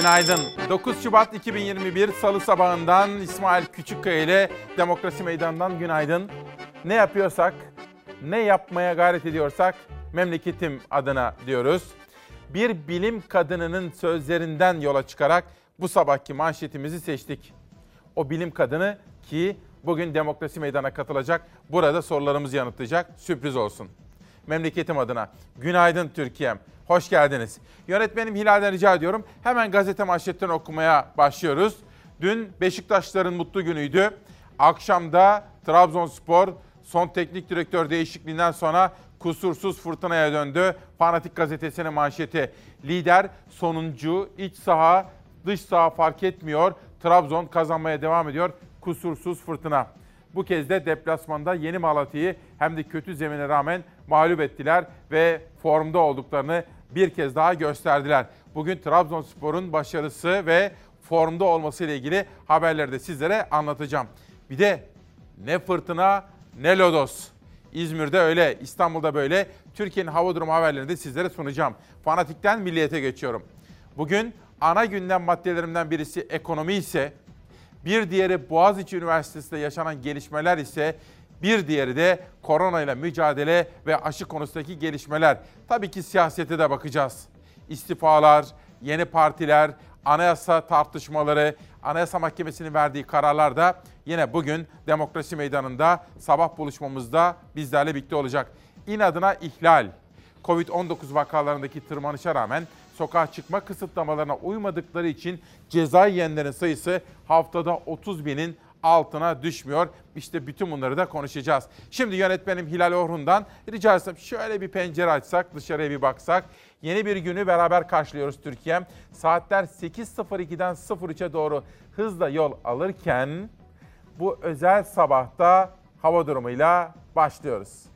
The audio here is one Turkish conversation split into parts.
Günaydın. 9 Şubat 2021 Salı sabahından İsmail Küçükkaya ile Demokrasi Meydanı'ndan günaydın. Ne yapıyorsak, ne yapmaya gayret ediyorsak memleketim adına diyoruz. Bir bilim kadınının sözlerinden yola çıkarak bu sabahki manşetimizi seçtik. O bilim kadını ki bugün Demokrasi Meydanı'na katılacak, burada sorularımızı yanıtlayacak, sürpriz olsun. Memleketim adına günaydın Türkiye'm. Hoş geldiniz. Yönetmenim Hilal'den rica ediyorum. Hemen gazete manşetlerini okumaya başlıyoruz. Dün Beşiktaşların mutlu günüydü. Akşamda Trabzonspor son teknik direktör değişikliğinden sonra kusursuz fırtınaya döndü. Fanatik gazetesinin manşeti. Lider sonuncu, iç saha, dış saha fark etmiyor. Trabzon kazanmaya devam ediyor. Kusursuz fırtına. Bu kez de deplasmanda Yeni Malatya'yı hem de kötü zemine rağmen mağlup ettiler ve formda olduklarını bir kez daha gösterdiler. Bugün Trabzonspor'un başarısı ve formda olması ile ilgili haberleri de sizlere anlatacağım. Bir de ne fırtına ne lodos. İzmir'de öyle, İstanbul'da böyle. Türkiye'nin hava durumu haberlerini de sizlere sunacağım. Fanatikten milliyete geçiyorum. Bugün ana gündem maddelerimden birisi ekonomi ise, bir diğeri Boğaziçi Üniversitesi'nde yaşanan gelişmeler ise bir diğeri de korona ile mücadele ve aşı konusundaki gelişmeler. Tabii ki siyasete de bakacağız. İstifalar, yeni partiler, anayasa tartışmaları, Anayasa Mahkemesi'nin verdiği kararlar da yine bugün demokrasi meydanında sabah buluşmamızda bizlerle birlikte olacak. İnadına ihlal. Covid-19 vakalarındaki tırmanışa rağmen sokağa çıkma kısıtlamalarına uymadıkları için ceza yiyenlerin sayısı haftada 30 binin altına düşmüyor. İşte bütün bunları da konuşacağız. Şimdi yönetmenim Hilal Orhun'dan rica etsem şöyle bir pencere açsak, dışarıya bir baksak. Yeni bir günü beraber karşılıyoruz Türkiye. Saatler 8.02'den 03'e doğru hızla yol alırken bu özel sabahta hava durumuyla başlıyoruz.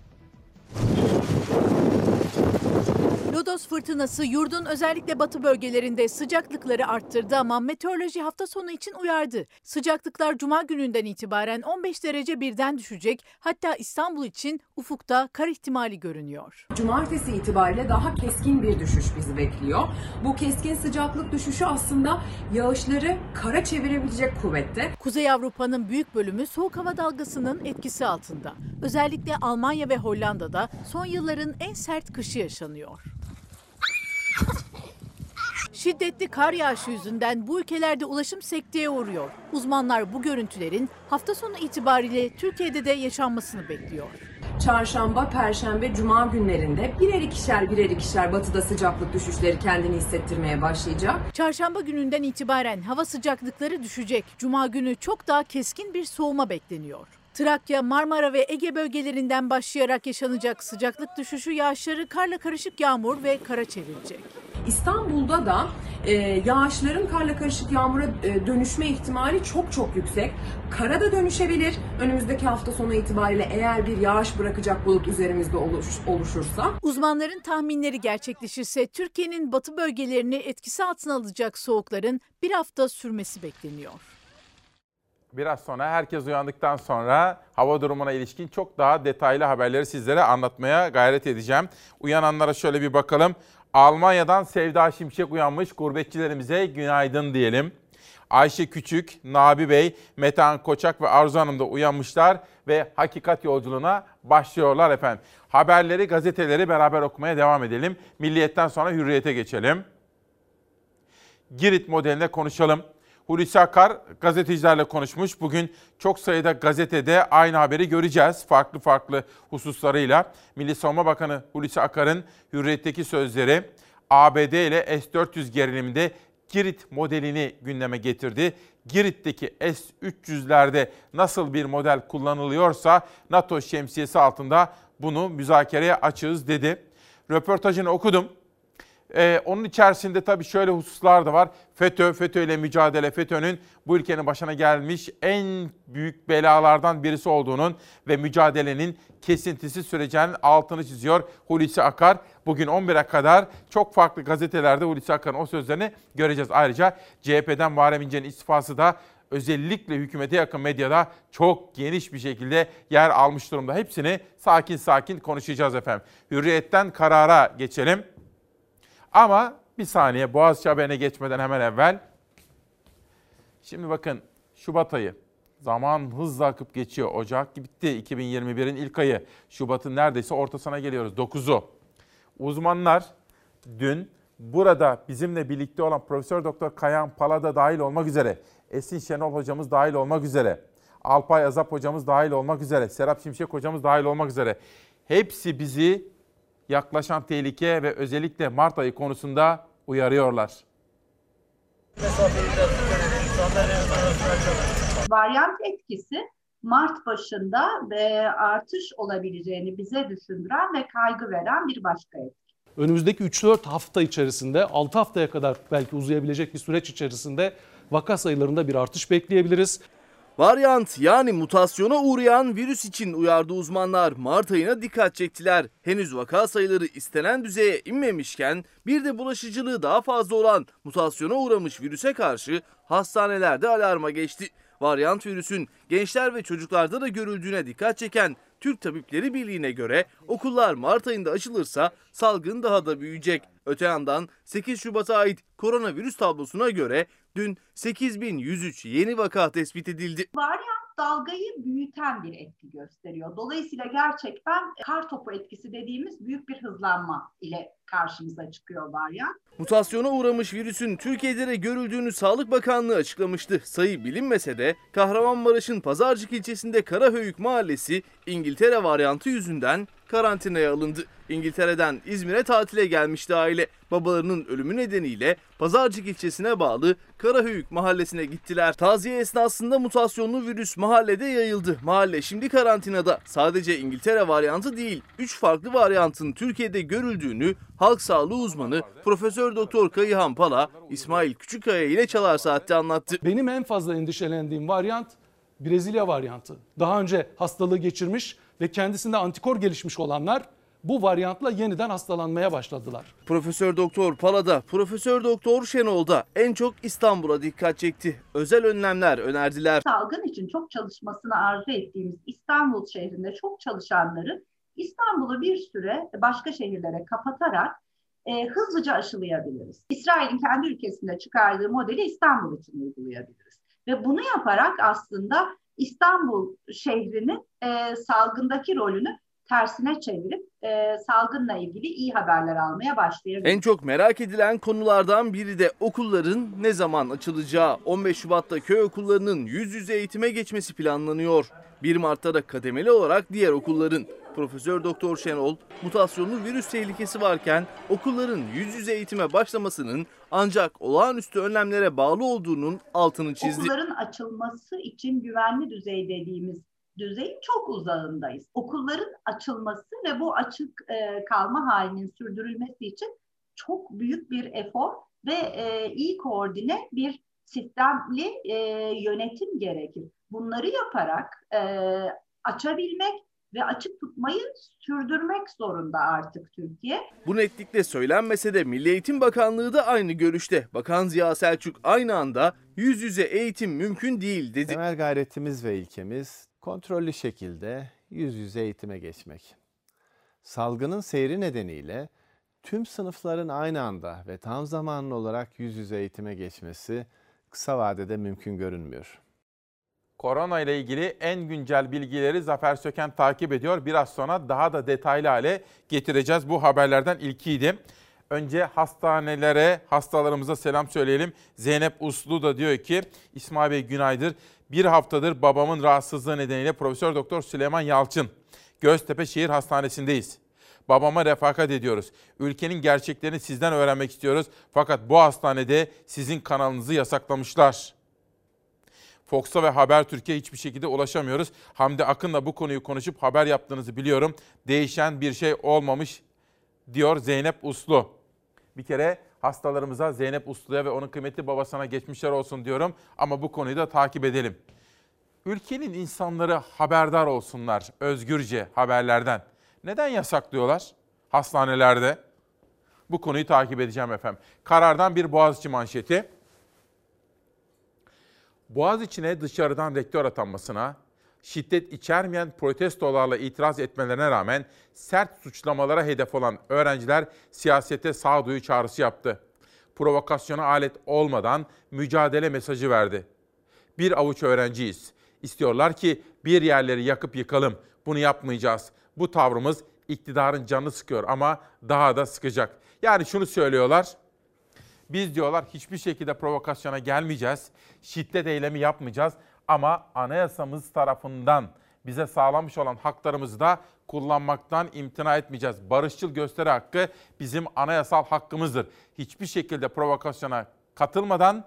Lodos fırtınası yurdun özellikle batı bölgelerinde sıcaklıkları arttırdı ama meteoroloji hafta sonu için uyardı. Sıcaklıklar cuma gününden itibaren 15 derece birden düşecek. Hatta İstanbul için ufukta kar ihtimali görünüyor. Cumartesi itibariyle daha keskin bir düşüş bizi bekliyor. Bu keskin sıcaklık düşüşü aslında yağışları kara çevirebilecek kuvvette. Kuzey Avrupa'nın büyük bölümü soğuk hava dalgasının etkisi altında. Özellikle Almanya ve Hollanda'da son yılların en sert kışı yaşanıyor. Şiddetli kar yağışı yüzünden bu ülkelerde ulaşım sekteye uğruyor. Uzmanlar bu görüntülerin hafta sonu itibariyle Türkiye'de de yaşanmasını bekliyor. Çarşamba, Perşembe, Cuma günlerinde birer ikişer birer ikişer batıda sıcaklık düşüşleri kendini hissettirmeye başlayacak. Çarşamba gününden itibaren hava sıcaklıkları düşecek. Cuma günü çok daha keskin bir soğuma bekleniyor. Trakya, Marmara ve Ege bölgelerinden başlayarak yaşanacak sıcaklık düşüşü yağışları karla karışık yağmur ve kara çevirecek. İstanbul'da da e, yağışların karla karışık yağmura e, dönüşme ihtimali çok çok yüksek. Kara da dönüşebilir. Önümüzdeki hafta sonu itibariyle eğer bir yağış bırakacak bulut üzerimizde oluş, oluşursa. Uzmanların tahminleri gerçekleşirse Türkiye'nin batı bölgelerini etkisi altına alacak soğukların bir hafta sürmesi bekleniyor. Biraz sonra herkes uyandıktan sonra hava durumuna ilişkin çok daha detaylı haberleri sizlere anlatmaya gayret edeceğim. Uyananlara şöyle bir bakalım. Almanya'dan Sevda Şimşek uyanmış gurbetçilerimize günaydın diyelim. Ayşe Küçük, Nabi Bey, Metehan Koçak ve Arzu Hanım da uyanmışlar ve hakikat yolculuğuna başlıyorlar efendim. Haberleri, gazeteleri beraber okumaya devam edelim. Milliyetten sonra hürriyete geçelim. Girit modeline konuşalım. Hulusi Akar gazetecilerle konuşmuş. Bugün çok sayıda gazetede aynı haberi göreceğiz farklı farklı hususlarıyla. Milli Savunma Bakanı Hulusi Akar'ın Hürriyet'teki sözleri ABD ile S-400 geriliminde Girit modelini gündeme getirdi. Girit'teki S-300'lerde nasıl bir model kullanılıyorsa NATO şemsiyesi altında bunu müzakereye açığız dedi. Röportajını okudum. Ee, onun içerisinde tabii şöyle hususlar da var. FETÖ, FETÖ ile mücadele, FETÖ'nün bu ülkenin başına gelmiş en büyük belalardan birisi olduğunun ve mücadelenin kesintisi sürecinin altını çiziyor Hulusi Akar. Bugün 11'e kadar çok farklı gazetelerde Hulusi Akar'ın o sözlerini göreceğiz. Ayrıca CHP'den Muharrem İnce'nin istifası da özellikle hükümete yakın medyada çok geniş bir şekilde yer almış durumda. Hepsini sakin sakin konuşacağız efendim. Hürriyetten karara geçelim. Ama bir saniye Boğaziçi haberine geçmeden hemen evvel. Şimdi bakın Şubat ayı. Zaman hızla akıp geçiyor. Ocak bitti 2021'in ilk ayı. Şubat'ın neredeyse ortasına geliyoruz. 9'u. Uzmanlar dün burada bizimle birlikte olan Profesör Doktor Kayan Palada dahil olmak üzere, Esin Şenol hocamız dahil olmak üzere, Alpay Azap hocamız dahil olmak üzere, Serap Şimşek hocamız dahil olmak üzere hepsi bizi yaklaşan tehlike ve özellikle Mart ayı konusunda uyarıyorlar. Varyant etkisi Mart başında ve artış olabileceğini bize düşündüren ve kaygı veren bir başka etki. Önümüzdeki 3-4 hafta içerisinde 6 haftaya kadar belki uzayabilecek bir süreç içerisinde vaka sayılarında bir artış bekleyebiliriz. Varyant yani mutasyona uğrayan virüs için uyardı uzmanlar. Mart ayına dikkat çektiler. Henüz vaka sayıları istenen düzeye inmemişken bir de bulaşıcılığı daha fazla olan mutasyona uğramış virüse karşı hastanelerde alarma geçti. Varyant virüsün gençler ve çocuklarda da görüldüğüne dikkat çeken Türk Tabipleri Birliği'ne göre okullar Mart ayında açılırsa salgın daha da büyüyecek. Öte yandan 8 Şubat'a ait koronavirüs tablosuna göre dün 8103 yeni vaka tespit edildi. Varyant dalgayı büyüten bir etki gösteriyor. Dolayısıyla gerçekten kar topu etkisi dediğimiz büyük bir hızlanma ile karşımıza çıkıyor varyant. Mutasyona uğramış virüsün Türkiye'de de görüldüğünü Sağlık Bakanlığı açıklamıştı. Sayı bilinmese de Kahramanmaraş'ın Pazarcık ilçesinde Karahöyük mahallesi İngiltere varyantı yüzünden karantinaya alındı. İngiltere'den İzmir'e tatile gelmişti aile. Babalarının ölümü nedeniyle Pazarcık ilçesine bağlı Karahöyük mahallesine gittiler. Taziye esnasında mutasyonlu virüs mahallede yayıldı. Mahalle şimdi karantinada. Sadece İngiltere varyantı değil, 3 farklı varyantın Türkiye'de görüldüğünü halk sağlığı uzmanı Profesör Doktor Kayıhan Pala, İsmail Küçükkaya ile Çalar Saat'te anlattı. Benim en fazla endişelendiğim varyant Brezilya varyantı. Daha önce hastalığı geçirmiş ve kendisinde antikor gelişmiş olanlar bu varyantla yeniden hastalanmaya başladılar. Profesör Doktor Pala'da, Profesör Doktor Şenol'da en çok İstanbul'a dikkat çekti. Özel önlemler önerdiler. Salgın için çok çalışmasını arzu ettiğimiz İstanbul şehrinde çok çalışanları İstanbul'u bir süre başka şehirlere kapatarak e, hızlıca aşılayabiliriz. İsrail'in kendi ülkesinde çıkardığı modeli İstanbul için uygulayabiliriz. Ve bunu yaparak aslında İstanbul şehrinin e, salgındaki rolünü tersine çevirip e, salgınla ilgili iyi haberler almaya başlayabiliriz. En çok merak edilen konulardan biri de okulların ne zaman açılacağı. 15 Şubat'ta köy okullarının yüz yüze eğitime geçmesi planlanıyor. 1 Mart'ta da kademeli olarak diğer okulların. Profesör Doktor Şenol, mutasyonlu virüs tehlikesi varken okulların yüz yüze eğitime başlamasının ancak olağanüstü önlemlere bağlı olduğunun altını çizdi. Okulların açılması için güvenli düzey dediğimiz düzeyin çok uzağındayız. Okulların açılması ve bu açık e, kalma halinin sürdürülmesi için çok büyük bir efor ve e, iyi koordine bir sistemli e, yönetim gerekir. Bunları yaparak e, açabilmek ve açık tutmayı sürdürmek zorunda artık Türkiye. Bu netlikle söylenmese de Milli Eğitim Bakanlığı da aynı görüşte. Bakan Ziya Selçuk aynı anda yüz yüze eğitim mümkün değil dedi. Temel gayretimiz ve ilkemiz kontrollü şekilde yüz yüze eğitime geçmek. Salgının seyri nedeniyle tüm sınıfların aynı anda ve tam zamanlı olarak yüz yüze eğitime geçmesi kısa vadede mümkün görünmüyor. Korona ile ilgili en güncel bilgileri Zafer Söken takip ediyor. Biraz sonra daha da detaylı hale getireceğiz. Bu haberlerden ilkiydi. Önce hastanelere, hastalarımıza selam söyleyelim. Zeynep Uslu da diyor ki, İsmail Bey günaydın. Bir haftadır babamın rahatsızlığı nedeniyle Profesör Doktor Süleyman Yalçın Göztepe Şehir Hastanesi'ndeyiz. Babama refakat ediyoruz. Ülkenin gerçeklerini sizden öğrenmek istiyoruz. Fakat bu hastanede sizin kanalınızı yasaklamışlar. Fox'a ve Haber Türkiye hiçbir şekilde ulaşamıyoruz. Hamdi Akın'la bu konuyu konuşup haber yaptığınızı biliyorum. Değişen bir şey olmamış diyor Zeynep Uslu. Bir kere hastalarımıza Zeynep Uslu'ya ve onun kıymetli babasına geçmişler olsun diyorum. Ama bu konuyu da takip edelim. Ülkenin insanları haberdar olsunlar özgürce haberlerden. Neden yasaklıyorlar hastanelerde? Bu konuyu takip edeceğim efendim. Karardan bir Boğaziçi manşeti. Boğaziçi'ne dışarıdan rektör atanmasına, şiddet içermeyen protestolarla itiraz etmelerine rağmen sert suçlamalara hedef olan öğrenciler siyasete sağduyu çağrısı yaptı. provokasyona alet olmadan mücadele mesajı verdi. Bir avuç öğrenciyiz. İstiyorlar ki bir yerleri yakıp yıkalım. Bunu yapmayacağız. Bu tavrımız iktidarın canını sıkıyor ama daha da sıkacak. Yani şunu söylüyorlar. Biz diyorlar hiçbir şekilde provokasyona gelmeyeceğiz. Şiddet eylemi yapmayacağız ama anayasamız tarafından bize sağlanmış olan haklarımızı da kullanmaktan imtina etmeyeceğiz. Barışçıl gösteri hakkı bizim anayasal hakkımızdır. Hiçbir şekilde provokasyona katılmadan,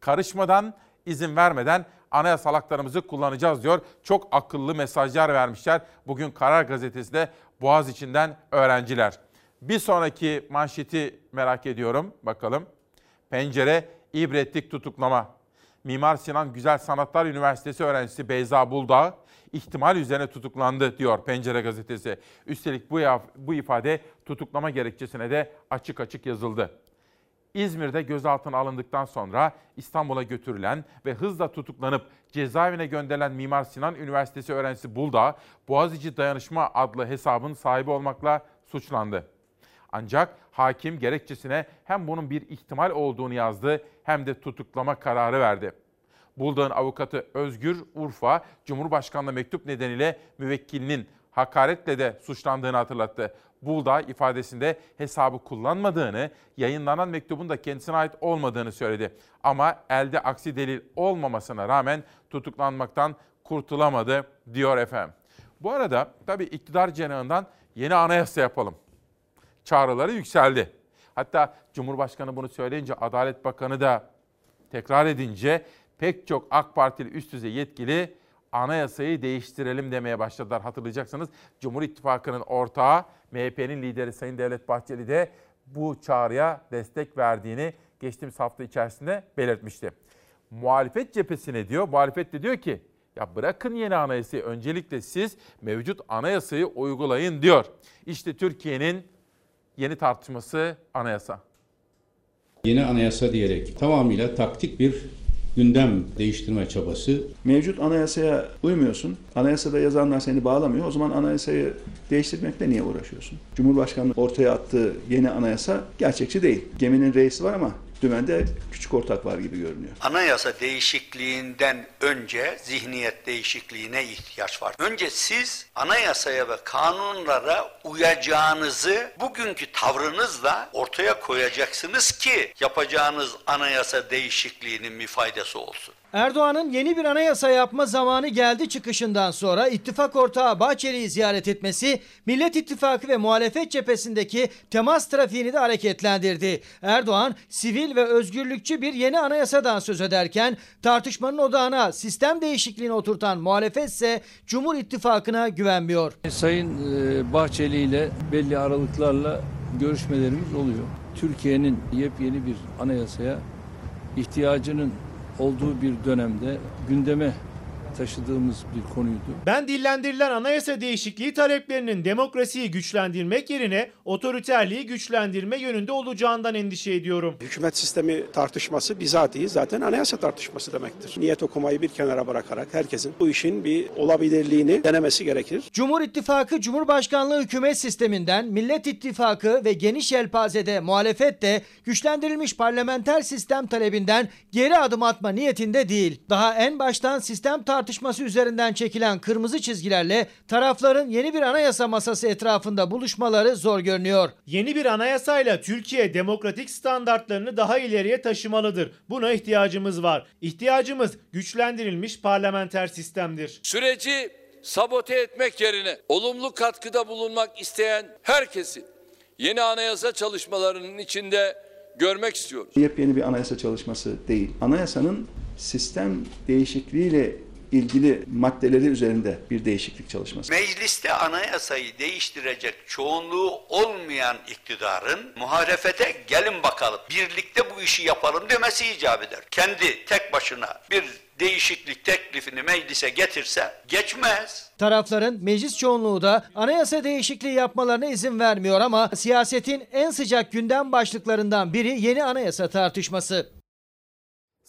karışmadan, izin vermeden anayasal haklarımızı kullanacağız diyor. Çok akıllı mesajlar vermişler. Bugün Karar Gazetesi'de Boğaz içinden öğrenciler. Bir sonraki manşeti merak ediyorum. Bakalım. Pencere ibretlik tutuklama. Mimar Sinan Güzel Sanatlar Üniversitesi öğrencisi Beyza Buldağ ihtimal üzerine tutuklandı diyor Pencere gazetesi. Üstelik bu, bu ifade tutuklama gerekçesine de açık açık yazıldı. İzmir'de gözaltına alındıktan sonra İstanbul'a götürülen ve hızla tutuklanıp cezaevine gönderilen Mimar Sinan Üniversitesi öğrencisi Bulda, Boğaziçi Dayanışma adlı hesabın sahibi olmakla suçlandı. Ancak hakim gerekçesine hem bunun bir ihtimal olduğunu yazdı hem de tutuklama kararı verdi. Buldağ'ın avukatı Özgür Urfa, Cumhurbaşkanlığı mektup nedeniyle müvekkilinin hakaretle de suçlandığını hatırlattı. Bulda ifadesinde hesabı kullanmadığını, yayınlanan mektubun da kendisine ait olmadığını söyledi. Ama elde aksi delil olmamasına rağmen tutuklanmaktan kurtulamadı diyor efendim. Bu arada tabii iktidar cenahından yeni anayasa yapalım. Çağrıları yükseldi. Hatta Cumhurbaşkanı bunu söyleyince Adalet Bakanı da tekrar edince pek çok AK Partili üst düzey yetkili anayasayı değiştirelim demeye başladılar. Hatırlayacaksınız Cumhur İttifakı'nın ortağı MHP'nin lideri Sayın Devlet Bahçeli de bu çağrıya destek verdiğini geçtiğimiz hafta içerisinde belirtmişti. Muhalefet cephesine diyor, muhalefet de diyor ki ya bırakın yeni anayasayı öncelikle siz mevcut anayasayı uygulayın diyor. İşte Türkiye'nin yeni tartışması anayasa. Yeni anayasa diyerek tamamıyla taktik bir gündem değiştirme çabası. Mevcut anayasaya uymuyorsun. Anayasada yazanlar seni bağlamıyor. O zaman anayasayı değiştirmekle niye uğraşıyorsun? Cumhurbaşkanı ortaya attığı yeni anayasa gerçekçi değil. Geminin reisi var ama dümende küçük ortak var gibi görünüyor. Anayasa değişikliğinden önce zihniyet değişikliğine ihtiyaç var. Önce siz anayasaya ve kanunlara uyacağınızı bugünkü tavrınızla ortaya koyacaksınız ki yapacağınız anayasa değişikliğinin bir faydası olsun. Erdoğan'ın yeni bir anayasa yapma zamanı geldi çıkışından sonra ittifak ortağı Bahçeli'yi ziyaret etmesi Millet İttifakı ve muhalefet cephesindeki temas trafiğini de hareketlendirdi. Erdoğan sivil ve özgürlükçü bir yeni anayasadan söz ederken tartışmanın odağına sistem değişikliğini oturtan muhalefet ise Cumhur İttifakı'na güvenmiyor. Sayın e, Bahçeli ile belli aralıklarla görüşmelerimiz oluyor. Türkiye'nin yepyeni bir anayasaya ihtiyacının olduğu bir dönemde gündeme taşıdığımız bir konuydu. Ben dillendirilen anayasa değişikliği taleplerinin demokrasiyi güçlendirmek yerine otoriterliği güçlendirme yönünde olacağından endişe ediyorum. Hükümet sistemi tartışması bizatihi zaten anayasa tartışması demektir. Niyet okumayı bir kenara bırakarak herkesin bu işin bir olabilirliğini denemesi gerekir. Cumhur İttifakı Cumhurbaşkanlığı hükümet sisteminden Millet İttifakı ve geniş yelpazede muhalefet de güçlendirilmiş parlamenter sistem talebinden geri adım atma niyetinde değil. Daha en baştan sistem tartışması tartışması üzerinden çekilen kırmızı çizgilerle tarafların yeni bir anayasa masası etrafında buluşmaları zor görünüyor. Yeni bir anayasayla Türkiye demokratik standartlarını daha ileriye taşımalıdır. Buna ihtiyacımız var. İhtiyacımız güçlendirilmiş parlamenter sistemdir. Süreci sabote etmek yerine olumlu katkıda bulunmak isteyen herkesi yeni anayasa çalışmalarının içinde görmek istiyoruz. Yepyeni bir anayasa çalışması değil. Anayasanın sistem değişikliğiyle ilgili maddeleri üzerinde bir değişiklik çalışması. Mecliste anayasayı değiştirecek çoğunluğu olmayan iktidarın muhalefete gelin bakalım birlikte bu işi yapalım demesi icap eder. Kendi tek başına bir değişiklik teklifini meclise getirse geçmez. Tarafların meclis çoğunluğu da anayasa değişikliği yapmalarına izin vermiyor ama siyasetin en sıcak gündem başlıklarından biri yeni anayasa tartışması.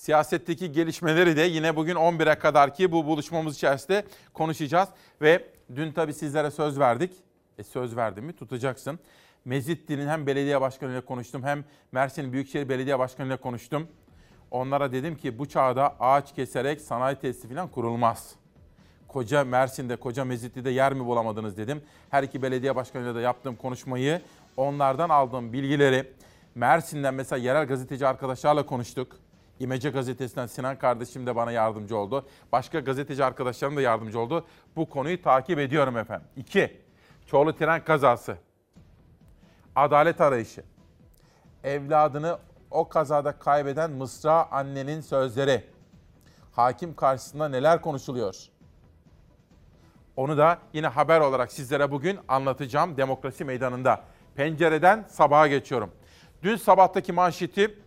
Siyasetteki gelişmeleri de yine bugün 11'e kadar ki bu buluşmamız içerisinde konuşacağız. Ve dün tabii sizlere söz verdik. E söz verdim mi tutacaksın. Mezitli'nin hem belediye başkanıyla konuştum hem Mersin Büyükşehir Belediye Başkanıyla konuştum. Onlara dedim ki bu çağda ağaç keserek sanayi tesisi falan kurulmaz. Koca Mersin'de, koca Mezitli'de yer mi bulamadınız dedim. Her iki belediye başkanıyla da yaptığım konuşmayı, onlardan aldığım bilgileri, Mersin'den mesela yerel gazeteci arkadaşlarla konuştuk. İmece gazetesinden Sinan kardeşim de bana yardımcı oldu. Başka gazeteci arkadaşlarım da yardımcı oldu. Bu konuyu takip ediyorum efendim. İki, Çorlu tren kazası. Adalet arayışı. Evladını o kazada kaybeden Mısra annenin sözleri. Hakim karşısında neler konuşuluyor? Onu da yine haber olarak sizlere bugün anlatacağım demokrasi meydanında. Pencereden sabaha geçiyorum. Dün sabahtaki manşeti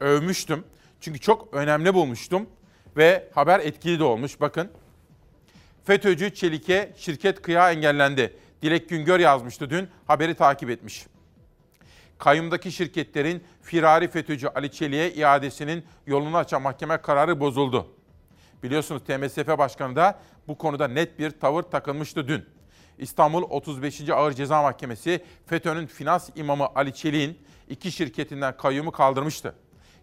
övmüştüm. Çünkü çok önemli bulmuştum ve haber etkili de olmuş. Bakın. FETÖ'cü Çelik'e şirket kıyağı engellendi. Dilek Güngör yazmıştı dün, haberi takip etmiş. Kayyumdaki şirketlerin firari FETÖ'cü Ali Çelik'e iadesinin yolunu açan mahkeme kararı bozuldu. Biliyorsunuz TMSF Başkanı da bu konuda net bir tavır takılmıştı dün. İstanbul 35. Ağır Ceza Mahkemesi FETÖ'nün finans imamı Ali Çelik'in iki şirketinden kayyumu kaldırmıştı.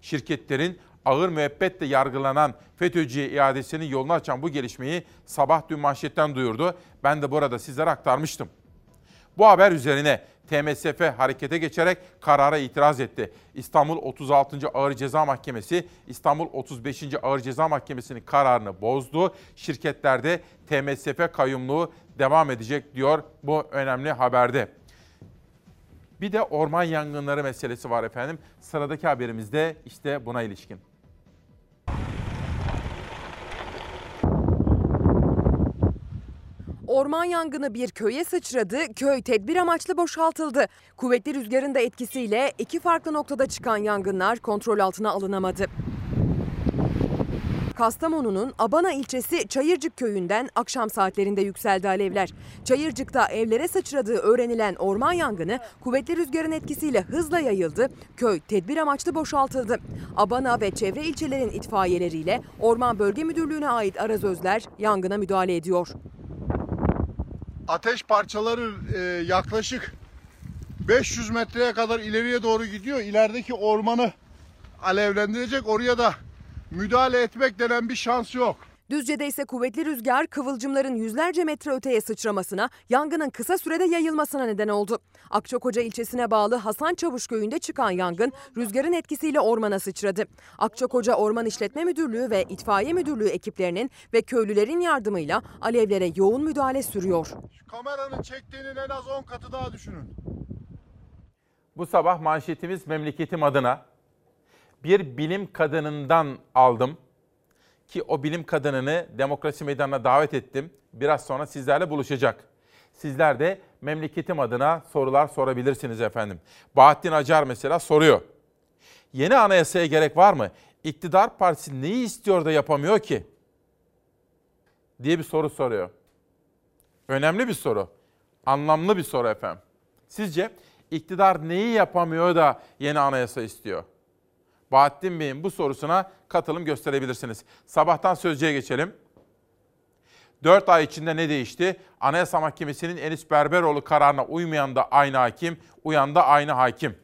Şirketlerin ağır müebbetle yargılanan FETÖ'cüye iadesinin yolunu açan bu gelişmeyi sabah dün manşetten duyurdu. Ben de burada sizlere aktarmıştım. Bu haber üzerine TMSF harekete geçerek karara itiraz etti. İstanbul 36. Ağır Ceza Mahkemesi İstanbul 35. Ağır Ceza Mahkemesi'nin kararını bozdu. Şirketlerde TMSF kayyumluğu devam edecek diyor bu önemli haberde. Bir de orman yangınları meselesi var efendim. Sıradaki haberimizde işte buna ilişkin. Orman yangını bir köye sıçradı, köy tedbir amaçlı boşaltıldı. Kuvvetli rüzgarın da etkisiyle iki farklı noktada çıkan yangınlar kontrol altına alınamadı. Kastamonu'nun Abana ilçesi Çayırcık köyünden akşam saatlerinde yükseldi alevler. Çayırcık'ta evlere sıçradığı öğrenilen orman yangını kuvvetli rüzgarın etkisiyle hızla yayıldı. Köy tedbir amaçlı boşaltıldı. Abana ve çevre ilçelerin itfaiyeleriyle Orman Bölge Müdürlüğü'ne ait arazözler yangına müdahale ediyor. Ateş parçaları e, yaklaşık 500 metreye kadar ileriye doğru gidiyor. İlerideki ormanı alevlendirecek. Oraya da müdahale etmek denen bir şans yok. Düzce'de ise kuvvetli rüzgar kıvılcımların yüzlerce metre öteye sıçramasına, yangının kısa sürede yayılmasına neden oldu. Akçakoca ilçesine bağlı Hasan Çavuş köyünde çıkan yangın rüzgarın etkisiyle ormana sıçradı. Akçakoca Orman İşletme Müdürlüğü ve İtfaiye Müdürlüğü ekiplerinin ve köylülerin yardımıyla alevlere yoğun müdahale sürüyor. Şu kameranın çektiğinin en az 10 katı daha düşünün. Bu sabah manşetimiz memleketim adına bir bilim kadınından aldım ki o bilim kadınını demokrasi meydanına davet ettim. Biraz sonra sizlerle buluşacak. Sizler de memleketim adına sorular sorabilirsiniz efendim. Bahattin Acar mesela soruyor. Yeni anayasaya gerek var mı? İktidar partisi neyi istiyor da yapamıyor ki? diye bir soru soruyor. Önemli bir soru. Anlamlı bir soru efendim. Sizce iktidar neyi yapamıyor da yeni anayasa istiyor? Bahattin Bey'in bu sorusuna katılım gösterebilirsiniz. Sabahtan sözcüye geçelim. 4 ay içinde ne değişti? Anayasa Mahkemesi'nin Enis Berberoğlu kararına uymayan da aynı hakim, uyan da aynı hakim.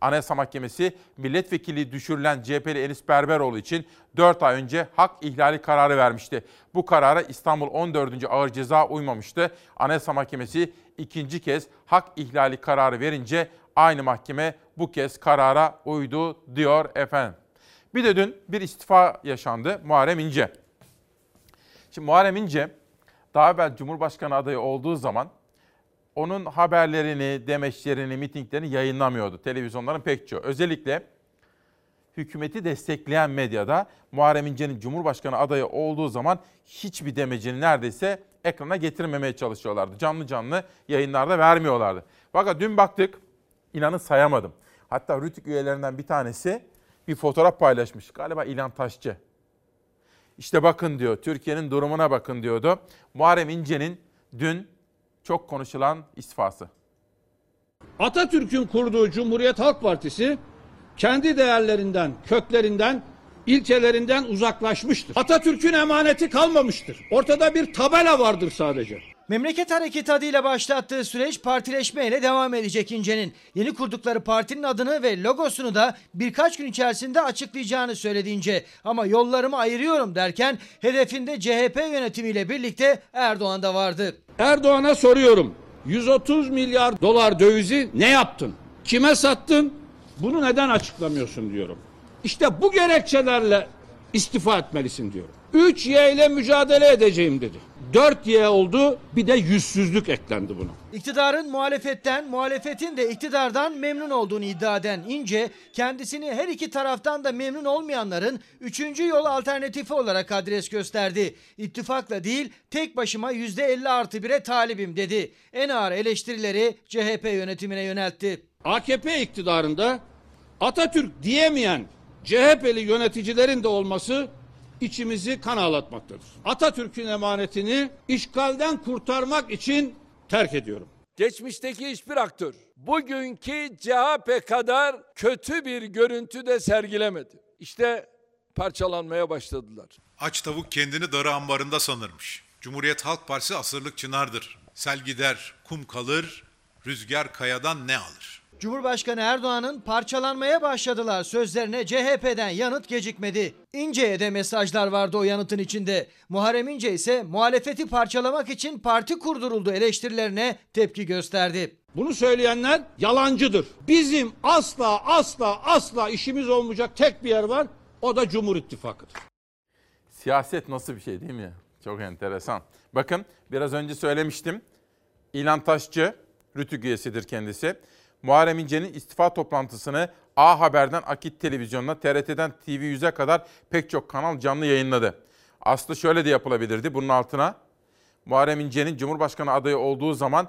Anayasa Mahkemesi milletvekili düşürülen CHP'li Enis Berberoğlu için 4 ay önce hak ihlali kararı vermişti. Bu karara İstanbul 14. Ağır Ceza uymamıştı. Anayasa Mahkemesi ikinci kez hak ihlali kararı verince aynı mahkeme bu kez karara uydu diyor efendim. Bir de dün bir istifa yaşandı Muharrem İnce. Şimdi Muharrem İnce daha evvel Cumhurbaşkanı adayı olduğu zaman onun haberlerini, demeçlerini, mitinglerini yayınlamıyordu televizyonların pek çoğu. Özellikle hükümeti destekleyen medyada Muharrem İnce'nin Cumhurbaşkanı adayı olduğu zaman hiçbir demecini neredeyse ekrana getirmemeye çalışıyorlardı. Canlı canlı yayınlarda vermiyorlardı. Fakat dün baktık, inanın sayamadım. Hatta Rütük üyelerinden bir tanesi bir fotoğraf paylaşmış. Galiba İlhan Taşçı. İşte bakın diyor, Türkiye'nin durumuna bakın diyordu. Muharrem İnce'nin dün çok konuşulan istifası. Atatürk'ün kurduğu Cumhuriyet Halk Partisi kendi değerlerinden, köklerinden, ilkelerinden uzaklaşmıştır. Atatürk'ün emaneti kalmamıştır. Ortada bir tabela vardır sadece. Memleket Hareketi adıyla başlattığı süreç partileşmeyle devam edecek İnce'nin. Yeni kurdukları partinin adını ve logosunu da birkaç gün içerisinde açıklayacağını söyledi İnce. Ama yollarımı ayırıyorum derken hedefinde CHP yönetimiyle birlikte Erdoğan da vardı. Erdoğan'a soruyorum. 130 milyar dolar dövizi ne yaptın? Kime sattın? Bunu neden açıklamıyorsun diyorum. İşte bu gerekçelerle istifa etmelisin diyorum. 3Y ile mücadele edeceğim dedi. 4Y oldu bir de yüzsüzlük eklendi buna. İktidarın muhalefetten, muhalefetin de iktidardan memnun olduğunu iddia eden İnce, kendisini her iki taraftan da memnun olmayanların üçüncü yol alternatifi olarak adres gösterdi. İttifakla değil, tek başıma %50 artı 1'e talibim dedi. En ağır eleştirileri CHP yönetimine yöneltti. AKP iktidarında Atatürk diyemeyen CHP'li yöneticilerin de olması içimizi kan ağlatmaktadır. Atatürk'ün emanetini işgalden kurtarmak için terk ediyorum. Geçmişteki hiçbir aktör bugünkü CHP kadar kötü bir görüntü de sergilemedi. İşte parçalanmaya başladılar. Aç tavuk kendini darı ambarında sanırmış. Cumhuriyet Halk Partisi asırlık çınardır. Sel gider, kum kalır, rüzgar kayadan ne alır? Cumhurbaşkanı Erdoğan'ın parçalanmaya başladılar sözlerine CHP'den yanıt gecikmedi. İnce'ye de mesajlar vardı o yanıtın içinde. Muharrem İnce ise muhalefeti parçalamak için parti kurduruldu eleştirilerine tepki gösterdi. Bunu söyleyenler yalancıdır. Bizim asla asla asla işimiz olmayacak tek bir yer var. O da Cumhur İttifakı'dır. Siyaset nasıl bir şey değil mi? Çok enteresan. Bakın biraz önce söylemiştim. İlhan Taşçı, Rütük üyesidir kendisi. Muharrem İnce'nin istifa toplantısını A Haber'den Akit Televizyonu'na, TRT'den TV100'e kadar pek çok kanal canlı yayınladı. Aslı şöyle de yapılabilirdi bunun altına. Muharrem İnce'nin Cumhurbaşkanı adayı olduğu zaman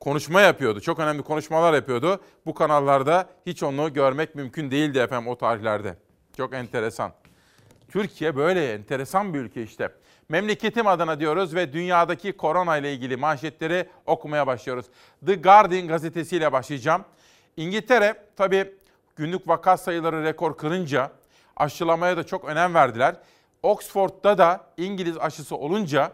konuşma yapıyordu. Çok önemli konuşmalar yapıyordu. Bu kanallarda hiç onu görmek mümkün değildi efendim o tarihlerde. Çok enteresan. Türkiye böyle enteresan bir ülke işte. Memleketim adına diyoruz ve dünyadaki korona ile ilgili manşetleri okumaya başlıyoruz. The Guardian gazetesiyle başlayacağım. İngiltere tabii günlük vaka sayıları rekor kırınca aşılamaya da çok önem verdiler. Oxford'da da İngiliz aşısı olunca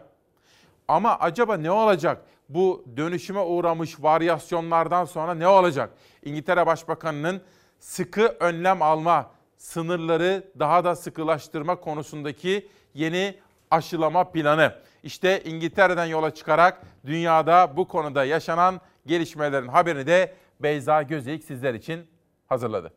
ama acaba ne olacak? Bu dönüşüme uğramış varyasyonlardan sonra ne olacak? İngiltere Başbakanı'nın sıkı önlem alma, sınırları daha da sıkılaştırma konusundaki yeni aşılama planı. İşte İngiltere'den yola çıkarak dünyada bu konuda yaşanan gelişmelerin haberini de Beyza Gözeyik sizler için hazırladı.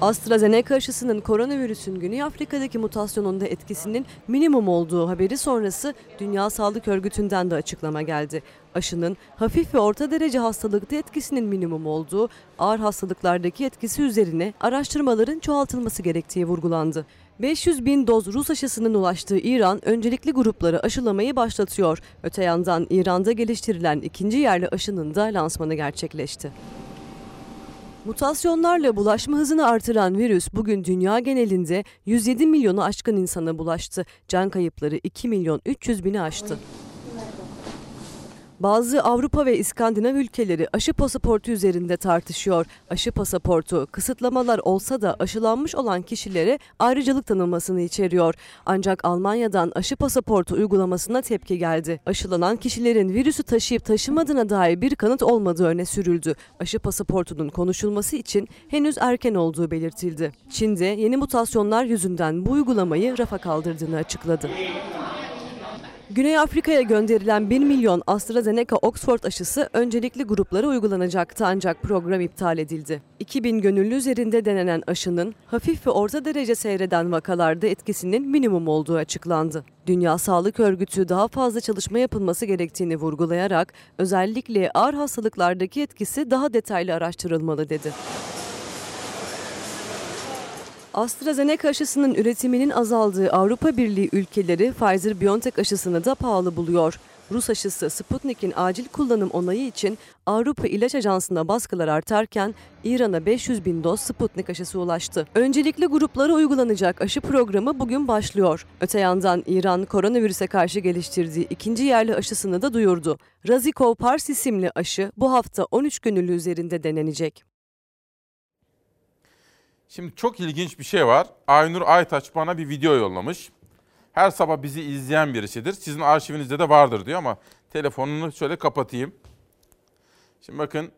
AstraZeneca aşısının koronavirüsün Güney Afrika'daki mutasyonunda etkisinin minimum olduğu haberi sonrası Dünya Sağlık Örgütü'nden de açıklama geldi. Aşının hafif ve orta derece hastalıkta etkisinin minimum olduğu, ağır hastalıklardaki etkisi üzerine araştırmaların çoğaltılması gerektiği vurgulandı. 500 bin doz Rus aşısının ulaştığı İran öncelikli grupları aşılamayı başlatıyor. Öte yandan İran'da geliştirilen ikinci yerli aşının da lansmanı gerçekleşti. Mutasyonlarla bulaşma hızını artıran virüs bugün dünya genelinde 107 milyonu aşkın insana bulaştı. Can kayıpları 2 milyon 300 bini aştı. Bazı Avrupa ve İskandinav ülkeleri aşı pasaportu üzerinde tartışıyor. Aşı pasaportu kısıtlamalar olsa da aşılanmış olan kişilere ayrıcalık tanınmasını içeriyor. Ancak Almanya'dan aşı pasaportu uygulamasına tepki geldi. Aşılanan kişilerin virüsü taşıyıp taşımadığına dair bir kanıt olmadığı öne sürüldü. Aşı pasaportunun konuşulması için henüz erken olduğu belirtildi. Çin'de yeni mutasyonlar yüzünden bu uygulamayı rafa kaldırdığını açıkladı. Güney Afrika'ya gönderilen 1 milyon AstraZeneca Oxford aşısı öncelikli gruplara uygulanacaktı ancak program iptal edildi. 2000 gönüllü üzerinde denenen aşının hafif ve orta derece seyreden vakalarda etkisinin minimum olduğu açıklandı. Dünya Sağlık Örgütü daha fazla çalışma yapılması gerektiğini vurgulayarak özellikle ağır hastalıklardaki etkisi daha detaylı araştırılmalı dedi. AstraZeneca aşısının üretiminin azaldığı Avrupa Birliği ülkeleri Pfizer-BioNTech aşısını da pahalı buluyor. Rus aşısı Sputnik'in acil kullanım onayı için Avrupa İlaç Ajansı'na baskılar artarken İran'a 500 bin doz Sputnik aşısı ulaştı. Öncelikli gruplara uygulanacak aşı programı bugün başlıyor. Öte yandan İran koronavirüse karşı geliştirdiği ikinci yerli aşısını da duyurdu. Razikov Pars isimli aşı bu hafta 13 gönüllü üzerinde denenecek. Şimdi çok ilginç bir şey var. Aynur Aytaç bana bir video yollamış. her sabah bizi izleyen birisidir. Sizin arşivinizde de vardır diyor ama telefonunu şöyle kapatayım. Şimdi bakın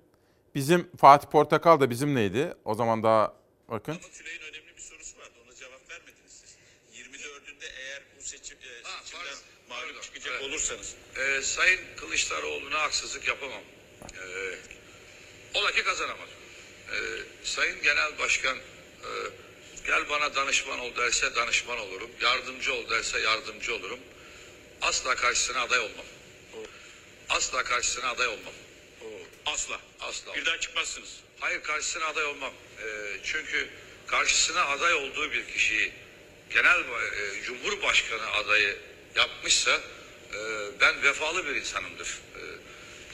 bizim Fatih Portakal da bizim neydi? O zaman daha bakın. Ama Tülay'ın önemli bir sorusu vardı. Ona cevap vermediniz siz. 24'ünde eğer bu seçim, e, seçimden mağlup çıkacak Evet. olursanız. Ee, Sayın Kılıçdaroğlu'na haksızlık yapamam. Ee, ola ki kazanamaz. Ee, Sayın Genel Başkan e, gel bana danışman ol derse danışman olurum. Yardımcı ol derse yardımcı olurum. Asla karşısına aday olmam. Asla karşısına aday olmam. Asla. Asla. Birden çıkmazsınız. Hayır karşısına aday olmam. Ee, çünkü karşısına aday olduğu bir kişiyi genel e, cumhurbaşkanı adayı yapmışsa e, ben vefalı bir insanımdır. E,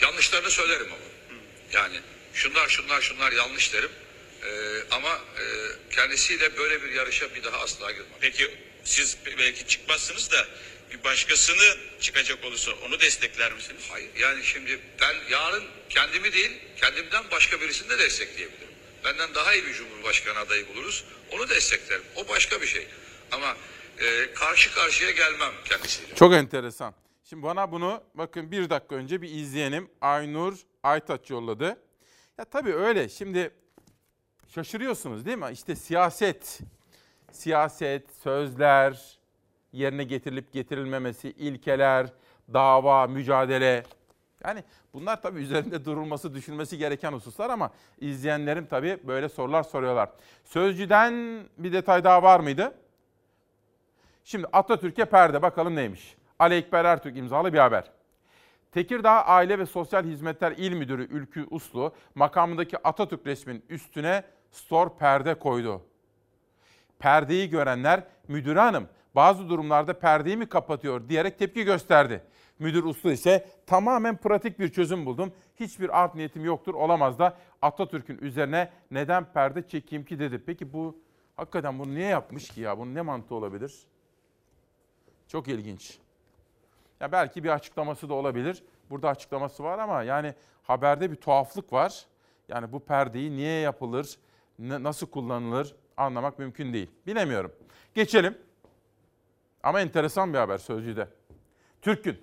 yanlışlarını söylerim ama. Yani şunlar şunlar şunlar yanlış derim. E, ama e, kendisiyle böyle bir yarışa bir daha asla girmem. Peki siz belki çıkmazsınız da bir başkasını çıkacak olursa onu destekler misiniz? Hayır. Yani şimdi ben yarın kendimi değil, kendimden başka birisini de destekleyebilirim. Benden daha iyi bir cumhurbaşkanı adayı buluruz. Onu desteklerim. O başka bir şey. Ama e, karşı karşıya gelmem kendisiyle. Çok enteresan. Şimdi bana bunu bakın bir dakika önce bir izleyenim Aynur Aytaç yolladı. Ya tabii öyle. Şimdi şaşırıyorsunuz değil mi? İşte siyaset, siyaset, sözler, yerine getirilip getirilmemesi, ilkeler, dava, mücadele. Yani bunlar tabii üzerinde durulması, düşünmesi gereken hususlar ama izleyenlerim tabii böyle sorular soruyorlar. Sözcüden bir detay daha var mıydı? Şimdi Atatürk'e perde bakalım neymiş. Ali Ekber Ertürk imzalı bir haber. Tekirdağ Aile ve Sosyal Hizmetler İl Müdürü Ülkü Uslu makamındaki Atatürk resminin üstüne stor perde koydu. Perdeyi görenler müdür hanım bazı durumlarda perdeyi mi kapatıyor diyerek tepki gösterdi. Müdür Uslu ise tamamen pratik bir çözüm buldum. Hiçbir art niyetim yoktur olamaz da Atatürk'ün üzerine neden perde çekeyim ki dedi. Peki bu hakikaten bunu niye yapmış ki ya? Bunun ne mantığı olabilir? Çok ilginç. Ya belki bir açıklaması da olabilir. Burada açıklaması var ama yani haberde bir tuhaflık var. Yani bu perdeyi niye yapılır, nasıl kullanılır anlamak mümkün değil. Bilemiyorum. Geçelim. Ama enteresan bir haber Sözcü'de. Türk'ün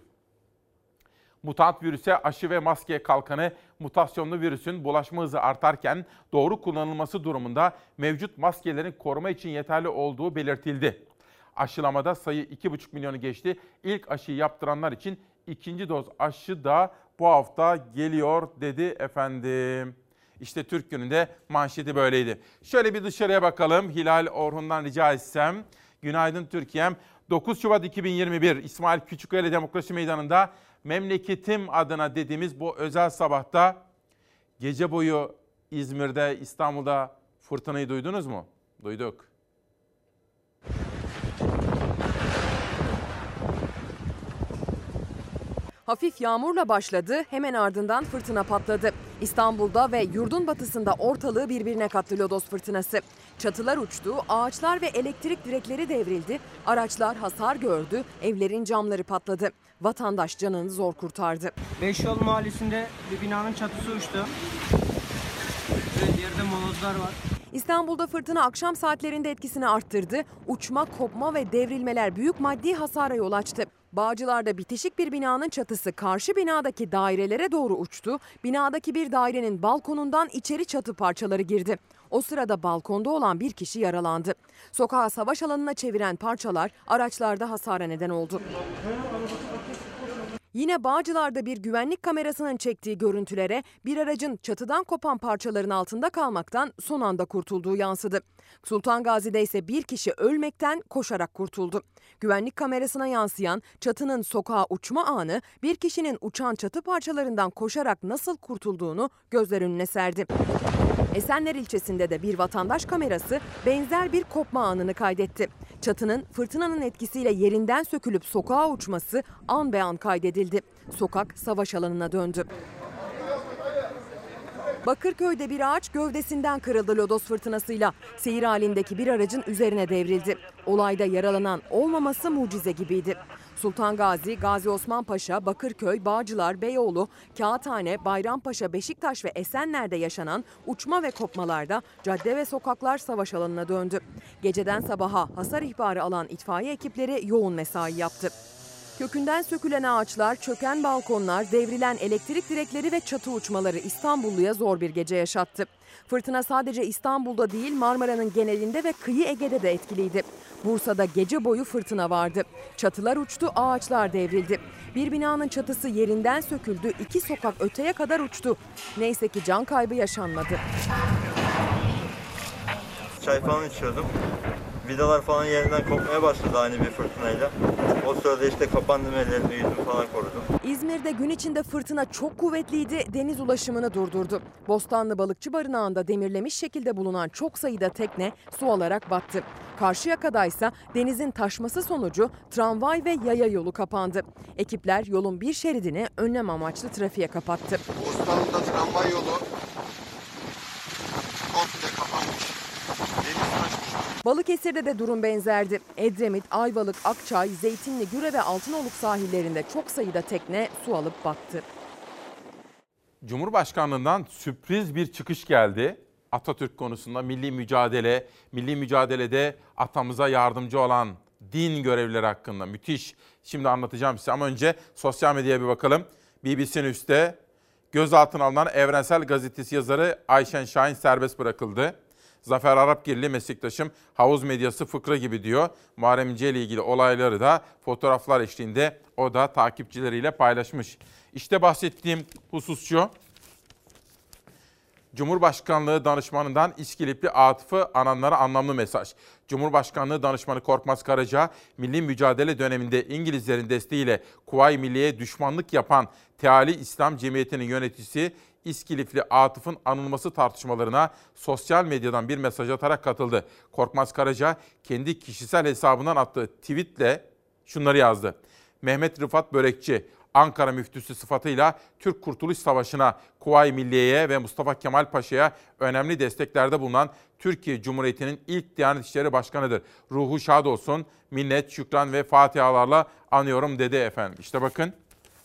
mutant virüse aşı ve maskeye kalkanı mutasyonlu virüsün bulaşma hızı artarken doğru kullanılması durumunda mevcut maskelerin koruma için yeterli olduğu belirtildi. Aşılamada sayı 2,5 milyonu geçti. İlk aşıyı yaptıranlar için ikinci doz aşı da bu hafta geliyor dedi efendim. İşte Türk gününde manşeti böyleydi. Şöyle bir dışarıya bakalım. Hilal Orhun'dan rica etsem. Günaydın Türkiye'm. 9 Şubat 2021 İsmail Küçükkaya Demokrasi Meydanı'nda memleketim adına dediğimiz bu özel sabahta gece boyu İzmir'de, İstanbul'da fırtınayı duydunuz mu? Duyduk. Hafif yağmurla başladı, hemen ardından fırtına patladı. İstanbul'da ve yurdun batısında ortalığı birbirine kattı lodos fırtınası. Çatılar uçtu, ağaçlar ve elektrik direkleri devrildi, araçlar hasar gördü, evlerin camları patladı. Vatandaş canını zor kurtardı. Beşyol mahallesinde bir binanın çatısı uçtu. Ve yerde molozlar var. İstanbul'da fırtına akşam saatlerinde etkisini arttırdı. Uçma, kopma ve devrilmeler büyük maddi hasara yol açtı. Bağcılar'da bitişik bir binanın çatısı karşı binadaki dairelere doğru uçtu. Binadaki bir dairenin balkonundan içeri çatı parçaları girdi. O sırada balkonda olan bir kişi yaralandı. Sokağı savaş alanına çeviren parçalar araçlarda hasara neden oldu. Yine Bağcılar'da bir güvenlik kamerasının çektiği görüntülere bir aracın çatıdan kopan parçaların altında kalmaktan son anda kurtulduğu yansıdı. Sultan Gazi'de ise bir kişi ölmekten koşarak kurtuldu. Güvenlik kamerasına yansıyan çatının sokağa uçma anı bir kişinin uçan çatı parçalarından koşarak nasıl kurtulduğunu gözler önüne serdi. Esenler ilçesinde de bir vatandaş kamerası benzer bir kopma anını kaydetti. Çatının fırtınanın etkisiyle yerinden sökülüp sokağa uçması an be an kaydedildi. Sokak savaş alanına döndü. Bakırköy'de bir ağaç gövdesinden kırıldı lodos fırtınasıyla. Seyir halindeki bir aracın üzerine devrildi. Olayda yaralanan olmaması mucize gibiydi. Sultan Gazi, Gazi Osman Paşa, Bakırköy, Bağcılar, Beyoğlu, Kağıthane, Bayrampaşa, Beşiktaş ve Esenler'de yaşanan uçma ve kopmalarda cadde ve sokaklar savaş alanına döndü. Geceden sabaha hasar ihbarı alan itfaiye ekipleri yoğun mesai yaptı. Kökünden sökülen ağaçlar, çöken balkonlar, devrilen elektrik direkleri ve çatı uçmaları İstanbulluya zor bir gece yaşattı. Fırtına sadece İstanbul'da değil Marmara'nın genelinde ve kıyı Ege'de de etkiliydi. Bursa'da gece boyu fırtına vardı. Çatılar uçtu, ağaçlar devrildi. Bir binanın çatısı yerinden söküldü, iki sokak öteye kadar uçtu. Neyse ki can kaybı yaşanmadı. Çay falan içiyordum. Vidalar falan yerinden kopmaya başladı aynı bir fırtınayla. O sırada işte kapandım ellerimi yüzümü falan korudum. İzmir'de gün içinde fırtına çok kuvvetliydi, deniz ulaşımını durdurdu. Bostanlı Balıkçı Barınağı'nda demirlemiş şekilde bulunan çok sayıda tekne su alarak battı. Karşıyaka'daysa denizin taşması sonucu tramvay ve yaya yolu kapandı. Ekipler yolun bir şeridini önlem amaçlı trafiğe kapattı. Bostanlı'da tramvay yolu komple kapanmış. Deniz taşmış. Balıkesir'de de durum benzerdi. Edremit, Ayvalık, Akçay, Zeytinli, Güre ve Altınoluk sahillerinde çok sayıda tekne su alıp battı. Cumhurbaşkanlığından sürpriz bir çıkış geldi. Atatürk konusunda milli mücadele, milli mücadelede atamıza yardımcı olan din görevlileri hakkında müthiş. Şimdi anlatacağım size ama önce sosyal medyaya bir bakalım. BBC News'te gözaltına alınan Evrensel Gazetesi yazarı Ayşen Şahin serbest bırakıldı. Zafer Arapgirli meslektaşım havuz medyası fıkra gibi diyor. Muharrem İnce ile ilgili olayları da fotoğraflar eşliğinde o da takipçileriyle paylaşmış. İşte bahsettiğim husus şu. Cumhurbaşkanlığı danışmanından İskilipli Atıf'ı ananlara anlamlı mesaj. Cumhurbaşkanlığı danışmanı Korkmaz Karaca, milli mücadele döneminde İngilizlerin desteğiyle Kuvayi Milliye'ye düşmanlık yapan Teali İslam Cemiyeti'nin yöneticisi İskilifli Atıf'ın anılması tartışmalarına sosyal medyadan bir mesaj atarak katıldı. Korkmaz Karaca kendi kişisel hesabından attığı tweetle şunları yazdı. Mehmet Rıfat Börekçi, Ankara müftüsü sıfatıyla Türk Kurtuluş Savaşı'na, Kuvayi Milliye'ye ve Mustafa Kemal Paşa'ya önemli desteklerde bulunan Türkiye Cumhuriyeti'nin ilk Diyanet İşleri Başkanı'dır. Ruhu şad olsun, minnet, şükran ve fatihalarla anıyorum dedi efendim. İşte bakın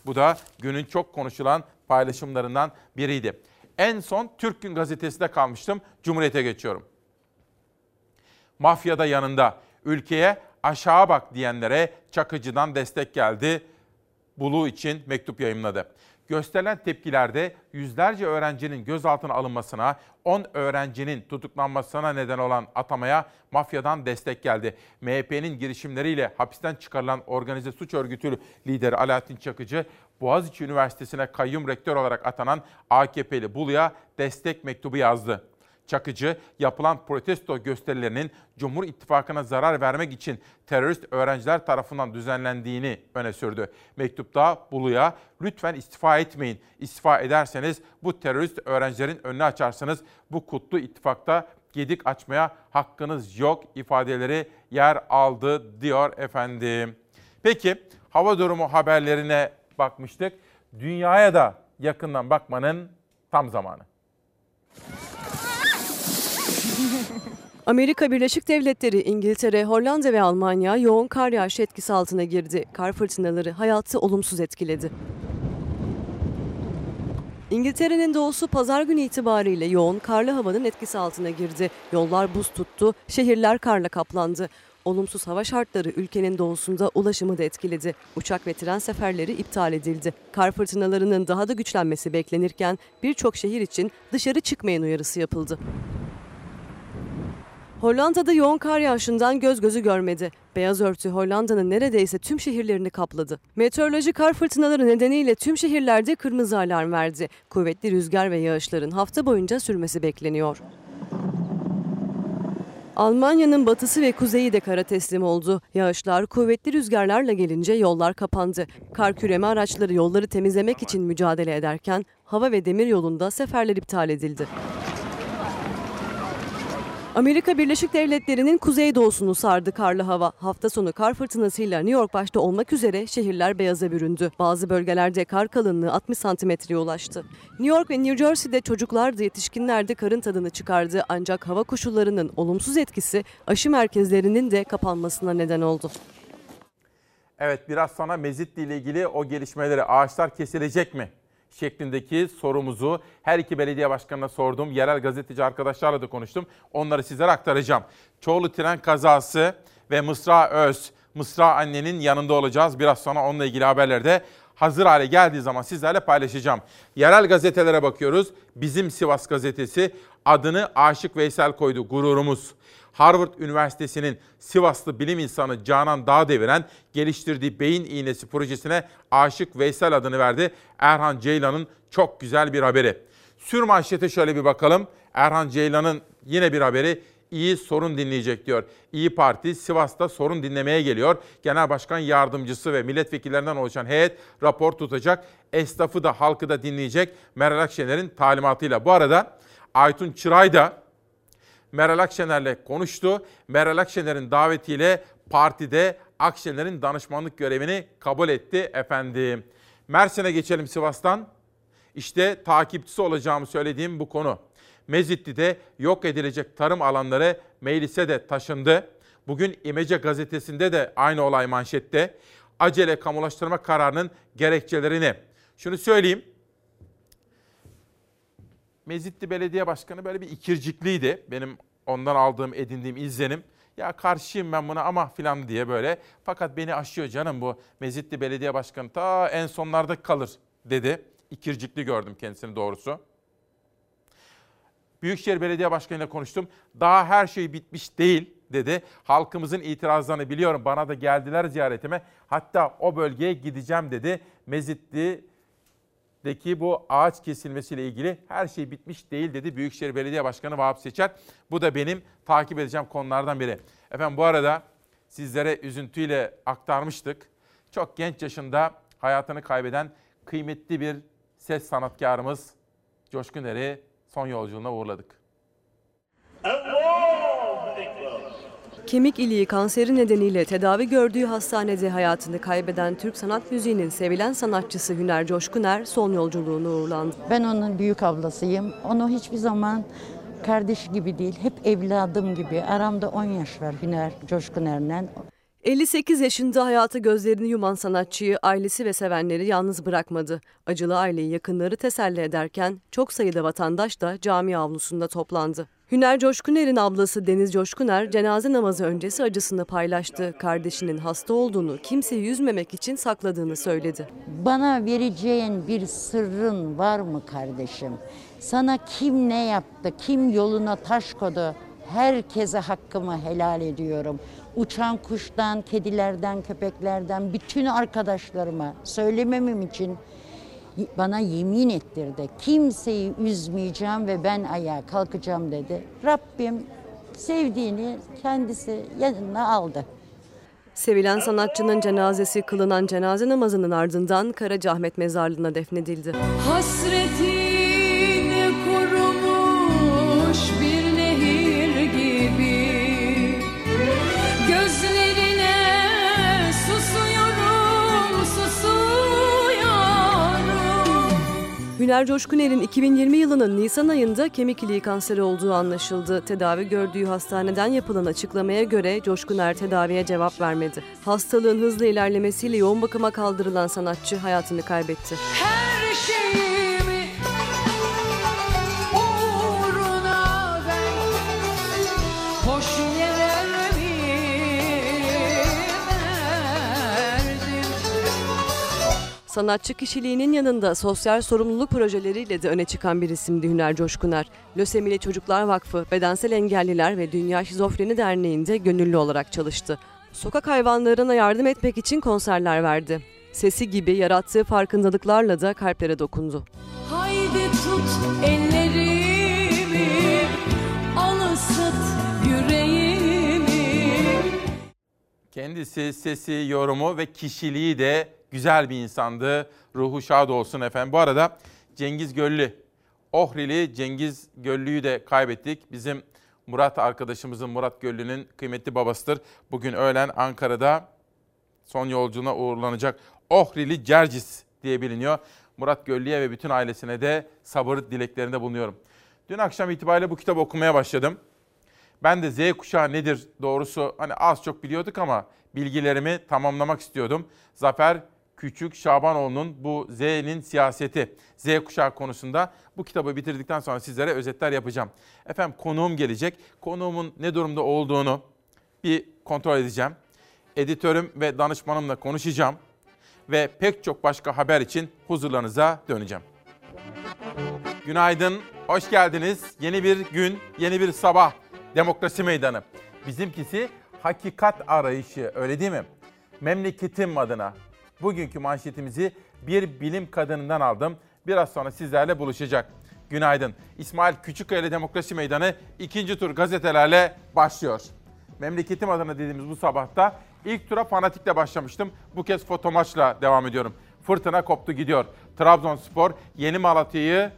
bu da günün çok konuşulan paylaşımlarından biriydi. En son Türk Gün Gazetesi'de kalmıştım. Cumhuriyet'e geçiyorum. Mafyada yanında ülkeye aşağı bak diyenlere Çakıcı'dan destek geldi. Bulu için mektup yayımladı. Gösterilen tepkilerde yüzlerce öğrencinin gözaltına alınmasına, 10 öğrencinin tutuklanmasına neden olan atamaya mafyadan destek geldi. MHP'nin girişimleriyle hapisten çıkarılan organize suç örgütü lideri Alaaddin Çakıcı, Boğaziçi Üniversitesi'ne kayyum rektör olarak atanan AKP'li Bulu'ya destek mektubu yazdı. Çakıcı yapılan protesto gösterilerinin Cumhur İttifakı'na zarar vermek için terörist öğrenciler tarafından düzenlendiğini öne sürdü. Mektupta Bulu'ya lütfen istifa etmeyin. İstifa ederseniz bu terörist öğrencilerin önünü açarsınız. Bu kutlu ittifakta gedik açmaya hakkınız yok ifadeleri yer aldı diyor efendim. Peki hava durumu haberlerine bakmıştık. Dünyaya da yakından bakmanın tam zamanı. Amerika Birleşik Devletleri, İngiltere, Hollanda ve Almanya yoğun kar yağışı etkisi altına girdi. Kar fırtınaları hayatı olumsuz etkiledi. İngiltere'nin doğusu pazar günü itibariyle yoğun karlı havanın etkisi altına girdi. Yollar buz tuttu, şehirler karla kaplandı. Olumsuz hava şartları ülkenin doğusunda ulaşımı da etkiledi. Uçak ve tren seferleri iptal edildi. Kar fırtınalarının daha da güçlenmesi beklenirken birçok şehir için dışarı çıkmayın uyarısı yapıldı. Hollanda'da yoğun kar yağışından göz gözü görmedi. Beyaz örtü Hollanda'nın neredeyse tüm şehirlerini kapladı. Meteoroloji kar fırtınaları nedeniyle tüm şehirlerde kırmızı alarm verdi. Kuvvetli rüzgar ve yağışların hafta boyunca sürmesi bekleniyor. Almanya'nın batısı ve kuzeyi de kara teslim oldu. Yağışlar kuvvetli rüzgarlarla gelince yollar kapandı. Kar küreme araçları yolları temizlemek için mücadele ederken hava ve demir yolunda seferler iptal edildi. Amerika Birleşik Devletleri'nin kuzeydoğusunu sardı karlı hava. Hafta sonu kar fırtınasıyla New York başta olmak üzere şehirler beyaza büründü. Bazı bölgelerde kar kalınlığı 60 santimetreye ulaştı. New York ve New Jersey'de çocuklar da yetişkinler de karın tadını çıkardı. Ancak hava koşullarının olumsuz etkisi aşı merkezlerinin de kapanmasına neden oldu. Evet biraz sonra Mezitli ile ilgili o gelişmeleri ağaçlar kesilecek mi? Şeklindeki sorumuzu her iki belediye başkanına sordum. Yerel gazeteci arkadaşlarla da konuştum. Onları sizlere aktaracağım. Çoğulu tren kazası ve Mısra Öz, Mısra annenin yanında olacağız. Biraz sonra onunla ilgili haberlerde hazır hale geldiği zaman sizlerle paylaşacağım. Yerel gazetelere bakıyoruz. Bizim Sivas gazetesi adını Aşık Veysel koydu. Gururumuz. Harvard Üniversitesi'nin Sivaslı bilim insanı Canan Dağdeviren geliştirdiği beyin iğnesi projesine Aşık Veysel adını verdi. Erhan Ceylan'ın çok güzel bir haberi. Sür manşete şöyle bir bakalım. Erhan Ceylan'ın yine bir haberi iyi sorun dinleyecek diyor. İyi Parti Sivas'ta sorun dinlemeye geliyor. Genel Başkan Yardımcısı ve milletvekillerinden oluşan heyet rapor tutacak. Esnafı da halkı da dinleyecek Meral Akşener'in talimatıyla. Bu arada Aytun Çıray da Meral Akşener'le konuştu. Meral Akşener'in davetiyle partide Akşener'in danışmanlık görevini kabul etti efendim. Mersin'e geçelim Sivas'tan. İşte takipçisi olacağımı söylediğim bu konu. Mezitli'de yok edilecek tarım alanları meclise de taşındı. Bugün İmece gazetesinde de aynı olay manşette. Acele kamulaştırma kararının gerekçelerini. Şunu söyleyeyim. Mezitli Belediye Başkanı böyle bir ikircikliydi. Benim ondan aldığım, edindiğim izlenim. Ya karşıyım ben buna ama filan diye böyle. Fakat beni aşıyor canım bu Mezitli Belediye Başkanı ta en sonlarda kalır dedi. İkircikli gördüm kendisini doğrusu. Büyükşehir Belediye Başkanı ile konuştum. Daha her şey bitmiş değil dedi. Halkımızın itirazlarını biliyorum. Bana da geldiler ziyaretime. Hatta o bölgeye gideceğim dedi. Mezitli deki bu ağaç kesilmesiyle ilgili her şey bitmiş değil dedi Büyükşehir Belediye Başkanı Vahap Seçer. Bu da benim takip edeceğim konulardan biri. Efendim bu arada sizlere üzüntüyle aktarmıştık. Çok genç yaşında hayatını kaybeden kıymetli bir ses sanatkarımız Coşkun Er'i son yolculuğuna uğurladık. Kemik iliği kanseri nedeniyle tedavi gördüğü hastanede hayatını kaybeden Türk sanat müziğinin sevilen sanatçısı Hüner Coşkuner son yolculuğunu uğurlandı. Ben onun büyük ablasıyım. Onu hiçbir zaman kardeş gibi değil, hep evladım gibi. Aramda 10 yaş var Hüner Coşkuner'le. 58 yaşında hayatı gözlerini yuman sanatçıyı ailesi ve sevenleri yalnız bırakmadı. Acılı aileyi yakınları teselli ederken çok sayıda vatandaş da cami avlusunda toplandı. Hüner Coşkuner'in ablası Deniz Coşkuner cenaze namazı öncesi acısını paylaştı. Kardeşinin hasta olduğunu kimseyi üzmemek için sakladığını söyledi. Bana vereceğin bir sırrın var mı kardeşim? Sana kim ne yaptı, kim yoluna taş kodu? Herkese hakkımı helal ediyorum. Uçan kuştan, kedilerden, köpeklerden bütün arkadaşlarıma söylememem için bana yemin ettirdi. Kimseyi üzmeyeceğim ve ben ayağa kalkacağım dedi. Rabbim sevdiğini kendisi yanına aldı. Sevilen sanatçının cenazesi kılınan cenaze namazının ardından Karacaahmet mezarlığına defnedildi. Hasreti Hüner Coşkuner'in 2020 yılının Nisan ayında kemik iliği kanseri olduğu anlaşıldı. Tedavi gördüğü hastaneden yapılan açıklamaya göre Coşkuner tedaviye cevap vermedi. Hastalığın hızlı ilerlemesiyle yoğun bakıma kaldırılan sanatçı hayatını kaybetti. Her şeyimi Sanatçı kişiliğinin yanında sosyal sorumluluk projeleriyle de öne çıkan bir isimdi Hüner Coşkuner. Lösemili Çocuklar Vakfı, Bedensel Engelliler ve Dünya Şizofreni Derneği'nde gönüllü olarak çalıştı. Sokak hayvanlarına yardım etmek için konserler verdi. Sesi gibi yarattığı farkındalıklarla da kalplere dokundu. Haydi tut ellerimi, al ısıt yüreğimi. Kendisi, sesi, yorumu ve kişiliği de güzel bir insandı. Ruhu şad olsun efendim. Bu arada Cengiz Göllü, Ohrili Cengiz Göllü'yü de kaybettik. Bizim Murat arkadaşımızın Murat Göllü'nün kıymetli babasıdır. Bugün öğlen Ankara'da son yolculuğuna uğurlanacak Ohrili Cercis diye biliniyor. Murat Göllü'ye ve bütün ailesine de sabır dileklerinde bulunuyorum. Dün akşam itibariyle bu kitabı okumaya başladım. Ben de Z kuşağı nedir doğrusu hani az çok biliyorduk ama bilgilerimi tamamlamak istiyordum. Zafer Küçük Şabanoğlu'nun bu Z'nin siyaseti, Z kuşağı konusunda bu kitabı bitirdikten sonra sizlere özetler yapacağım. Efendim konuğum gelecek. Konuğumun ne durumda olduğunu bir kontrol edeceğim. Editörüm ve danışmanımla konuşacağım ve pek çok başka haber için huzurlarınıza döneceğim. Günaydın, hoş geldiniz. Yeni bir gün, yeni bir sabah. Demokrasi Meydanı. Bizimkisi hakikat arayışı, öyle değil mi? Memleketim adına. Bugünkü manşetimizi bir bilim kadınından aldım. Biraz sonra sizlerle buluşacak. Günaydın. İsmail Küçükkaya Demokrasi Meydanı ikinci tur gazetelerle başlıyor. Memleketim adına dediğimiz bu sabahta ilk tura fanatikle başlamıştım. Bu kez foto maçla devam ediyorum. Fırtına koptu gidiyor. Trabzonspor Yeni Malatya'yı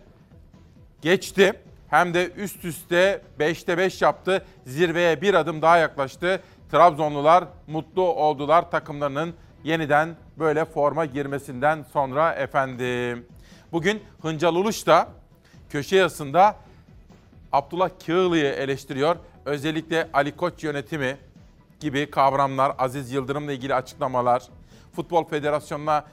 geçti. Hem de üst üste 5'te 5 yaptı. Zirveye bir adım daha yaklaştı. Trabzonlular mutlu oldular takımlarının yeniden böyle forma girmesinden sonra efendim. Bugün Hıncal Uluş da köşe yazısında Abdullah Kağılı'yı eleştiriyor. Özellikle Ali Koç yönetimi gibi kavramlar, Aziz Yıldırım'la ilgili açıklamalar, Futbol Federasyonu'na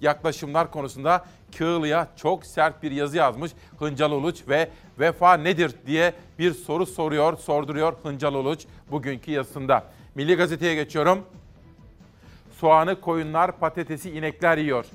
yaklaşımlar konusunda Kığılı'ya çok sert bir yazı yazmış Hıncal Uluç ve vefa nedir diye bir soru soruyor, sorduruyor Hıncal Uluç bugünkü yazısında. Milli Gazete'ye geçiyorum. Soğanı koyunlar, patatesi inekler yiyor.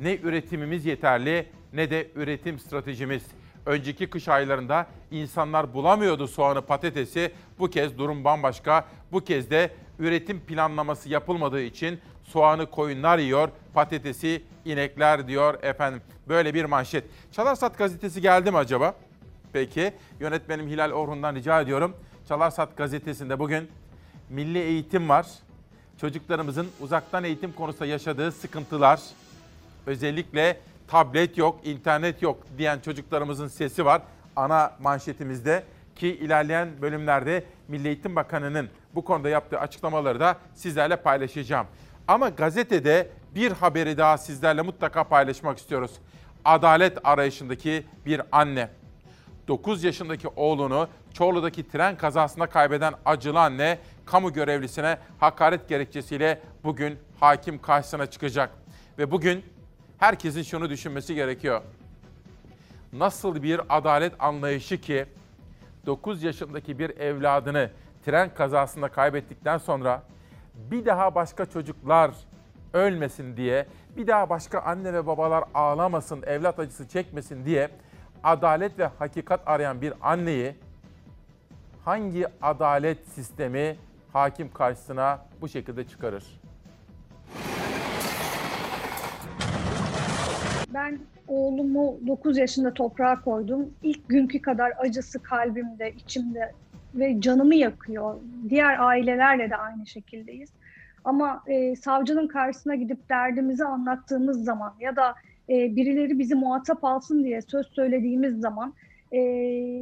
Ne üretimimiz yeterli ne de üretim stratejimiz. Önceki kış aylarında insanlar bulamıyordu soğanı, patatesi. Bu kez durum bambaşka. Bu kez de üretim planlaması yapılmadığı için soğanı koyunlar yiyor, patatesi inekler diyor efendim. Böyle bir manşet. Çalarsat gazetesi geldi mi acaba? Peki yönetmenim Hilal Orhun'dan rica ediyorum. Çalarsat gazetesinde bugün milli eğitim var. Çocuklarımızın uzaktan eğitim konusunda yaşadığı sıkıntılar, özellikle tablet yok, internet yok diyen çocuklarımızın sesi var ana manşetimizde ki ilerleyen bölümlerde Milli Eğitim Bakanı'nın bu konuda yaptığı açıklamaları da sizlerle paylaşacağım. Ama gazetede bir haberi daha sizlerle mutlaka paylaşmak istiyoruz. Adalet arayışındaki bir anne. 9 yaşındaki oğlunu Çorlu'daki tren kazasında kaybeden acılı anne kamu görevlisine hakaret gerekçesiyle bugün hakim karşısına çıkacak. Ve bugün herkesin şunu düşünmesi gerekiyor. Nasıl bir adalet anlayışı ki 9 yaşındaki bir evladını tren kazasında kaybettikten sonra bir daha başka çocuklar ölmesin diye, bir daha başka anne ve babalar ağlamasın, evlat acısı çekmesin diye adalet ve hakikat arayan bir anneyi hangi adalet sistemi hakim karşısına bu şekilde çıkarır? Ben oğlumu 9 yaşında toprağa koydum. İlk günkü kadar acısı kalbimde, içimde ve canımı yakıyor. Diğer ailelerle de aynı şekildeyiz. Ama e, savcının karşısına gidip derdimizi anlattığımız zaman ya da e, birileri bizi muhatap alsın diye söz söylediğimiz zaman e,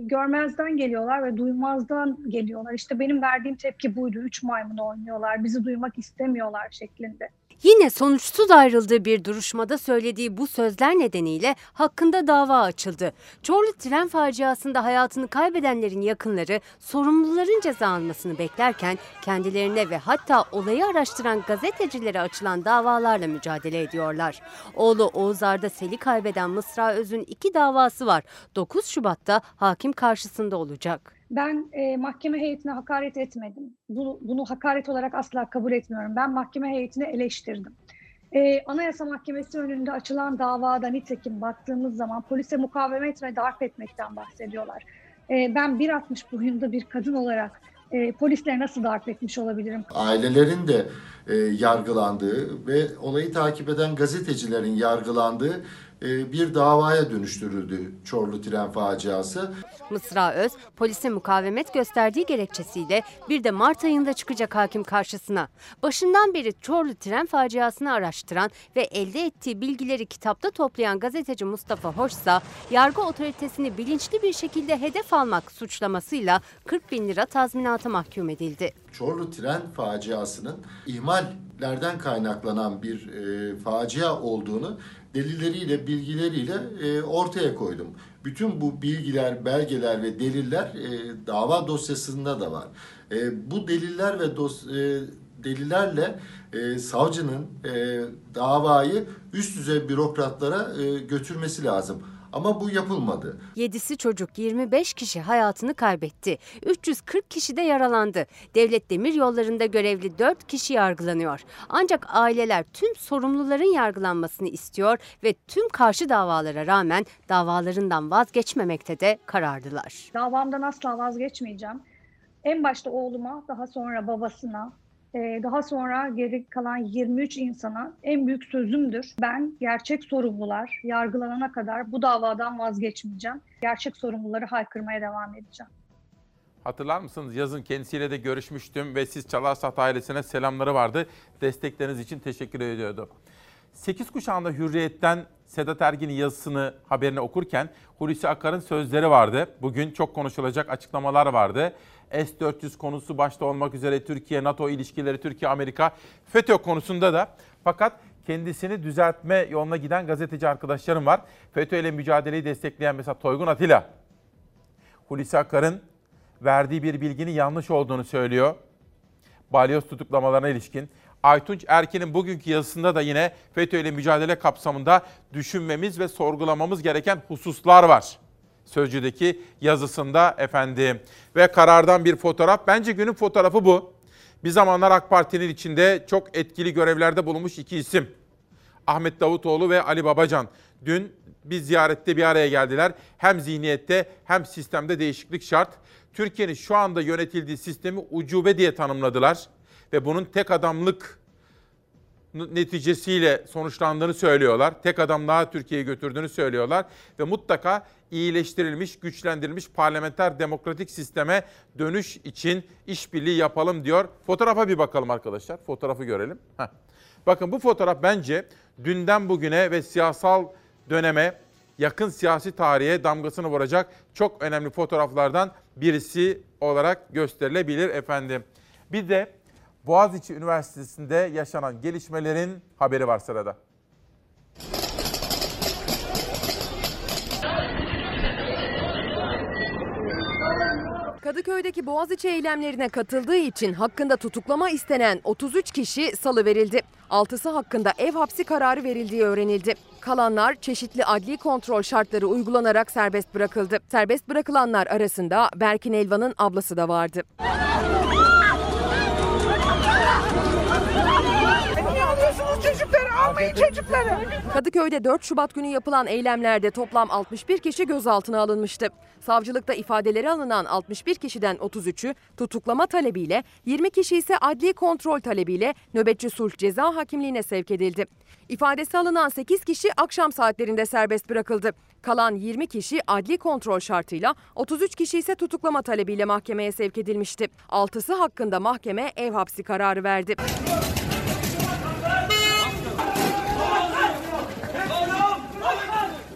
görmezden geliyorlar ve duymazdan geliyorlar. İşte benim verdiğim tepki buydu. Üç maymun oynuyorlar, bizi duymak istemiyorlar şeklinde. Yine sonuçsuz ayrıldığı bir duruşmada söylediği bu sözler nedeniyle hakkında dava açıldı. Çorlu tren faciasında hayatını kaybedenlerin yakınları sorumluların ceza almasını beklerken kendilerine ve hatta olayı araştıran gazetecilere açılan davalarla mücadele ediyorlar. Oğlu Oğuz Arda Sel'i kaybeden Mısra Öz'ün iki davası var. 9 Şubat'ta hakim karşısında olacak. Ben e, mahkeme heyetine hakaret etmedim. Bunu, bunu hakaret olarak asla kabul etmiyorum. Ben mahkeme heyetini eleştirdim. E, Anayasa Mahkemesi önünde açılan davada nitekim baktığımız zaman polise mukavemet ve darp etmekten bahsediyorlar. E, ben 1.60 boyunda bir kadın olarak e, polisleri nasıl darp etmiş olabilirim? Ailelerin de e, yargılandığı ve olayı takip eden gazetecilerin yargılandığı bir davaya dönüştürüldü Çorlu tren faciası. Mısra Öz, polisin mukavemet gösterdiği gerekçesiyle bir de Mart ayında çıkacak hakim karşısına. Başından beri Çorlu tren faciasını araştıran ve elde ettiği bilgileri kitapta toplayan gazeteci Mustafa Hoşsa, yargı otoritesini bilinçli bir şekilde hedef almak suçlamasıyla 40 bin lira tazminata mahkum edildi. Çorlu tren faciasının ihmallerden kaynaklanan bir e, facia olduğunu delilleriyle, bilgileriyle e, ortaya koydum. Bütün bu bilgiler, belgeler ve deliller e, dava dosyasında da var. E, bu deliller ve dos, e, delillerle e, savcının e, davayı üst düzey bürokratlara e, götürmesi lazım. Ama bu yapılmadı. 7'si çocuk 25 kişi hayatını kaybetti. 340 kişi de yaralandı. Devlet demir yollarında görevli 4 kişi yargılanıyor. Ancak aileler tüm sorumluların yargılanmasını istiyor ve tüm karşı davalara rağmen davalarından vazgeçmemekte de kararlılar. Davamdan asla vazgeçmeyeceğim. En başta oğluma, daha sonra babasına, daha sonra geri kalan 23 insana en büyük sözümdür. Ben gerçek sorumlular yargılanana kadar bu davadan vazgeçmeyeceğim. Gerçek sorumluları haykırmaya devam edeceğim. Hatırlar mısınız? Yazın kendisiyle de görüşmüştüm ve siz Çalarsat ailesine selamları vardı. Destekleriniz için teşekkür ediyordu. 8 kuşağında Hürriyet'ten Sedat Ergin'in yazısını, haberini okurken Hulusi Akar'ın sözleri vardı. Bugün çok konuşulacak açıklamalar vardı. S-400 konusu başta olmak üzere Türkiye-NATO ilişkileri, Türkiye-Amerika, FETÖ konusunda da fakat kendisini düzeltme yoluna giden gazeteci arkadaşlarım var. FETÖ ile mücadeleyi destekleyen mesela Toygun Atilla, Hulusi Akar'ın verdiği bir bilginin yanlış olduğunu söylüyor. Balyoz tutuklamalarına ilişkin. Aytunç Erkin'in bugünkü yazısında da yine FETÖ ile mücadele kapsamında düşünmemiz ve sorgulamamız gereken hususlar var. Sözcü'deki yazısında efendim. Ve karardan bir fotoğraf. Bence günün fotoğrafı bu. Bir zamanlar AK Parti'nin içinde çok etkili görevlerde bulunmuş iki isim. Ahmet Davutoğlu ve Ali Babacan. Dün bir ziyarette bir araya geldiler. Hem zihniyette hem sistemde değişiklik şart. Türkiye'nin şu anda yönetildiği sistemi ucube diye tanımladılar. Ve bunun tek adamlık neticesiyle sonuçlandığını söylüyorlar. Tek adamlığa Türkiye'yi götürdüğünü söylüyorlar. Ve mutlaka iyileştirilmiş, güçlendirilmiş parlamenter demokratik sisteme dönüş için işbirliği yapalım diyor. Fotoğrafa bir bakalım arkadaşlar. Fotoğrafı görelim. Heh. Bakın bu fotoğraf bence dünden bugüne ve siyasal döneme yakın siyasi tarihe damgasını vuracak çok önemli fotoğraflardan birisi olarak gösterilebilir efendim. Bir de Boğaziçi Üniversitesi'nde yaşanan gelişmelerin haberi var sırada. Kadıköy'deki Boğaziçi eylemlerine katıldığı için hakkında tutuklama istenen 33 kişi salı verildi. 6'sı hakkında ev hapsi kararı verildiği öğrenildi. Kalanlar çeşitli adli kontrol şartları uygulanarak serbest bırakıldı. Serbest bırakılanlar arasında Berkin Elvan'ın ablası da vardı. Almayın çocukları. Kadıköy'de 4 Şubat günü yapılan eylemlerde toplam 61 kişi gözaltına alınmıştı. Savcılıkta ifadeleri alınan 61 kişiden 33'ü tutuklama talebiyle, 20 kişi ise adli kontrol talebiyle nöbetçi sulh ceza hakimliğine sevk edildi. İfadesi alınan 8 kişi akşam saatlerinde serbest bırakıldı. Kalan 20 kişi adli kontrol şartıyla, 33 kişi ise tutuklama talebiyle mahkemeye sevk edilmişti. 6'sı hakkında mahkeme ev hapsi kararı verdi.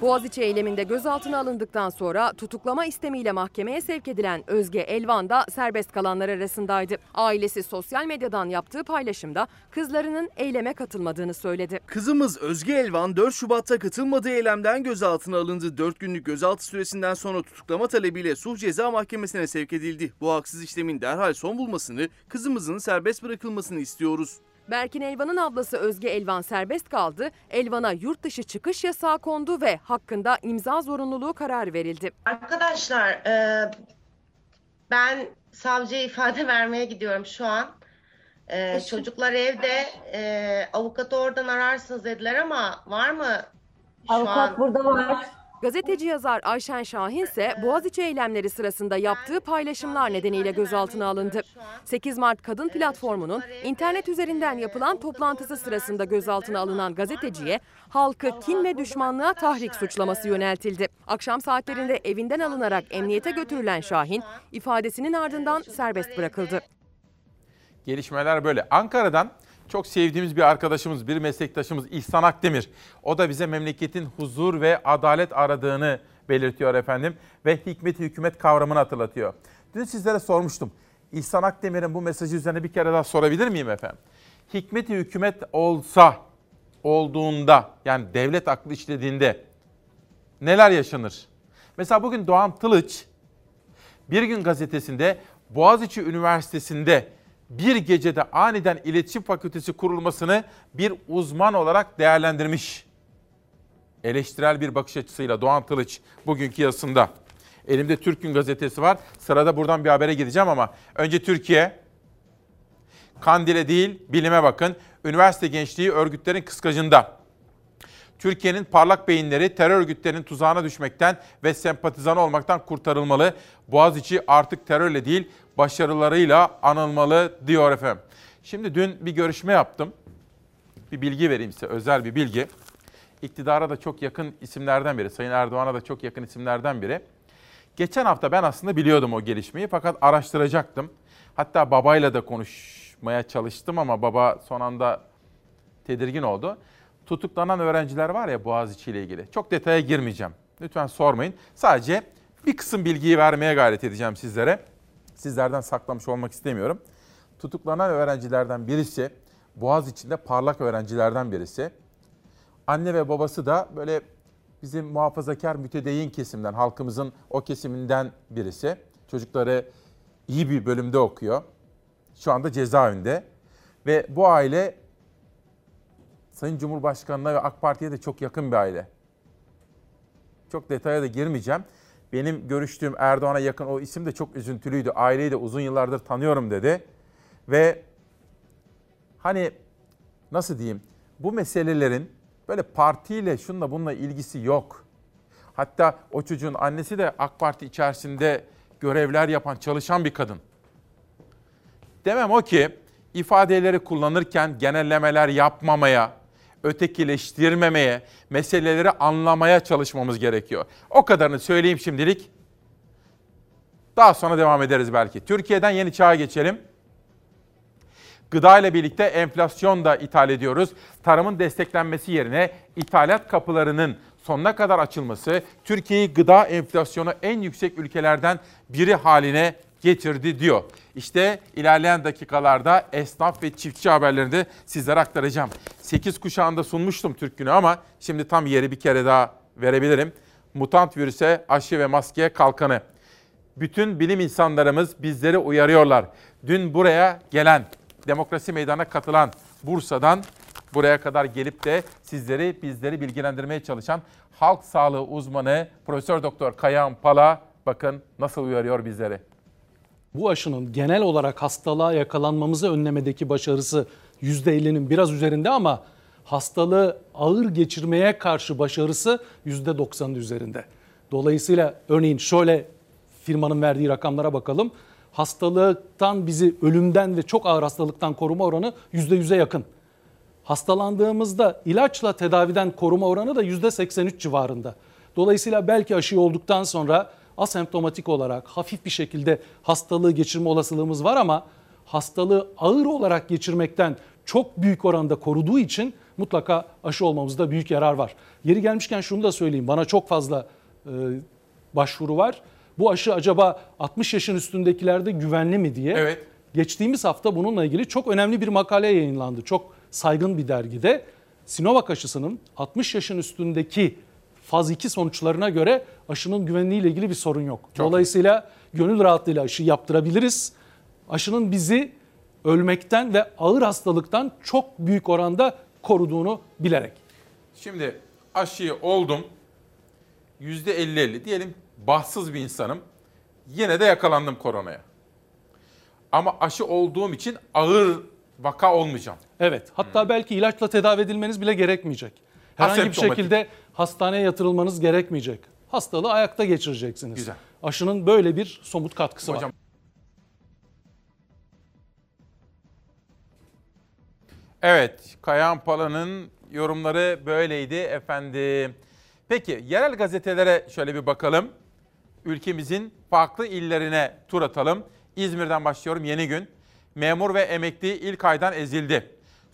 Boğaziçi eyleminde gözaltına alındıktan sonra tutuklama istemiyle mahkemeye sevk edilen Özge Elvan da serbest kalanlar arasındaydı. Ailesi sosyal medyadan yaptığı paylaşımda kızlarının eyleme katılmadığını söyledi. Kızımız Özge Elvan 4 Şubat'ta katılmadığı eylemden gözaltına alındı. 4 günlük gözaltı süresinden sonra tutuklama talebiyle Suh Ceza Mahkemesi'ne sevk edildi. Bu haksız işlemin derhal son bulmasını, kızımızın serbest bırakılmasını istiyoruz. Berkin Elvan'ın ablası Özge Elvan serbest kaldı. Elvan'a yurt dışı çıkış yasağı kondu ve hakkında imza zorunluluğu kararı verildi. Arkadaşlar e, ben savcıya ifade vermeye gidiyorum şu an. E, çocuklar evde e, avukatı oradan ararsınız dediler ama var mı şu Avukat an? burada var. Gazeteci yazar Ayşen Şahin ise Boğaziçi eylemleri sırasında yaptığı paylaşımlar nedeniyle gözaltına alındı. 8 Mart Kadın Platformu'nun internet üzerinden yapılan toplantısı sırasında gözaltına alınan gazeteciye halkı kin ve düşmanlığa tahrik suçlaması yöneltildi. Akşam saatlerinde evinden alınarak emniyete götürülen Şahin ifadesinin ardından serbest bırakıldı. Gelişmeler böyle. Ankara'dan çok sevdiğimiz bir arkadaşımız, bir meslektaşımız İhsan Akdemir. O da bize memleketin huzur ve adalet aradığını belirtiyor efendim ve hikmet hükümet kavramını hatırlatıyor. Dün sizlere sormuştum. İhsan Akdemir'in bu mesajı üzerine bir kere daha sorabilir miyim efendim? Hikmet hükümet olsa, olduğunda yani devlet aklı işlediğinde neler yaşanır? Mesela bugün Doğan Tılıç Bir Gün gazetesinde Boğaziçi Üniversitesi'nde bir gecede aniden iletişim fakültesi kurulmasını bir uzman olarak değerlendirmiş. Eleştirel bir bakış açısıyla Doğan Tılıç bugünkü yazısında. Elimde Türk Gün gazetesi var. Sırada buradan bir habere gideceğim ama önce Türkiye. Kandil'e değil bilime bakın. Üniversite gençliği örgütlerin kıskacında. Türkiye'nin parlak beyinleri terör örgütlerinin tuzağına düşmekten ve sempatizan olmaktan kurtarılmalı. Boğaziçi artık terörle değil başarılarıyla anılmalı diyor efendim. Şimdi dün bir görüşme yaptım. Bir bilgi vereyim size, özel bir bilgi. İktidara da çok yakın isimlerden biri, Sayın Erdoğan'a da çok yakın isimlerden biri. Geçen hafta ben aslında biliyordum o gelişmeyi fakat araştıracaktım. Hatta babayla da konuşmaya çalıştım ama baba son anda tedirgin oldu. Tutuklanan öğrenciler var ya Boğaziçi ile ilgili. Çok detaya girmeyeceğim. Lütfen sormayın. Sadece bir kısım bilgiyi vermeye gayret edeceğim sizlere. Sizlerden saklamış olmak istemiyorum. Tutuklanan öğrencilerden birisi Boğaz içinde parlak öğrencilerden birisi. Anne ve babası da böyle bizim muhafazakar mütedeyyin kesimden, halkımızın o kesiminden birisi. Çocukları iyi bir bölümde okuyor. Şu anda cezaevinde. Ve bu aile Sayın Cumhurbaşkanı'na ve AK Parti'ye de çok yakın bir aile. Çok detaya da girmeyeceğim. Benim görüştüğüm Erdoğan'a yakın o isim de çok üzüntülüydü. Aileyi de uzun yıllardır tanıyorum dedi. Ve hani nasıl diyeyim bu meselelerin böyle partiyle şunla bununla ilgisi yok. Hatta o çocuğun annesi de AK Parti içerisinde görevler yapan, çalışan bir kadın. Demem o ki ifadeleri kullanırken genellemeler yapmamaya, ötekileştirmemeye, meseleleri anlamaya çalışmamız gerekiyor. O kadarını söyleyeyim şimdilik. Daha sonra devam ederiz belki. Türkiye'den yeni çağa geçelim. Gıda ile birlikte enflasyon da ithal ediyoruz. Tarımın desteklenmesi yerine ithalat kapılarının sonuna kadar açılması Türkiye'yi gıda enflasyonu en yüksek ülkelerden biri haline getirdi diyor. İşte ilerleyen dakikalarda esnaf ve çiftçi haberlerini de sizlere aktaracağım. 8 kuşağında sunmuştum Türk Günü ama şimdi tam yeri bir kere daha verebilirim. Mutant virüse aşı ve maskeye kalkanı. Bütün bilim insanlarımız bizleri uyarıyorlar. Dün buraya gelen, demokrasi meydana katılan Bursa'dan buraya kadar gelip de sizleri, bizleri bilgilendirmeye çalışan halk sağlığı uzmanı Profesör Doktor Kayahan Pala bakın nasıl uyarıyor bizleri. Bu aşının genel olarak hastalığa yakalanmamızı önlemedeki başarısı %50'nin biraz üzerinde ama hastalığı ağır geçirmeye karşı başarısı %90'ın üzerinde. Dolayısıyla örneğin şöyle firmanın verdiği rakamlara bakalım. Hastalıktan bizi ölümden ve çok ağır hastalıktan koruma oranı %100'e yakın. Hastalandığımızda ilaçla tedaviden koruma oranı da %83 civarında. Dolayısıyla belki aşı olduktan sonra asemptomatik olarak hafif bir şekilde hastalığı geçirme olasılığımız var ama hastalığı ağır olarak geçirmekten çok büyük oranda koruduğu için mutlaka aşı olmamızda büyük yarar var. Yeri gelmişken şunu da söyleyeyim. Bana çok fazla e, başvuru var. Bu aşı acaba 60 yaşın üstündekilerde güvenli mi diye. Evet. Geçtiğimiz hafta bununla ilgili çok önemli bir makale yayınlandı. Çok saygın bir dergide. Sinovac aşısının 60 yaşın üstündeki faz 2 sonuçlarına göre aşının güvenliğiyle ilgili bir sorun yok. Çok Dolayısıyla iyi. gönül rahatlığıyla aşı yaptırabiliriz. Aşının bizi ölmekten ve ağır hastalıktan çok büyük oranda koruduğunu bilerek. Şimdi aşıyı oldum. %50-50 diyelim bahtsız bir insanım. Yine de yakalandım koronaya. Ama aşı olduğum için ağır vaka olmayacağım. Evet. Hatta hmm. belki ilaçla tedavi edilmeniz bile gerekmeyecek. Herhangi bir şekilde hastaneye yatırılmanız gerekmeyecek. Hastalığı ayakta geçireceksiniz. Güzel. Aşının böyle bir somut katkısı Hocam, var. Evet, Kayahan Pala'nın yorumları böyleydi efendim. Peki, yerel gazetelere şöyle bir bakalım. Ülkemizin farklı illerine tur atalım. İzmir'den başlıyorum yeni gün. Memur ve emekli ilk aydan ezildi.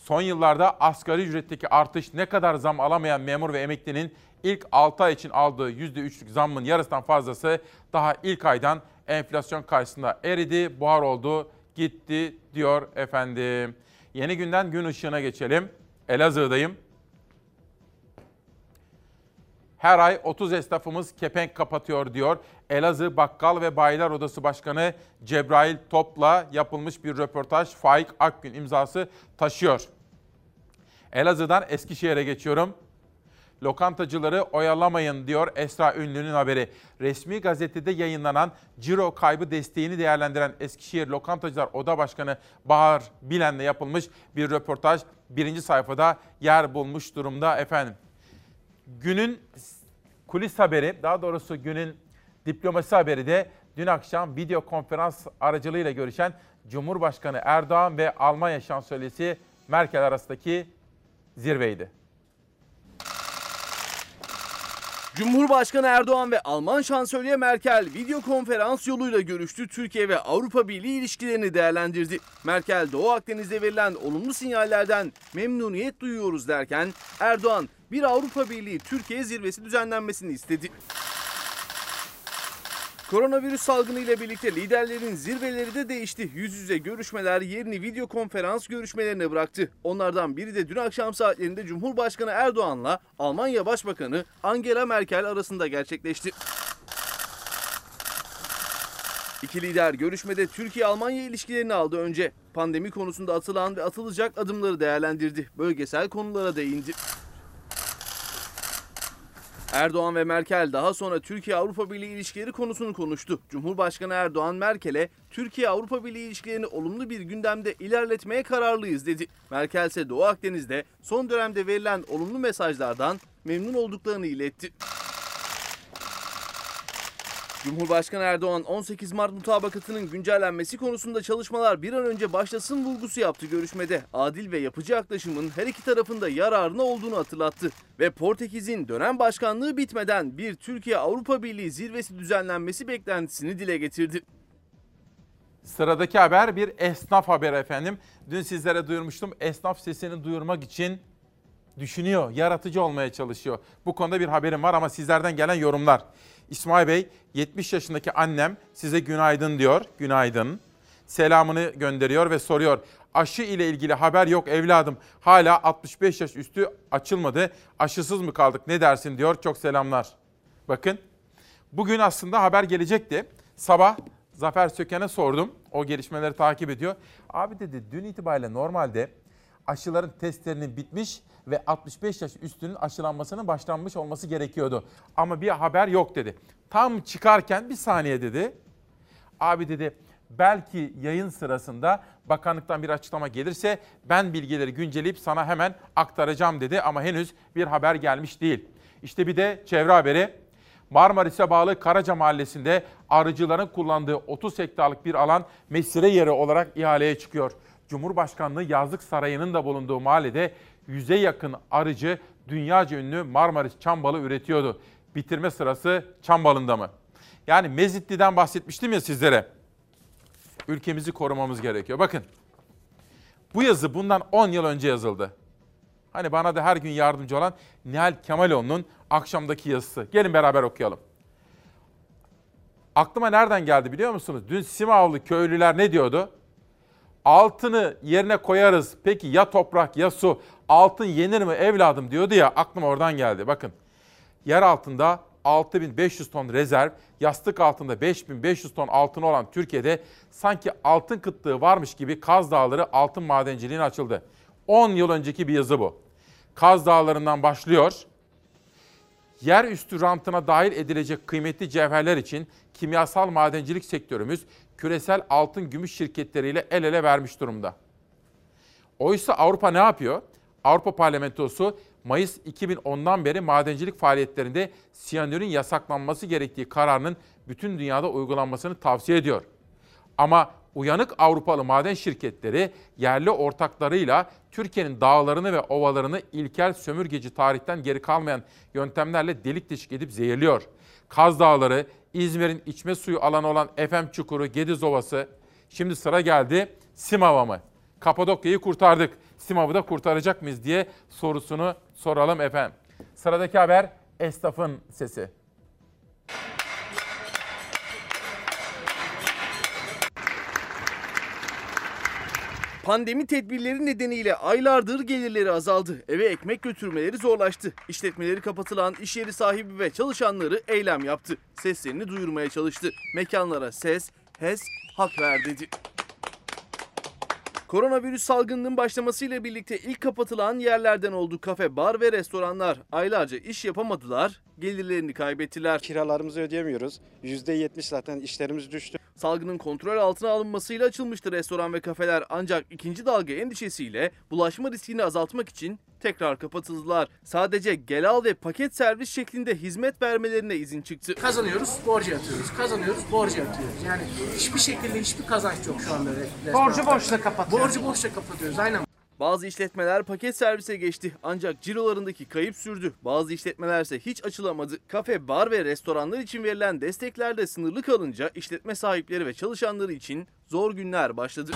Son yıllarda asgari ücretteki artış ne kadar zam alamayan memur ve emeklinin ilk 6 ay için aldığı %3'lük zammın yarısından fazlası daha ilk aydan enflasyon karşısında eridi, buhar oldu, gitti diyor efendim. Yeni günden gün ışığına geçelim. Elazığ'dayım. Her ay 30 esnafımız kepenk kapatıyor diyor. Elazığ Bakkal ve Bayiler Odası Başkanı Cebrail Top'la yapılmış bir röportaj Faik Akgün imzası taşıyor. Elazığ'dan Eskişehir'e geçiyorum. Lokantacıları oyalamayın diyor Esra Ünlü'nün haberi. Resmi gazetede yayınlanan ciro kaybı desteğini değerlendiren Eskişehir Lokantacılar Oda Başkanı Bahar Bilen'le yapılmış bir röportaj birinci sayfada yer bulmuş durumda efendim. Günün kulis haberi, daha doğrusu günün diplomasi haberi de dün akşam video konferans aracılığıyla görüşen Cumhurbaşkanı Erdoğan ve Almanya Şansölyesi Merkel arasındaki zirveydi. Cumhurbaşkanı Erdoğan ve Alman Şansölye Merkel video konferans yoluyla görüştü. Türkiye ve Avrupa Birliği ilişkilerini değerlendirdi. Merkel Doğu Akdeniz'de verilen olumlu sinyallerden memnuniyet duyuyoruz derken Erdoğan bir Avrupa Birliği Türkiye zirvesi düzenlenmesini istedi. Koronavirüs salgını ile birlikte liderlerin zirveleri de değişti. Yüz yüze görüşmeler yerini video konferans görüşmelerine bıraktı. Onlardan biri de dün akşam saatlerinde Cumhurbaşkanı Erdoğan'la Almanya Başbakanı Angela Merkel arasında gerçekleşti. İki lider görüşmede Türkiye-Almanya ilişkilerini aldı önce. Pandemi konusunda atılan ve atılacak adımları değerlendirdi. Bölgesel konulara değindi. Erdoğan ve Merkel daha sonra Türkiye-Avrupa Birliği ilişkileri konusunu konuştu. Cumhurbaşkanı Erdoğan Merkel'e Türkiye-Avrupa Birliği ilişkilerini olumlu bir gündemde ilerletmeye kararlıyız dedi. Merkel ise Doğu Akdeniz'de son dönemde verilen olumlu mesajlardan memnun olduklarını iletti. Cumhurbaşkanı Erdoğan 18 Mart mutabakatının güncellenmesi konusunda çalışmalar bir an önce başlasın vurgusu yaptı görüşmede. Adil ve yapıcı yaklaşımın her iki tarafında yararına olduğunu hatırlattı. Ve Portekiz'in dönem başkanlığı bitmeden bir Türkiye-Avrupa Birliği zirvesi düzenlenmesi beklentisini dile getirdi. Sıradaki haber bir esnaf haberi efendim. Dün sizlere duyurmuştum. Esnaf sesini duyurmak için düşünüyor, yaratıcı olmaya çalışıyor. Bu konuda bir haberim var ama sizlerden gelen yorumlar. İsmail Bey, 70 yaşındaki annem size günaydın diyor. Günaydın. Selamını gönderiyor ve soruyor. Aşı ile ilgili haber yok evladım. Hala 65 yaş üstü açılmadı. Aşısız mı kaldık ne dersin diyor. Çok selamlar. Bakın bugün aslında haber gelecekti. Sabah Zafer Söken'e sordum. O gelişmeleri takip ediyor. Abi dedi dün itibariyle normalde aşıların testlerinin bitmiş ve 65 yaş üstünün aşılanmasının başlanmış olması gerekiyordu. Ama bir haber yok dedi. Tam çıkarken bir saniye dedi. Abi dedi belki yayın sırasında bakanlıktan bir açıklama gelirse ben bilgileri güncelleyip sana hemen aktaracağım dedi ama henüz bir haber gelmiş değil. İşte bir de çevre haberi. Marmaris'e bağlı Karaca Mahallesi'nde arıcıların kullandığı 30 hektarlık bir alan mesire yeri olarak ihaleye çıkıyor. Cumhurbaşkanlığı Yazlık Sarayı'nın da bulunduğu mahallede yüze yakın arıcı dünyaca ünlü Marmaris çam balı üretiyordu. Bitirme sırası çam balında mı? Yani Mezitli'den bahsetmiştim ya sizlere. Ülkemizi korumamız gerekiyor. Bakın bu yazı bundan 10 yıl önce yazıldı. Hani bana da her gün yardımcı olan Nihal Kemaloğlu'nun akşamdaki yazısı. Gelin beraber okuyalım. Aklıma nereden geldi biliyor musunuz? Dün Simavlı köylüler ne diyordu? Altını yerine koyarız. Peki ya toprak ya su altın yenir mi evladım diyordu ya aklıma oradan geldi. Bakın yer altında 6500 ton rezerv, yastık altında 5500 ton altın olan Türkiye'de sanki altın kıtlığı varmış gibi Kaz Dağları altın madenciliğine açıldı. 10 yıl önceki bir yazı bu. Kaz Dağları'ndan başlıyor. Yerüstü rantına dahil edilecek kıymetli cevherler için kimyasal madencilik sektörümüz küresel altın gümüş şirketleriyle el ele vermiş durumda. Oysa Avrupa ne yapıyor? Avrupa Parlamentosu Mayıs 2010'dan beri madencilik faaliyetlerinde siyanürün yasaklanması gerektiği kararının bütün dünyada uygulanmasını tavsiye ediyor. Ama uyanık Avrupalı maden şirketleri yerli ortaklarıyla Türkiye'nin dağlarını ve ovalarını ilkel sömürgeci tarihten geri kalmayan yöntemlerle delik deşik edip zehirliyor. Kaz Dağları, İzmir'in içme suyu alanı olan Efem Çukuru, Gediz Ovası. Şimdi sıra geldi Simav'a mı? Kapadokya'yı kurtardık. Simav'ı da kurtaracak mıyız diye sorusunu soralım efendim. Sıradaki haber esnafın sesi. Pandemi tedbirleri nedeniyle aylardır gelirleri azaldı. Eve ekmek götürmeleri zorlaştı. İşletmeleri kapatılan iş yeri sahibi ve çalışanları eylem yaptı. Seslerini duyurmaya çalıştı. Mekanlara ses, HES, hak ver dedi. Koronavirüs salgınının başlamasıyla birlikte ilk kapatılan yerlerden oldu kafe, bar ve restoranlar. Aylarca iş yapamadılar, gelirlerini kaybettiler. Kiralarımızı ödeyemiyoruz. %70 zaten işlerimiz düştü. Salgının kontrol altına alınmasıyla açılmıştı restoran ve kafeler ancak ikinci dalga endişesiyle bulaşma riskini azaltmak için tekrar kapatıldılar. Sadece gel al ve paket servis şeklinde hizmet vermelerine izin çıktı. Kazanıyoruz, borcu yatıyoruz. Kazanıyoruz, borcu yatıyoruz. Yani hiçbir şekilde hiçbir kazanç yok şu anda. Borcu borçla kapatıyoruz. Borcu borçla kapatıyoruz aynen. Bazı işletmeler paket servise geçti ancak cirolarındaki kayıp sürdü. Bazı işletmelerse hiç açılamadı. Kafe, bar ve restoranlar için verilen destekler de sınırlı kalınca işletme sahipleri ve çalışanları için zor günler başladı.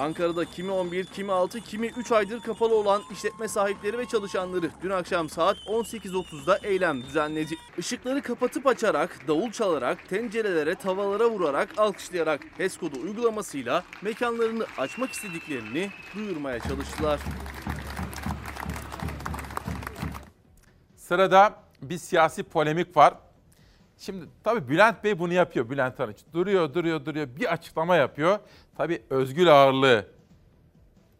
Ankara'da kimi 11, kimi 6, kimi 3 aydır kapalı olan işletme sahipleri ve çalışanları dün akşam saat 18.30'da eylem düzenledi. Işıkları kapatıp açarak, davul çalarak, tencerelere, tavalara vurarak, alkışlayarak HES kodu uygulamasıyla mekanlarını açmak istediklerini duyurmaya çalıştılar. Sırada bir siyasi polemik var. Şimdi tabii Bülent Bey bunu yapıyor Bülent Arınç. Duruyor, duruyor, duruyor. Bir açıklama yapıyor. Tabii özgül ağırlığı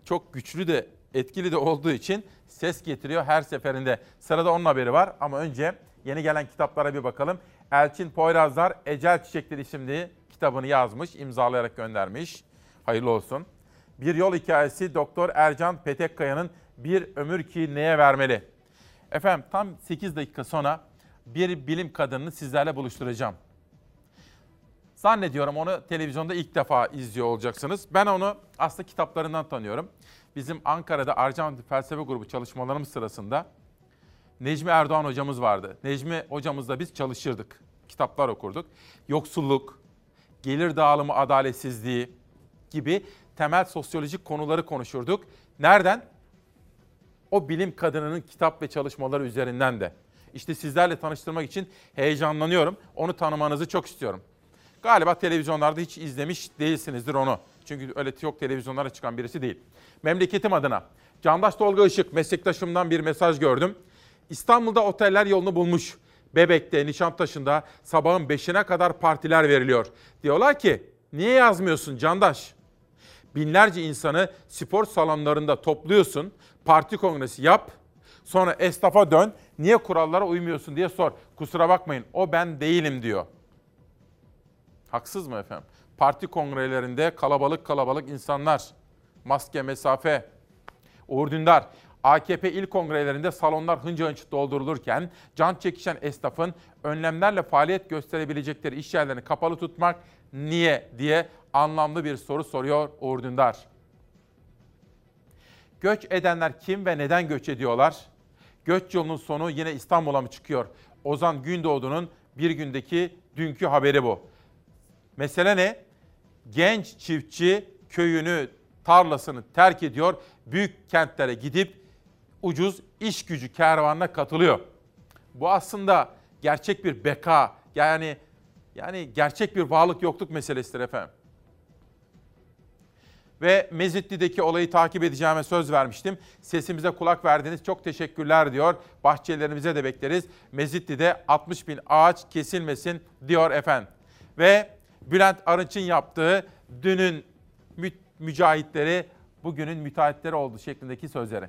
çok güçlü de etkili de olduğu için ses getiriyor her seferinde. Sırada onun haberi var ama önce yeni gelen kitaplara bir bakalım. Elçin Poyrazlar Ecel Çiçekleri isimli kitabını yazmış, imzalayarak göndermiş. Hayırlı olsun. Bir yol hikayesi Doktor Ercan Petekkaya'nın Bir Ömür Ki Neye Vermeli? Efendim tam 8 dakika sonra bir bilim kadınını sizlerle buluşturacağım. Zannediyorum onu televizyonda ilk defa izliyor olacaksınız. Ben onu aslında kitaplarından tanıyorum. Bizim Ankara'da Arjantin Felsefe Grubu çalışmalarımız sırasında Necmi Erdoğan hocamız vardı. Necmi hocamızla biz çalışırdık. Kitaplar okurduk. Yoksulluk, gelir dağılımı adaletsizliği gibi temel sosyolojik konuları konuşurduk. Nereden? O bilim kadınının kitap ve çalışmaları üzerinden de. İşte sizlerle tanıştırmak için heyecanlanıyorum. Onu tanımanızı çok istiyorum. Galiba televizyonlarda hiç izlemiş değilsinizdir onu. Çünkü öyle çok televizyonlara çıkan birisi değil. Memleketim adına. Candaş Tolga Işık meslektaşımdan bir mesaj gördüm. İstanbul'da oteller yolunu bulmuş. Bebek'te, Nişantaşı'nda sabahın 5'ine kadar partiler veriliyor. Diyorlar ki niye yazmıyorsun Candaş? Binlerce insanı spor salonlarında topluyorsun. Parti kongresi yap. Sonra esnafa dön. Niye kurallara uymuyorsun diye sor. Kusura bakmayın o ben değilim diyor. Haksız mı efendim? Parti kongrelerinde kalabalık kalabalık insanlar. Maske, mesafe. Uğur Dündar, AKP il kongrelerinde salonlar hınca hınç doldurulurken can çekişen esnafın önlemlerle faaliyet gösterebilecekleri iş yerlerini kapalı tutmak niye diye anlamlı bir soru soruyor Uğur Dündar. Göç edenler kim ve neden göç ediyorlar? Göç yolunun sonu yine İstanbul'a mı çıkıyor? Ozan Gündoğdu'nun bir gündeki dünkü haberi bu. Mesele ne? Genç çiftçi köyünü, tarlasını terk ediyor. Büyük kentlere gidip ucuz iş gücü kervanına katılıyor. Bu aslında gerçek bir beka, yani yani gerçek bir varlık yokluk meselesidir efendim. Ve Mezitli'deki olayı takip edeceğime söz vermiştim. Sesimize kulak verdiniz. Çok teşekkürler diyor. Bahçelerimize de bekleriz. Mezitli'de 60 bin ağaç kesilmesin diyor efendim. Ve Bülent Arınç'ın yaptığı dünün mü- mücahitleri bugünün müteahhitleri oldu şeklindeki sözleri.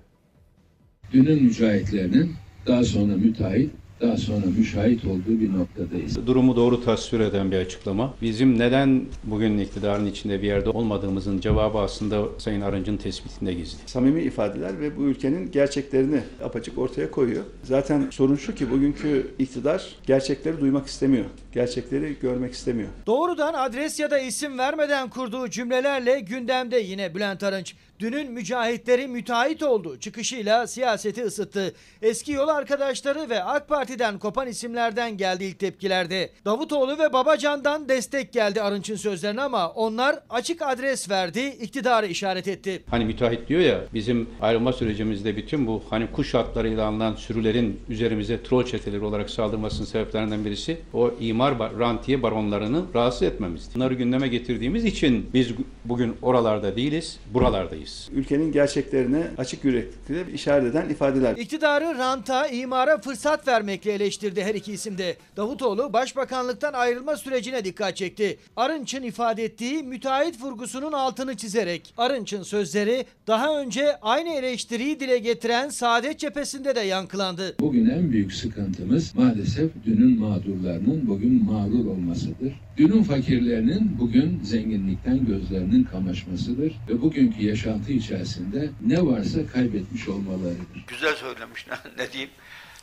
Dünün mücahitlerinin daha sonra müteahhit daha sonra müşahit olduğu bir noktadayız. Durumu doğru tasvir eden bir açıklama. Bizim neden bugün iktidarın içinde bir yerde olmadığımızın cevabı aslında Sayın Arınç'ın tespitinde gizli. Samimi ifadeler ve bu ülkenin gerçeklerini apaçık ortaya koyuyor. Zaten sorun şu ki bugünkü iktidar gerçekleri duymak istemiyor. Gerçekleri görmek istemiyor. Doğrudan adres ya da isim vermeden kurduğu cümlelerle gündemde yine Bülent Arınç. Dünün mücahitleri müteahhit oldu çıkışıyla siyaseti ısıttı. Eski yol arkadaşları ve AK Parti'den kopan isimlerden geldi ilk tepkilerde. Davutoğlu ve Babacan'dan destek geldi Arınç'ın sözlerine ama onlar açık adres verdi, iktidarı işaret etti. Hani müteahhit diyor ya bizim ayrılma sürecimizde bütün bu hani kuş hatlarıyla alınan sürülerin üzerimize troll çeteleri olarak saldırmasının sebeplerinden birisi o imar bar- rantiye baronlarını rahatsız etmemizdi. Bunları gündeme getirdiğimiz için biz bugün oralarda değiliz, buralardayız. Ülkenin gerçeklerini açık yüreklilikle işaret eden ifadeler. İktidarı ranta, imara fırsat vermekle eleştirdi her iki isimde. Davutoğlu başbakanlıktan ayrılma sürecine dikkat çekti. Arınç'ın ifade ettiği müteahhit vurgusunun altını çizerek. Arınç'ın sözleri daha önce aynı eleştiriyi dile getiren Saadet Cephesi'nde de yankılandı. Bugün en büyük sıkıntımız maalesef dünün mağdurlarının bugün mağrur olmasıdır. Dünün fakirlerinin bugün zenginlikten gözlerinin kamaşmasıdır ve bugünkü yaşantı içerisinde ne varsa kaybetmiş olmalarıdır. Güzel söylemiş ne, ne diyeyim.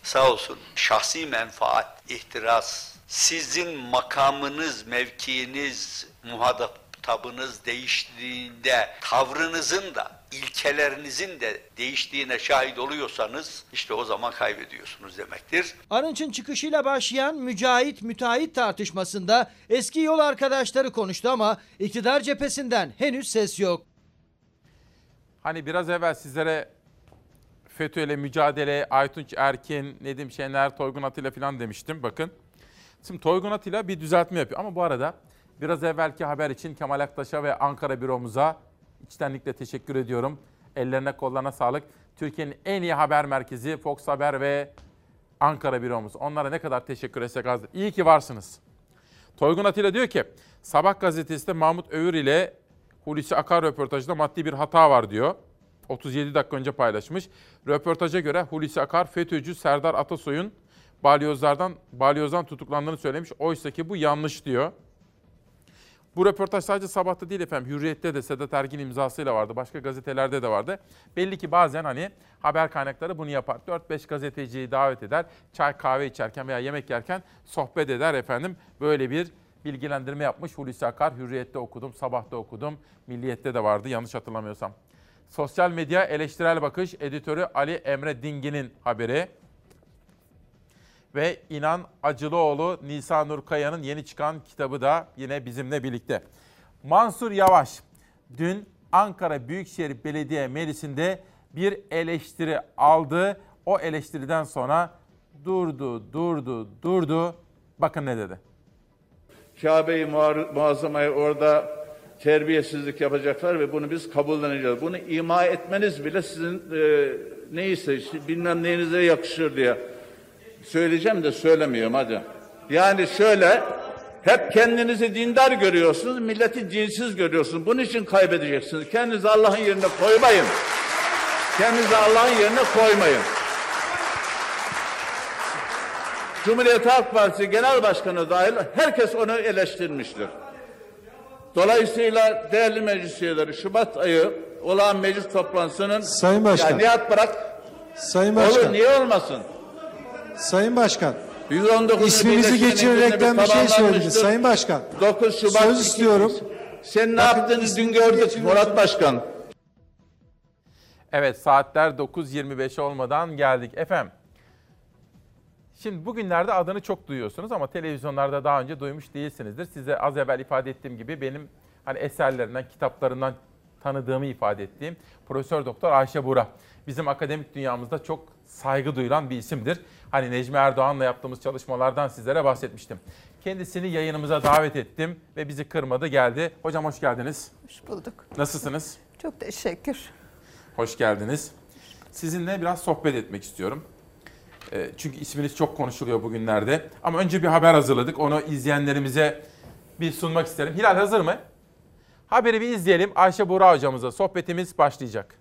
Sağ olsun. Şahsi menfaat, ihtiras, sizin makamınız, mevkiiniz, muhatabınız değiştiğinde tavrınızın da ilkelerinizin de değiştiğine şahit oluyorsanız işte o zaman kaybediyorsunuz demektir. Arınç'ın çıkışıyla başlayan mücahit müteahhit tartışmasında eski yol arkadaşları konuştu ama iktidar cephesinden henüz ses yok. Hani biraz evvel sizlere FETÖ ile mücadele, Aytunç Erkin, Nedim Şener, Toygun Atilla falan demiştim. Bakın. Şimdi Toygun Atilla bir düzeltme yapıyor. Ama bu arada biraz evvelki haber için Kemal Aktaş'a ve Ankara büromuza içtenlikle teşekkür ediyorum. Ellerine kollarına sağlık. Türkiye'nin en iyi haber merkezi Fox Haber ve Ankara büromuz. Onlara ne kadar teşekkür etsek azdır. İyi ki varsınız. Toygun Atilla diyor ki Sabah gazetesinde Mahmut Övür ile Hulusi Akar röportajında maddi bir hata var diyor. 37 dakika önce paylaşmış. Röportaja göre Hulusi Akar FETÖ'cü Serdar Atasoy'un balyozlardan balyozdan tutuklandığını söylemiş. Oysa ki bu yanlış diyor. Bu röportaj sadece sabahta değil efendim. Hürriyet'te de Sedat Ergin imzasıyla vardı. Başka gazetelerde de vardı. Belli ki bazen hani haber kaynakları bunu yapar. 4-5 gazeteciyi davet eder. Çay kahve içerken veya yemek yerken sohbet eder efendim. Böyle bir bilgilendirme yapmış Hulusi Akar. Hürriyet'te okudum, sabahta okudum. Milliyet'te de vardı yanlış hatırlamıyorsam. Sosyal medya eleştirel bakış editörü Ali Emre Dingin'in haberi. Ve İnan Acılıoğlu, Nisa Nurkaya'nın yeni çıkan kitabı da yine bizimle birlikte. Mansur Yavaş dün Ankara Büyükşehir Belediye Meclisi'nde bir eleştiri aldı. O eleştiriden sonra durdu, durdu, durdu. Bakın ne dedi. Kabe-i Muazzama'yı orada terbiyesizlik yapacaklar ve bunu biz kabulleneceğiz. Bunu ima etmeniz bile sizin e, neyse işte bilmem neyinize yakışır diye söyleyeceğim de söylemiyorum hadi. Yani şöyle hep kendinizi dindar görüyorsunuz, milleti dinsiz görüyorsunuz. Bunun için kaybedeceksiniz. Kendinizi Allah'ın yerine koymayın. Kendinizi Allah'ın yerine koymayın. Cumhuriyet Halk Partisi Genel Başkanı dahil herkes onu eleştirmiştir. Dolayısıyla değerli meclis üyeleri Şubat ayı olağan meclis toplantısının Sayın Başkan. Ya Nihat bırak. Sayın Başkan. Olur niye olmasın? Sayın Başkan. 119. İsminizi geçirerekten bir şey söylediniz. Sayın Başkan. 9 Şubat Söz istiyorum. Sen ne Bakın, yaptığını dün gördük Murat. Başkan. Evet saatler 9.25 olmadan geldik. Efendim Şimdi bugünlerde adını çok duyuyorsunuz ama televizyonlarda daha önce duymuş değilsinizdir. Size az evvel ifade ettiğim gibi benim hani eserlerinden, kitaplarından tanıdığımı ifade ettiğim Profesör Doktor Ayşe Bura. Bizim akademik dünyamızda çok saygı duyulan bir isimdir. Hani Necmi Erdoğan'la yaptığımız çalışmalardan sizlere bahsetmiştim. Kendisini yayınımıza davet ettim ve bizi kırmadı geldi. Hocam hoş geldiniz. Hoş bulduk. Nasılsınız? Çok teşekkür. Hoş geldiniz. Sizinle biraz sohbet etmek istiyorum. E, Çünkü isminiz çok konuşuluyor bugünlerde. Ama önce bir haber hazırladık. Onu izleyenlerimize bir sunmak isterim. Hilal hazır mı? Haberi bir izleyelim. Ayşe Buğra hocamıza sohbetimiz başlayacak.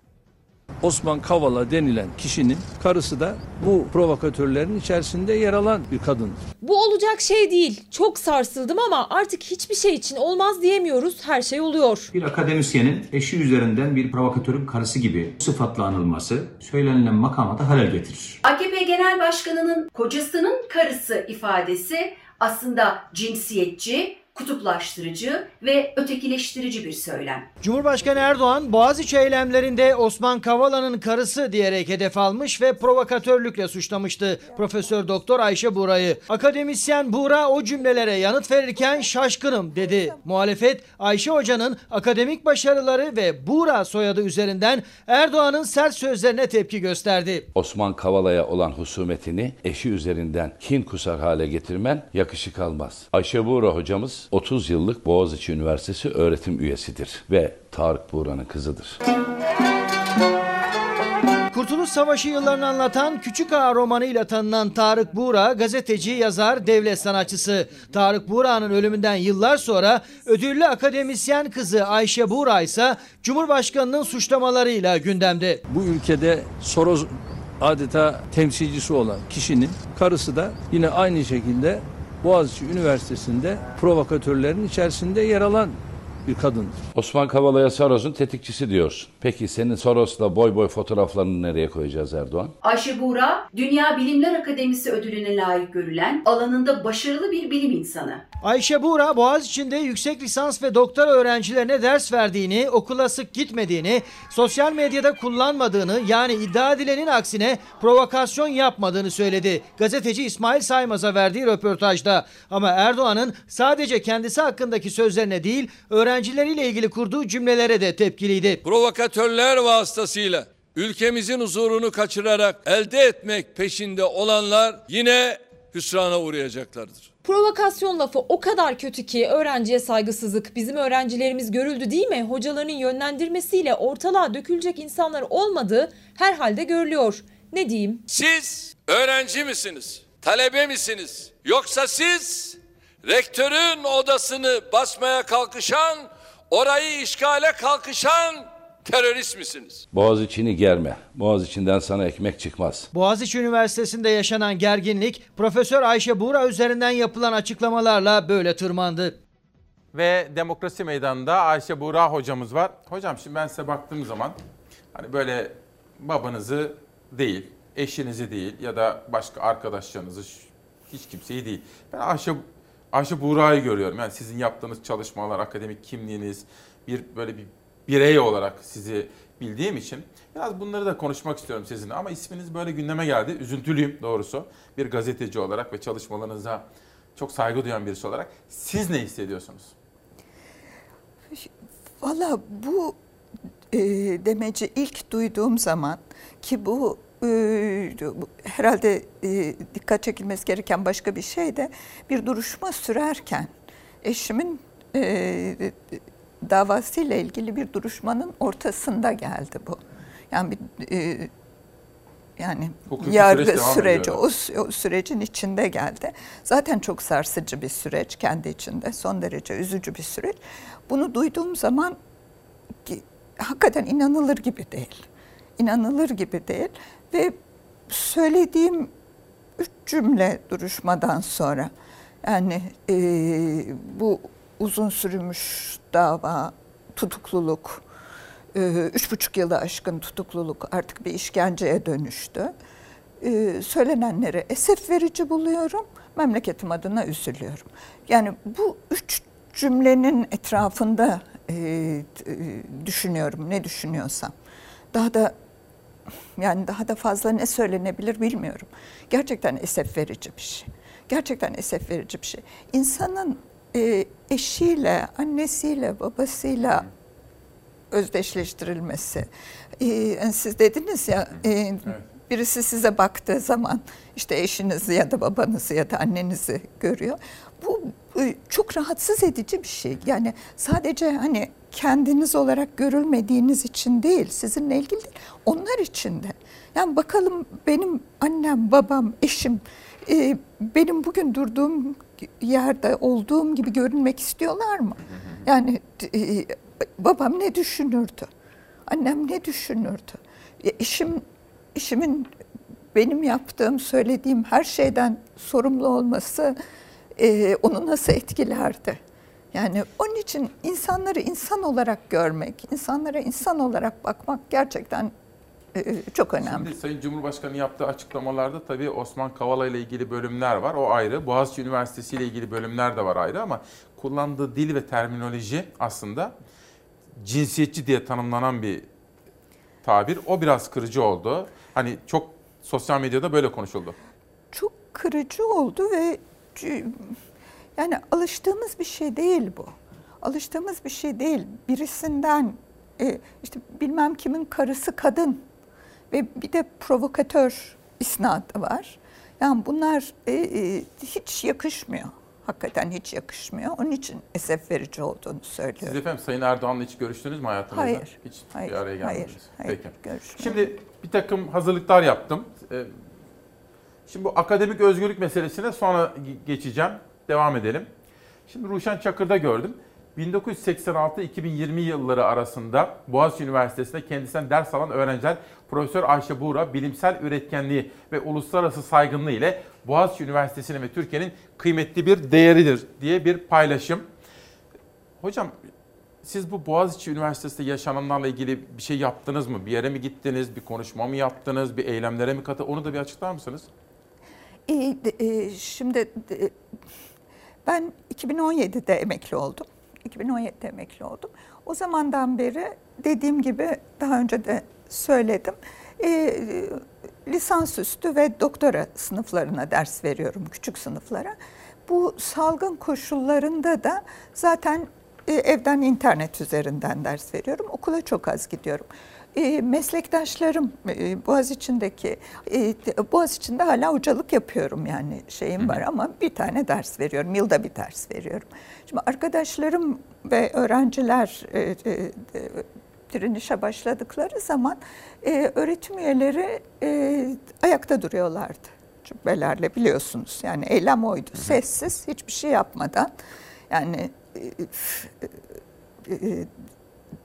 Osman Kavala denilen kişinin karısı da bu provokatörlerin içerisinde yer alan bir kadındır. Bu olacak şey değil. Çok sarsıldım ama artık hiçbir şey için olmaz diyemiyoruz. Her şey oluyor. Bir akademisyenin eşi üzerinden bir provokatörün karısı gibi sıfatla anılması söylenilen makama da halel getirir. AKP Genel Başkanı'nın kocasının karısı ifadesi aslında cinsiyetçi, kutuplaştırıcı ve ötekileştirici bir söylem. Cumhurbaşkanı Erdoğan Boğaziçi eylemlerinde Osman Kavala'nın karısı diyerek hedef almış ve provokatörlükle suçlamıştı Profesör Doktor Ayşe Buğra'yı. Akademisyen Buğra o cümlelere yanıt verirken şaşkınım dedi. Muhalefet Ayşe Hoca'nın akademik başarıları ve Buğra soyadı üzerinden Erdoğan'ın sert sözlerine tepki gösterdi. Osman Kavala'ya olan husumetini eşi üzerinden kin kusar hale getirmen yakışık almaz. Ayşe Buğra hocamız 30 yıllık Boğaziçi Üniversitesi öğretim üyesidir ve Tarık Buğra'nın kızıdır. Kurtuluş Savaşı yıllarını anlatan Küçük Ağa romanıyla tanınan Tarık Buğra, gazeteci, yazar, devlet sanatçısı. Tarık Buğra'nın ölümünden yıllar sonra ödüllü akademisyen kızı Ayşe Buğra ise Cumhurbaşkanı'nın suçlamalarıyla gündemde. Bu ülkede Soros adeta temsilcisi olan kişinin karısı da yine aynı şekilde Boğaziçi Üniversitesi'nde provokatörlerin içerisinde yer alan bir kadındır. Osman Kavala'ya Soros'un tetikçisi diyorsun. Peki senin Soros'la boy boy fotoğraflarını nereye koyacağız Erdoğan? Ayşe Buğra, Dünya Bilimler Akademisi ödülüne layık görülen alanında başarılı bir bilim insanı. Ayşe Buğra Boğaziçi'nde yüksek lisans ve doktora öğrencilerine ders verdiğini, okula sık gitmediğini, sosyal medyada kullanmadığını yani iddia edilenin aksine provokasyon yapmadığını söyledi. Gazeteci İsmail Saymaz'a verdiği röportajda. Ama Erdoğan'ın sadece kendisi hakkındaki sözlerine değil, öğrencileriyle ilgili kurduğu cümlelere de tepkiliydi. Provokatörler vasıtasıyla ülkemizin huzurunu kaçırarak elde etmek peşinde olanlar yine hüsrana uğrayacaklardır. Provokasyon lafı o kadar kötü ki öğrenciye saygısızlık. Bizim öğrencilerimiz görüldü değil mi? Hocaların yönlendirmesiyle ortalığa dökülecek insanlar olmadığı herhalde görülüyor. Ne diyeyim? Siz öğrenci misiniz? Talebe misiniz? Yoksa siz rektörün odasını basmaya kalkışan, orayı işgale kalkışan terörist misiniz? Boğaziçi'ni germe. Boğaziçi'nden sana ekmek çıkmaz. Boğaziçi Üniversitesi'nde yaşanan gerginlik Profesör Ayşe Buğra üzerinden yapılan açıklamalarla böyle tırmandı. Ve Demokrasi Meydanı'nda Ayşe Buğra hocamız var. Hocam şimdi ben size baktığım zaman hani böyle babanızı değil, eşinizi değil ya da başka arkadaşlarınızı hiç kimseyi değil. Ben Ayşe Ayşe Buğra'yı görüyorum. Yani sizin yaptığınız çalışmalar, akademik kimliğiniz, bir böyle bir birey olarak sizi bildiğim için biraz bunları da konuşmak istiyorum sizinle. Ama isminiz böyle gündeme geldi. Üzüntülüyüm doğrusu. Bir gazeteci olarak ve çalışmalarınıza çok saygı duyan birisi olarak. Siz ne hissediyorsunuz? Valla bu e, demeci ilk duyduğum zaman ki bu e, herhalde e, dikkat çekilmesi gereken başka bir şey de bir duruşma sürerken eşimin e, davasıyla ilgili bir duruşmanın ortasında geldi bu. Yani bir e, yani Hukuki yargı süreç süreci o, o sürecin içinde geldi. Zaten çok sarsıcı bir süreç kendi içinde. Son derece üzücü bir süreç. Bunu duyduğum zaman ki, hakikaten inanılır gibi değil. İnanılır gibi değil ve söylediğim üç cümle duruşmadan sonra yani e, bu uzun sürmüş dava, tutukluluk, e, üç buçuk yılı aşkın tutukluluk artık bir işkenceye dönüştü. E, söylenenleri esef verici buluyorum, memleketim adına üzülüyorum. Yani bu üç cümlenin etrafında e, düşünüyorum, ne düşünüyorsam. Daha da yani daha da fazla ne söylenebilir bilmiyorum. Gerçekten esef verici bir şey. Gerçekten esef verici bir şey. İnsanın e, eşiyle, annesiyle, babasıyla özdeşleştirilmesi. E, siz dediniz ya e, birisi size baktığı zaman işte eşinizi ya da babanızı ya da annenizi görüyor. Bu e, çok rahatsız edici bir şey. Yani sadece hani kendiniz olarak görülmediğiniz için değil, sizinle ilgili değil, onlar için de. Yani bakalım benim annem, babam, eşim e, benim bugün durduğum yerde olduğum gibi görünmek istiyorlar mı? Yani e, babam ne düşünürdü? Annem ne düşünürdü? Ya işim işimin benim yaptığım, söylediğim her şeyden sorumlu olması e, onu nasıl etkilerdi? Yani onun için insanları insan olarak görmek, insanlara insan olarak bakmak gerçekten e, çok önemli. Şimdi Sayın Cumhurbaşkanı yaptığı açıklamalarda tabii Osman Kavala ile ilgili bölümler var. O ayrı. Boğaziçi Üniversitesi ile ilgili bölümler de var ayrı ama kullandığı dil ve terminoloji aslında cinsiyetçi diye tanımlanan bir tabir. O biraz kırıcı oldu. Hani çok sosyal medyada böyle konuşuldu. Çok kırıcı oldu ve yani alıştığımız bir şey değil bu. Alıştığımız bir şey değil. Birisinden e, işte bilmem kimin karısı kadın ve bir de provokatör isnadı var. Yani bunlar e, e, hiç yakışmıyor. Hakikaten hiç yakışmıyor. Onun için esef verici olduğunu söylüyorum. Siz efendim Sayın Erdoğan'la hiç görüştünüz mü hayatınızda? Hayır. Hiç hayır, bir araya gelmediniz. Hayır, hayır, Peki. görüşmedim. Şimdi bir takım hazırlıklar yaptım. Ee, Şimdi bu akademik özgürlük meselesine sonra geçeceğim. Devam edelim. Şimdi Ruşen Çakır'da gördüm. 1986-2020 yılları arasında Boğaziçi Üniversitesi'nde kendisinden ders alan öğrenciler Profesör Ayşe Buğra bilimsel üretkenliği ve uluslararası saygınlığı ile Boğaziçi Üniversitesi'nin ve Türkiye'nin kıymetli bir değeridir diye bir paylaşım. Hocam siz bu Boğaziçi Üniversitesi'nde yaşananlarla ilgili bir şey yaptınız mı? Bir yere mi gittiniz? Bir konuşma mı yaptınız? Bir eylemlere mi katı? Onu da bir açıklar mısınız? E, e, şimdi e, ben 2017'de emekli oldum. 2017'de emekli oldum. O zamandan beri dediğim gibi daha önce de söyledim. E, lisansüstü ve doktora sınıflarına ders veriyorum, küçük sınıflara. Bu salgın koşullarında da zaten e, evden internet üzerinden ders veriyorum. Okula çok az gidiyorum. E, meslektaşlarım e, Boğaziçi'ndeki e, Boğaziçi'nde hala hocalık yapıyorum yani şeyim var ama bir tane ders veriyorum. Yılda bir ders veriyorum. Şimdi arkadaşlarım ve öğrenciler e, e, direnişe başladıkları zaman e, öğretim üyeleri e, ayakta duruyorlardı. Cübbelerle biliyorsunuz yani eylem oydu. Sessiz hiçbir şey yapmadan yani e, e,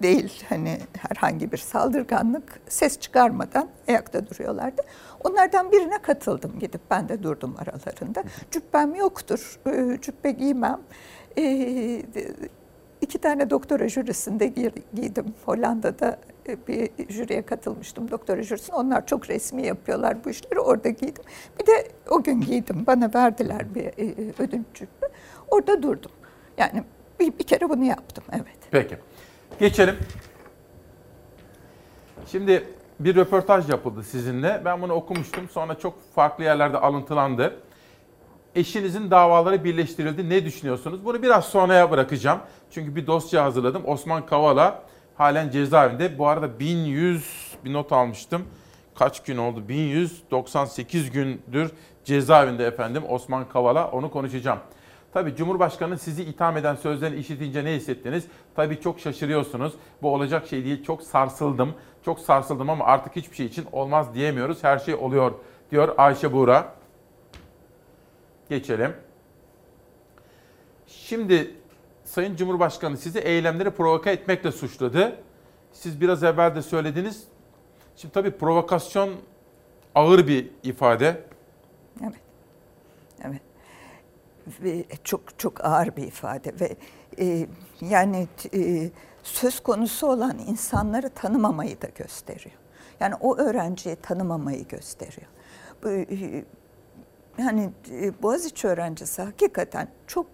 değil hani herhangi bir saldırganlık ses çıkarmadan ayakta duruyorlardı. Onlardan birine katıldım gidip ben de durdum aralarında. Cübbem yoktur, e, cübbe giymem. E, iki tane doktora jürisinde giydim. Hollanda'da e, bir jüriye katılmıştım doktora jürisine. Onlar çok resmi yapıyorlar bu işleri. Orada giydim. Bir de o gün giydim. Bana verdiler bir ödünç cübbe. Orada durdum. Yani bir, bir kere bunu yaptım evet. Peki. Geçelim. Şimdi bir röportaj yapıldı sizinle. Ben bunu okumuştum. Sonra çok farklı yerlerde alıntılandı. Eşinizin davaları birleştirildi. Ne düşünüyorsunuz? Bunu biraz sonraya bırakacağım. Çünkü bir dosya hazırladım. Osman Kavala halen cezaevinde. Bu arada 1100 bir not almıştım. Kaç gün oldu? 1198 gündür cezaevinde efendim Osman Kavala. Onu konuşacağım. Tabii Cumhurbaşkanı sizi itham eden sözlerini işitince ne hissettiniz? Tabii çok şaşırıyorsunuz. Bu olacak şey değil. Çok sarsıldım. Çok sarsıldım ama artık hiçbir şey için olmaz diyemiyoruz. Her şey oluyor diyor Ayşe Buğra. Geçelim. Şimdi Sayın Cumhurbaşkanı sizi eylemleri provoke etmekle suçladı. Siz biraz evvel de söylediniz. Şimdi tabii provokasyon ağır bir ifade. Evet ve çok çok ağır bir ifade ve e, yani e, söz konusu olan insanları tanımamayı da gösteriyor. Yani o öğrenciyi tanımamayı gösteriyor. Bu, e, yani e, Boğaziçi öğrencisi hakikaten çok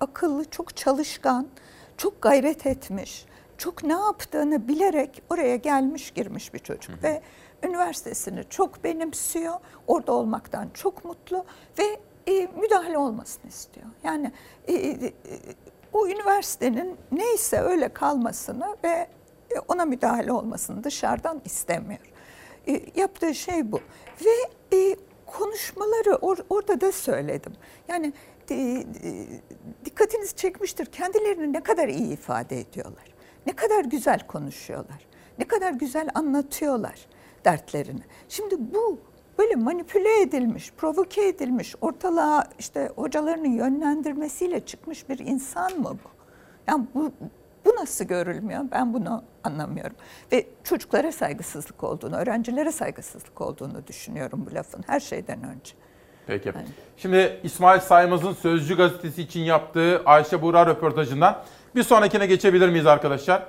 akıllı, çok çalışkan, çok gayret etmiş, çok ne yaptığını bilerek oraya gelmiş girmiş bir çocuk hı hı. ve üniversitesini çok benimsiyor, orada olmaktan çok mutlu ve e, müdahale olmasını istiyor. Yani e, e, o üniversitenin neyse öyle kalmasını ve e, ona müdahale olmasını dışarıdan istemiyor. E, yaptığı şey bu. Ve e, konuşmaları or, orada da söyledim. Yani e, e, dikkatinizi çekmiştir. Kendilerini ne kadar iyi ifade ediyorlar. Ne kadar güzel konuşuyorlar. Ne kadar güzel anlatıyorlar dertlerini. Şimdi bu böyle manipüle edilmiş, provoke edilmiş, ortalığa işte hocalarının yönlendirmesiyle çıkmış bir insan mı bu? Yani bu Bu nasıl görülmüyor? Ben bunu anlamıyorum. Ve çocuklara saygısızlık olduğunu, öğrencilere saygısızlık olduğunu düşünüyorum bu lafın her şeyden önce. Peki. Şimdi İsmail Saymaz'ın Sözcü gazetesi için yaptığı Ayşe Buğra röportajından bir sonrakine geçebilir miyiz arkadaşlar?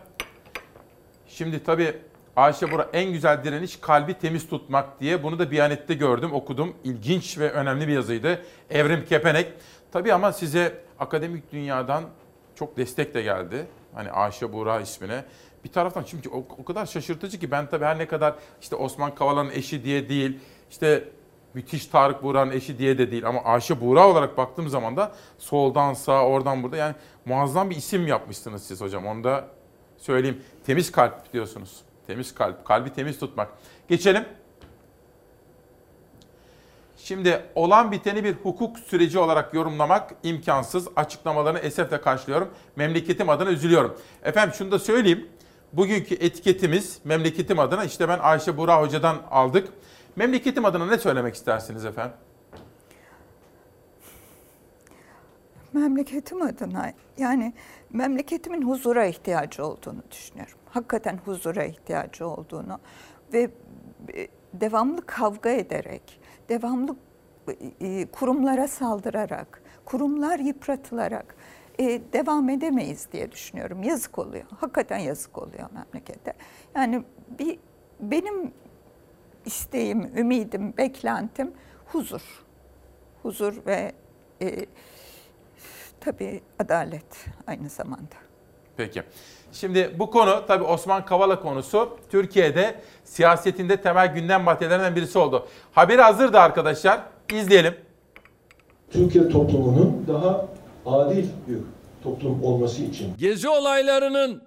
Şimdi tabii Ayşe Buğra en güzel direniş kalbi temiz tutmak diye bunu da Biyanet'te gördüm, okudum. İlginç ve önemli bir yazıydı. Evrim Kepenek. Tabii ama size akademik dünyadan çok destek de geldi. Hani Ayşe Buğra ismine. Bir taraftan çünkü o, o kadar şaşırtıcı ki ben tabii her ne kadar işte Osman Kavala'nın eşi diye değil, işte müthiş Tarık Buğra'nın eşi diye de değil ama Ayşe Buğra olarak baktığım zaman da soldan sağa oradan burada yani muazzam bir isim yapmışsınız siz hocam. Onu da söyleyeyim. Temiz kalp diyorsunuz. Temiz kalp. Kalbi temiz tutmak. Geçelim. Şimdi olan biteni bir hukuk süreci olarak yorumlamak imkansız. Açıklamalarını esefle karşılıyorum. Memleketim adına üzülüyorum. Efendim şunu da söyleyeyim. Bugünkü etiketimiz memleketim adına işte ben Ayşe Buğra Hoca'dan aldık. Memleketim adına ne söylemek istersiniz efendim? Memleketim adına yani memleketimin huzura ihtiyacı olduğunu düşünüyorum. Hakikaten huzura ihtiyacı olduğunu ve e, devamlı kavga ederek, devamlı e, kurumlara saldırarak, kurumlar yıpratılarak e, devam edemeyiz diye düşünüyorum. Yazık oluyor. Hakikaten yazık oluyor memlekete. Yani bir benim isteğim, ümidim, beklentim huzur. Huzur ve e, tabii adalet aynı zamanda. Peki. Şimdi bu konu tabii Osman Kavala konusu Türkiye'de siyasetinde temel gündem maddelerinden birisi oldu. Haberi hazırdı arkadaşlar. İzleyelim. Türkiye toplumunun daha adil bir toplum olması için Gezi olaylarının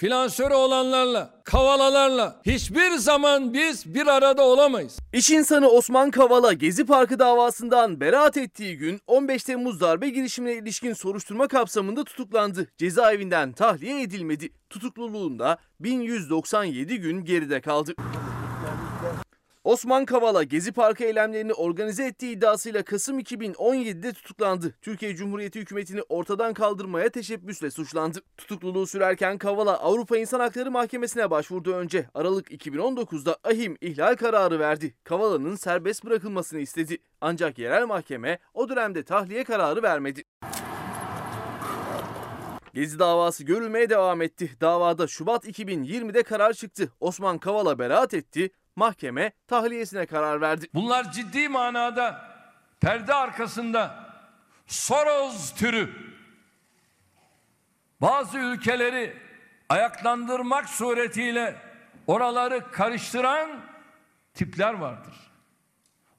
finansörü olanlarla, kavalalarla hiçbir zaman biz bir arada olamayız. İş insanı Osman Kavala Gezi Parkı davasından beraat ettiği gün 15 Temmuz darbe girişimine ilişkin soruşturma kapsamında tutuklandı. Cezaevinden tahliye edilmedi. Tutukluluğunda 1197 gün geride kaldı. Osman Kavala Gezi Parkı eylemlerini organize ettiği iddiasıyla Kasım 2017'de tutuklandı. Türkiye Cumhuriyeti hükümetini ortadan kaldırmaya teşebbüsle suçlandı. Tutukluluğu sürerken Kavala Avrupa İnsan Hakları Mahkemesi'ne başvurdu önce. Aralık 2019'da ahim ihlal kararı verdi. Kavala'nın serbest bırakılmasını istedi. Ancak yerel mahkeme o dönemde tahliye kararı vermedi. Gezi davası görülmeye devam etti. Davada Şubat 2020'de karar çıktı. Osman Kavala beraat etti. Mahkeme tahliyesine karar verdi. Bunlar ciddi manada perde arkasında Soros türü bazı ülkeleri ayaklandırmak suretiyle oraları karıştıran tipler vardır.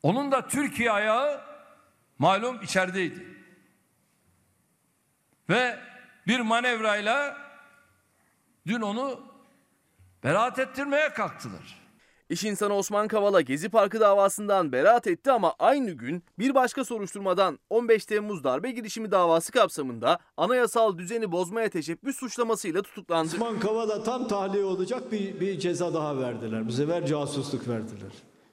Onun da Türkiye ayağı malum içerideydi. Ve bir manevrayla dün onu beraat ettirmeye kalktılar. İş insanı Osman Kavala Gezi Parkı davasından beraat etti ama aynı gün bir başka soruşturmadan 15 Temmuz darbe girişimi davası kapsamında anayasal düzeni bozmaya teşebbüs suçlamasıyla tutuklandı. Osman Kavala tam tahliye olacak bir, bir ceza daha verdiler. Bu sefer casusluk verdiler.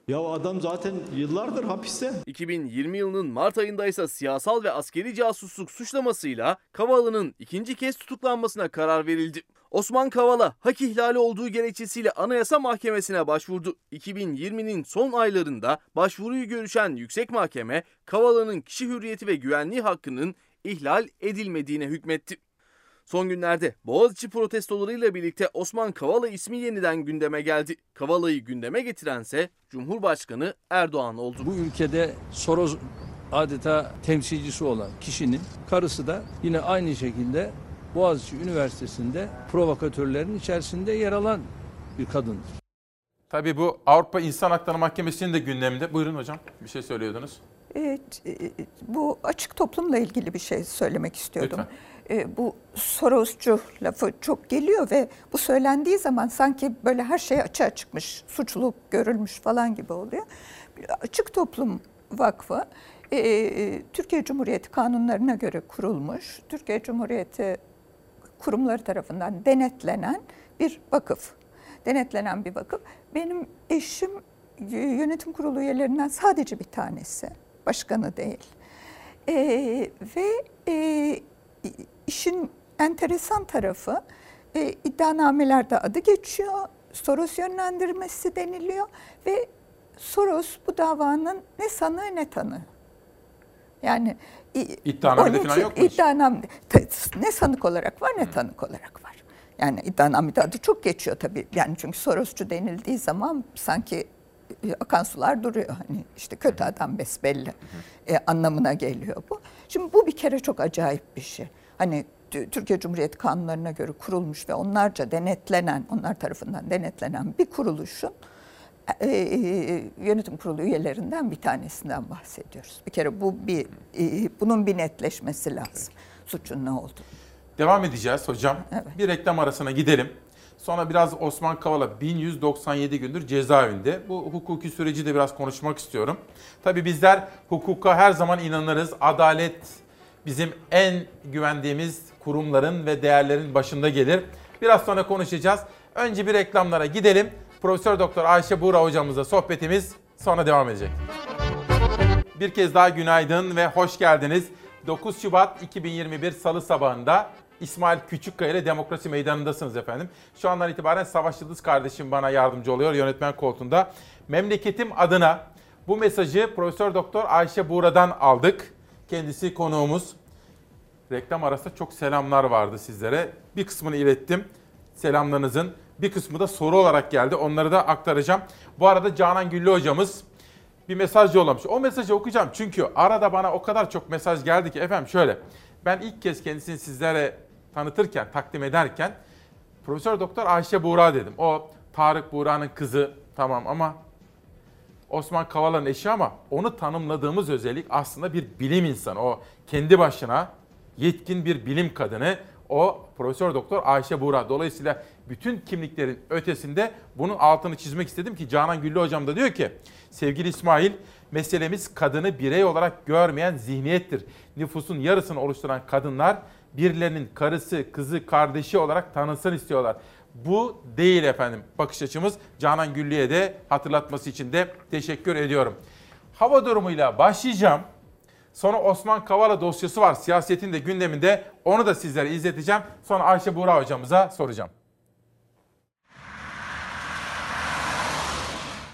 Ya adam zaten yıllardır hapiste. 2020 yılının Mart ayında ise siyasal ve askeri casusluk suçlamasıyla Kavala'nın ikinci kez tutuklanmasına karar verildi. Osman Kavala hak ihlali olduğu gerekçesiyle Anayasa Mahkemesi'ne başvurdu. 2020'nin son aylarında başvuruyu görüşen Yüksek Mahkeme Kavala'nın kişi hürriyeti ve güvenliği hakkının ihlal edilmediğine hükmetti. Son günlerde Boğaziçi protestolarıyla birlikte Osman Kavala ismi yeniden gündeme geldi. Kavala'yı gündeme getirense Cumhurbaşkanı Erdoğan oldu. Bu ülkede Soros adeta temsilcisi olan kişinin karısı da yine aynı şekilde Boğaziçi Üniversitesi'nde provokatörlerin içerisinde yer alan bir kadındır. Tabii bu Avrupa İnsan Hakları Mahkemesi'nin de gündeminde. Buyurun hocam bir şey söylüyordunuz. Evet, e, bu açık toplumla ilgili bir şey söylemek istiyordum. E, bu Sorosçu lafı çok geliyor ve bu söylendiği zaman sanki böyle her şey açığa çıkmış, suçluluk görülmüş falan gibi oluyor. Açık Toplum Vakfı e, Türkiye Cumhuriyeti kanunlarına göre kurulmuş, Türkiye Cumhuriyeti kurumları tarafından denetlenen bir vakıf. Denetlenen bir vakıf. Benim eşim yönetim kurulu üyelerinden sadece bir tanesi. Başkanı değil. E, ve e, işin enteresan tarafı e, iddianamelerde adı geçiyor. Soros yönlendirmesi deniliyor ve Soros bu davanın ne sanığı ne tanığı. Yani İddianamede falan yok mu iddianamede ne sanık olarak var ne tanık olarak var. Yani iddianamede adı çok geçiyor tabii. Yani çünkü Sorosçu denildiği zaman sanki akan sular duruyor. Hani işte kötü adam besbelli e, anlamına geliyor bu. Şimdi bu bir kere çok acayip bir şey. Hani Türkiye Cumhuriyeti kanunlarına göre kurulmuş ve onlarca denetlenen, onlar tarafından denetlenen bir kuruluşun e, e, yönetim kurulu üyelerinden bir tanesinden bahsediyoruz. Bir kere bu bir e, bunun bir netleşmesi lazım. Suçun ne olduğu. Devam edeceğiz hocam. Bir reklam arasına gidelim. Sonra biraz Osman Kavala 1197 gündür cezaevinde. Bu hukuki süreci de biraz konuşmak istiyorum. Tabii bizler hukuka her zaman inanırız. Adalet bizim en güvendiğimiz kurumların ve değerlerin başında gelir. Biraz sonra konuşacağız. Önce bir reklamlara gidelim. Profesör Doktor Ayşe Buğra hocamızla sohbetimiz sonra devam edecek. Bir kez daha günaydın ve hoş geldiniz. 9 Şubat 2021 Salı sabahında İsmail Küçükkaya ile Demokrasi Meydanı'ndasınız efendim. Şu andan itibaren Savaş Yıldız kardeşim bana yardımcı oluyor yönetmen koltuğunda. Memleketim adına bu mesajı Profesör Doktor Ayşe Buğra'dan aldık. Kendisi konuğumuz. Reklam arasında çok selamlar vardı sizlere. Bir kısmını ilettim selamlarınızın. Bir kısmı da soru olarak geldi. Onları da aktaracağım. Bu arada Canan Güllü hocamız bir mesaj yollamış. O mesajı okuyacağım çünkü arada bana o kadar çok mesaj geldi ki efendim şöyle. Ben ilk kez kendisini sizlere tanıtırken, takdim ederken Profesör Doktor Ayşe Buğra dedim. O Tarık Buğra'nın kızı tamam ama Osman Kavala'nın eşi ama onu tanımladığımız özellik aslında bir bilim insanı. O kendi başına yetkin bir bilim kadını. O Profesör Doktor Ayşe Buğra. Dolayısıyla bütün kimliklerin ötesinde bunun altını çizmek istedim ki Canan Güllü hocam da diyor ki sevgili İsmail meselemiz kadını birey olarak görmeyen zihniyettir. Nüfusun yarısını oluşturan kadınlar birilerinin karısı, kızı, kardeşi olarak tanınsın istiyorlar. Bu değil efendim bakış açımız. Canan Güllü'ye de hatırlatması için de teşekkür ediyorum. Hava durumuyla başlayacağım. Sonra Osman Kavala dosyası var siyasetin de gündeminde. Onu da sizlere izleteceğim. Sonra Ayşe Buğra hocamıza soracağım.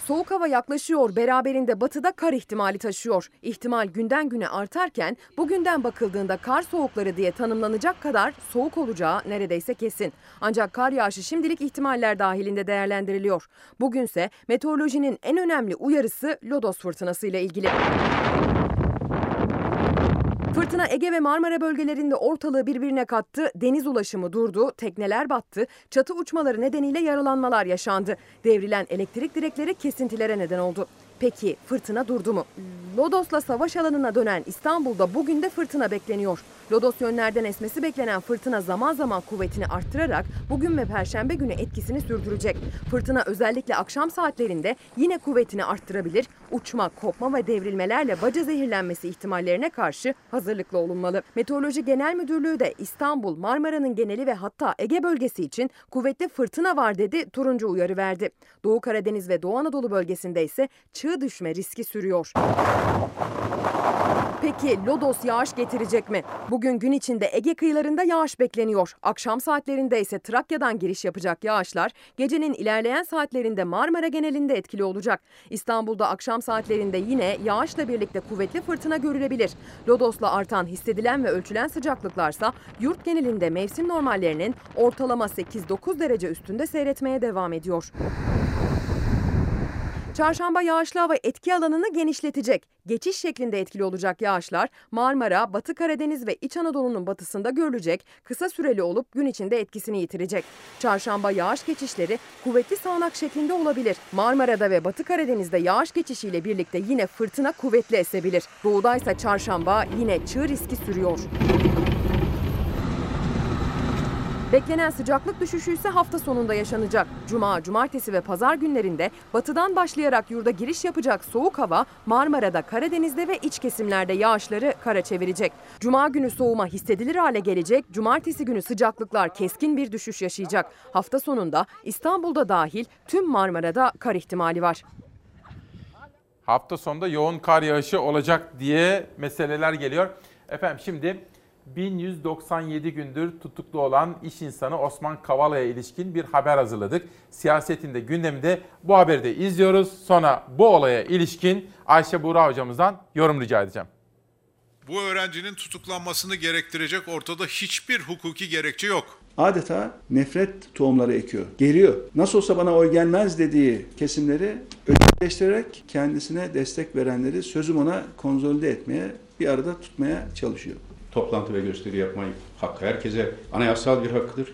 Soğuk hava yaklaşıyor, beraberinde batıda kar ihtimali taşıyor. İhtimal günden güne artarken bugünden bakıldığında kar soğukları diye tanımlanacak kadar soğuk olacağı neredeyse kesin. Ancak kar yağışı şimdilik ihtimaller dahilinde değerlendiriliyor. Bugünse meteorolojinin en önemli uyarısı lodos fırtınası ile ilgili. Fırtına Ege ve Marmara bölgelerinde ortalığı birbirine kattı, deniz ulaşımı durdu, tekneler battı, çatı uçmaları nedeniyle yaralanmalar yaşandı. Devrilen elektrik direkleri kesintilere neden oldu. Peki fırtına durdu mu? Lodos'la savaş alanına dönen İstanbul'da bugün de fırtına bekleniyor. Lodos yönlerden esmesi beklenen fırtına zaman zaman kuvvetini arttırarak bugün ve perşembe günü etkisini sürdürecek. Fırtına özellikle akşam saatlerinde yine kuvvetini arttırabilir. Uçma, kopma ve devrilmelerle baca zehirlenmesi ihtimallerine karşı hazırlıklı olunmalı. Meteoroloji Genel Müdürlüğü de İstanbul, Marmara'nın geneli ve hatta Ege bölgesi için kuvvetli fırtına var dedi, turuncu uyarı verdi. Doğu Karadeniz ve Doğu Anadolu bölgesinde ise çığ düşme riski sürüyor. Peki Lodos yağış getirecek mi? Bugün gün içinde Ege kıyılarında yağış bekleniyor. Akşam saatlerinde ise Trakya'dan giriş yapacak yağışlar gecenin ilerleyen saatlerinde Marmara genelinde etkili olacak. İstanbul'da akşam saatlerinde yine yağışla birlikte kuvvetli fırtına görülebilir. Lodos'la artan hissedilen ve ölçülen sıcaklıklarsa yurt genelinde mevsim normallerinin ortalama 8-9 derece üstünde seyretmeye devam ediyor. Çarşamba yağışlı hava etki alanını genişletecek. Geçiş şeklinde etkili olacak yağışlar Marmara, Batı Karadeniz ve İç Anadolu'nun batısında görülecek, kısa süreli olup gün içinde etkisini yitirecek. Çarşamba yağış geçişleri kuvvetli sağanak şeklinde olabilir. Marmara'da ve Batı Karadeniz'de yağış geçişiyle birlikte yine fırtına kuvvetli esebilir. Doğudaysa çarşamba yine çığ riski sürüyor. Beklenen sıcaklık düşüşü ise hafta sonunda yaşanacak. Cuma, cumartesi ve pazar günlerinde batıdan başlayarak yurda giriş yapacak soğuk hava Marmara'da, Karadeniz'de ve iç kesimlerde yağışları kara çevirecek. Cuma günü soğuma hissedilir hale gelecek. Cumartesi günü sıcaklıklar keskin bir düşüş yaşayacak. Hafta sonunda İstanbul'da dahil tüm Marmara'da kar ihtimali var. Hafta sonunda yoğun kar yağışı olacak diye meseleler geliyor. Efendim şimdi 1197 gündür tutuklu olan iş insanı Osman Kavala'ya ilişkin bir haber hazırladık. Siyasetinde gündeminde bu haberi de izliyoruz. Sonra bu olaya ilişkin Ayşe Buğra hocamızdan yorum rica edeceğim. Bu öğrencinin tutuklanmasını gerektirecek ortada hiçbir hukuki gerekçe yok. Adeta nefret tohumları ekiyor. Geliyor. Nasıl olsa bana oy gelmez dediği kesimleri özelleştirerek kendisine destek verenleri sözüm ona konsolide etmeye, bir arada tutmaya çalışıyor. Toplantı ve gösteri yapmayı hakkı herkese anayasal bir hakkıdır.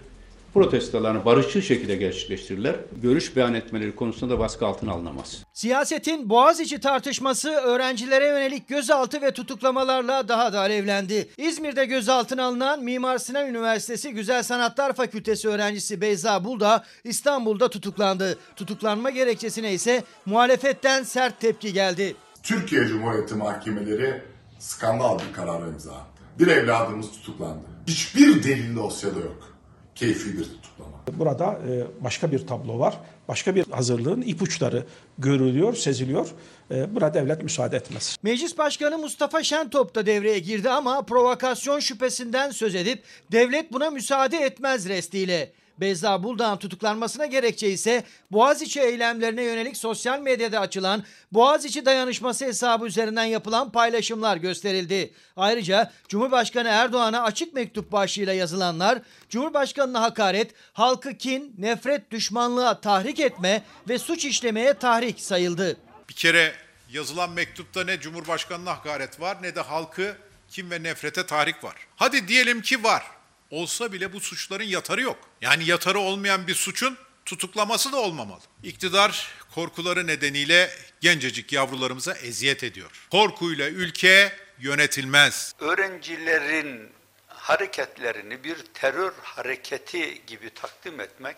Protestolarını barışçıl şekilde gerçekleştirirler. Görüş beyan etmeleri konusunda da baskı altına alınamaz. Siyasetin Boğaziçi tartışması öğrencilere yönelik gözaltı ve tutuklamalarla daha da alevlendi. İzmir'de gözaltına alınan Mimar Sinan Üniversitesi Güzel Sanatlar Fakültesi öğrencisi Beyza Bulda İstanbul'da tutuklandı. Tutuklanma gerekçesine ise muhalefetten sert tepki geldi. Türkiye Cumhuriyeti mahkemeleri skandal bir karara imza attı. Bir evladımız tutuklandı. Hiçbir delil dosyada yok. Keyfi bir tutuklama. Burada e, başka bir tablo var. Başka bir hazırlığın ipuçları görülüyor, seziliyor. E, Buna devlet müsaade etmez. Meclis Başkanı Mustafa Şentop da devreye girdi ama provokasyon şüphesinden söz edip devlet buna müsaade etmez restiyle. Beyza Buldağ'ın tutuklanmasına gerekçe ise Boğaziçi eylemlerine yönelik sosyal medyada açılan Boğaziçi dayanışması hesabı üzerinden yapılan paylaşımlar gösterildi. Ayrıca Cumhurbaşkanı Erdoğan'a açık mektup başlığıyla yazılanlar Cumhurbaşkanına hakaret, halkı kin, nefret, düşmanlığa tahrik etme ve suç işlemeye tahrik sayıldı. Bir kere yazılan mektupta ne Cumhurbaşkanı'na hakaret var ne de halkı kim ve nefrete tahrik var. Hadi diyelim ki var. Olsa bile bu suçların yatarı yok. Yani yatarı olmayan bir suçun tutuklaması da olmamalı. İktidar korkuları nedeniyle gencecik yavrularımıza eziyet ediyor. Korkuyla ülke yönetilmez. Öğrencilerin hareketlerini bir terör hareketi gibi takdim etmek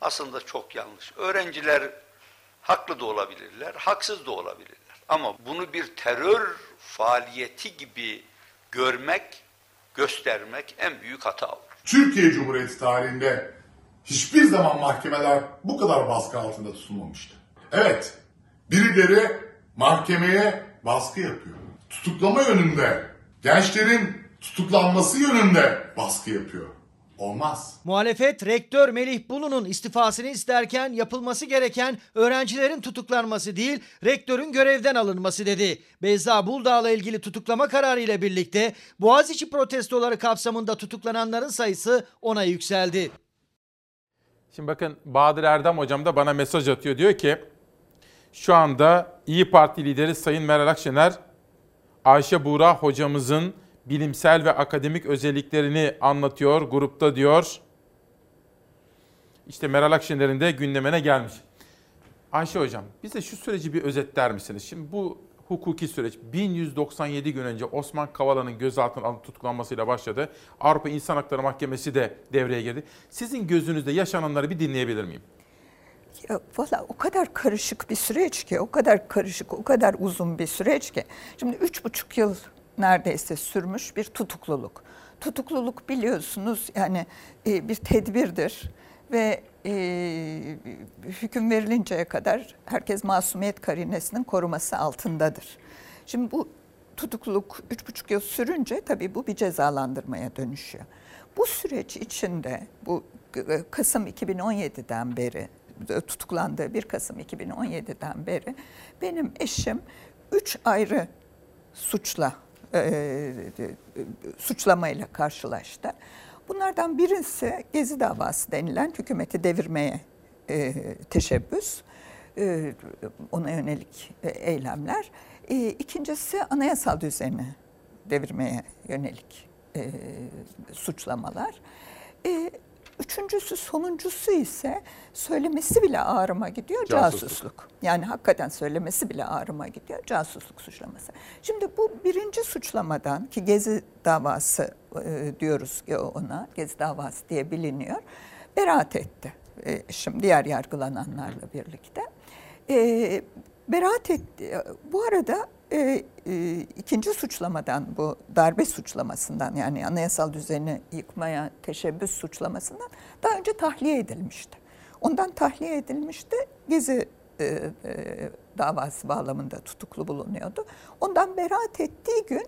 aslında çok yanlış. Öğrenciler haklı da olabilirler, haksız da olabilirler. Ama bunu bir terör faaliyeti gibi görmek, göstermek en büyük hata olur. Türkiye Cumhuriyeti tarihinde hiçbir zaman mahkemeler bu kadar baskı altında tutulmamıştı. Evet, birileri mahkemeye baskı yapıyor. Tutuklama yönünde, gençlerin tutuklanması yönünde baskı yapıyor. Olmaz. Muhalefet rektör Melih Bulu'nun istifasını isterken yapılması gereken öğrencilerin tutuklanması değil, rektörün görevden alınması dedi. Beyza Buldağ'la ilgili tutuklama kararı ile birlikte Boğaziçi protestoları kapsamında tutuklananların sayısı ona yükseldi. Şimdi bakın Bahadır Erdem hocam da bana mesaj atıyor. Diyor ki şu anda İyi Parti lideri Sayın Meral Akşener Ayşe Buğra hocamızın bilimsel ve akademik özelliklerini anlatıyor grupta diyor. İşte Meral Akşener'in de gündemine gelmiş. Ayşe hocam bize şu süreci bir özetler misiniz? Şimdi bu hukuki süreç 1197 gün önce Osman Kavala'nın gözaltına alınıp tutuklanmasıyla başladı. Avrupa İnsan Hakları Mahkemesi de devreye girdi. Sizin gözünüzde yaşananları bir dinleyebilir miyim? Ya valla o kadar karışık bir süreç ki, o kadar karışık, o kadar uzun bir süreç ki. Şimdi üç buçuk yıl neredeyse sürmüş bir tutukluluk. Tutukluluk biliyorsunuz yani e, bir tedbirdir ve e, hüküm verilinceye kadar herkes masumiyet karinesinin koruması altındadır. Şimdi bu tutukluluk üç buçuk yıl sürünce tabii bu bir cezalandırmaya dönüşüyor. Bu süreç içinde bu Kasım 2017'den beri tutuklandığı 1 Kasım 2017'den beri benim eşim üç ayrı suçla e, suçlamayla karşılaştı. Bunlardan birisi Gezi davası denilen hükümeti devirmeye e, teşebbüs, e, ona yönelik e, eylemler. E, ikincisi anayasal düzeni devirmeye yönelik e, suçlamalar. E, Üçüncüsü, sonuncusu ise söylemesi bile ağrıma gidiyor casusluk. casusluk. Yani hakikaten söylemesi bile ağrıma gidiyor casusluk suçlaması. Şimdi bu birinci suçlamadan ki Gezi davası e, diyoruz ki ona, Gezi davası diye biliniyor, beraat etti. E, şimdi diğer yargılananlarla birlikte. E, beraat etti. Bu arada e, e, ikinci suçlamadan bu darbe suçlamasından yani anayasal düzeni yıkmaya teşebbüs suçlamasından daha önce tahliye edilmişti. Ondan tahliye edilmişti. Gezi e, e, davası bağlamında tutuklu bulunuyordu. Ondan beraat ettiği gün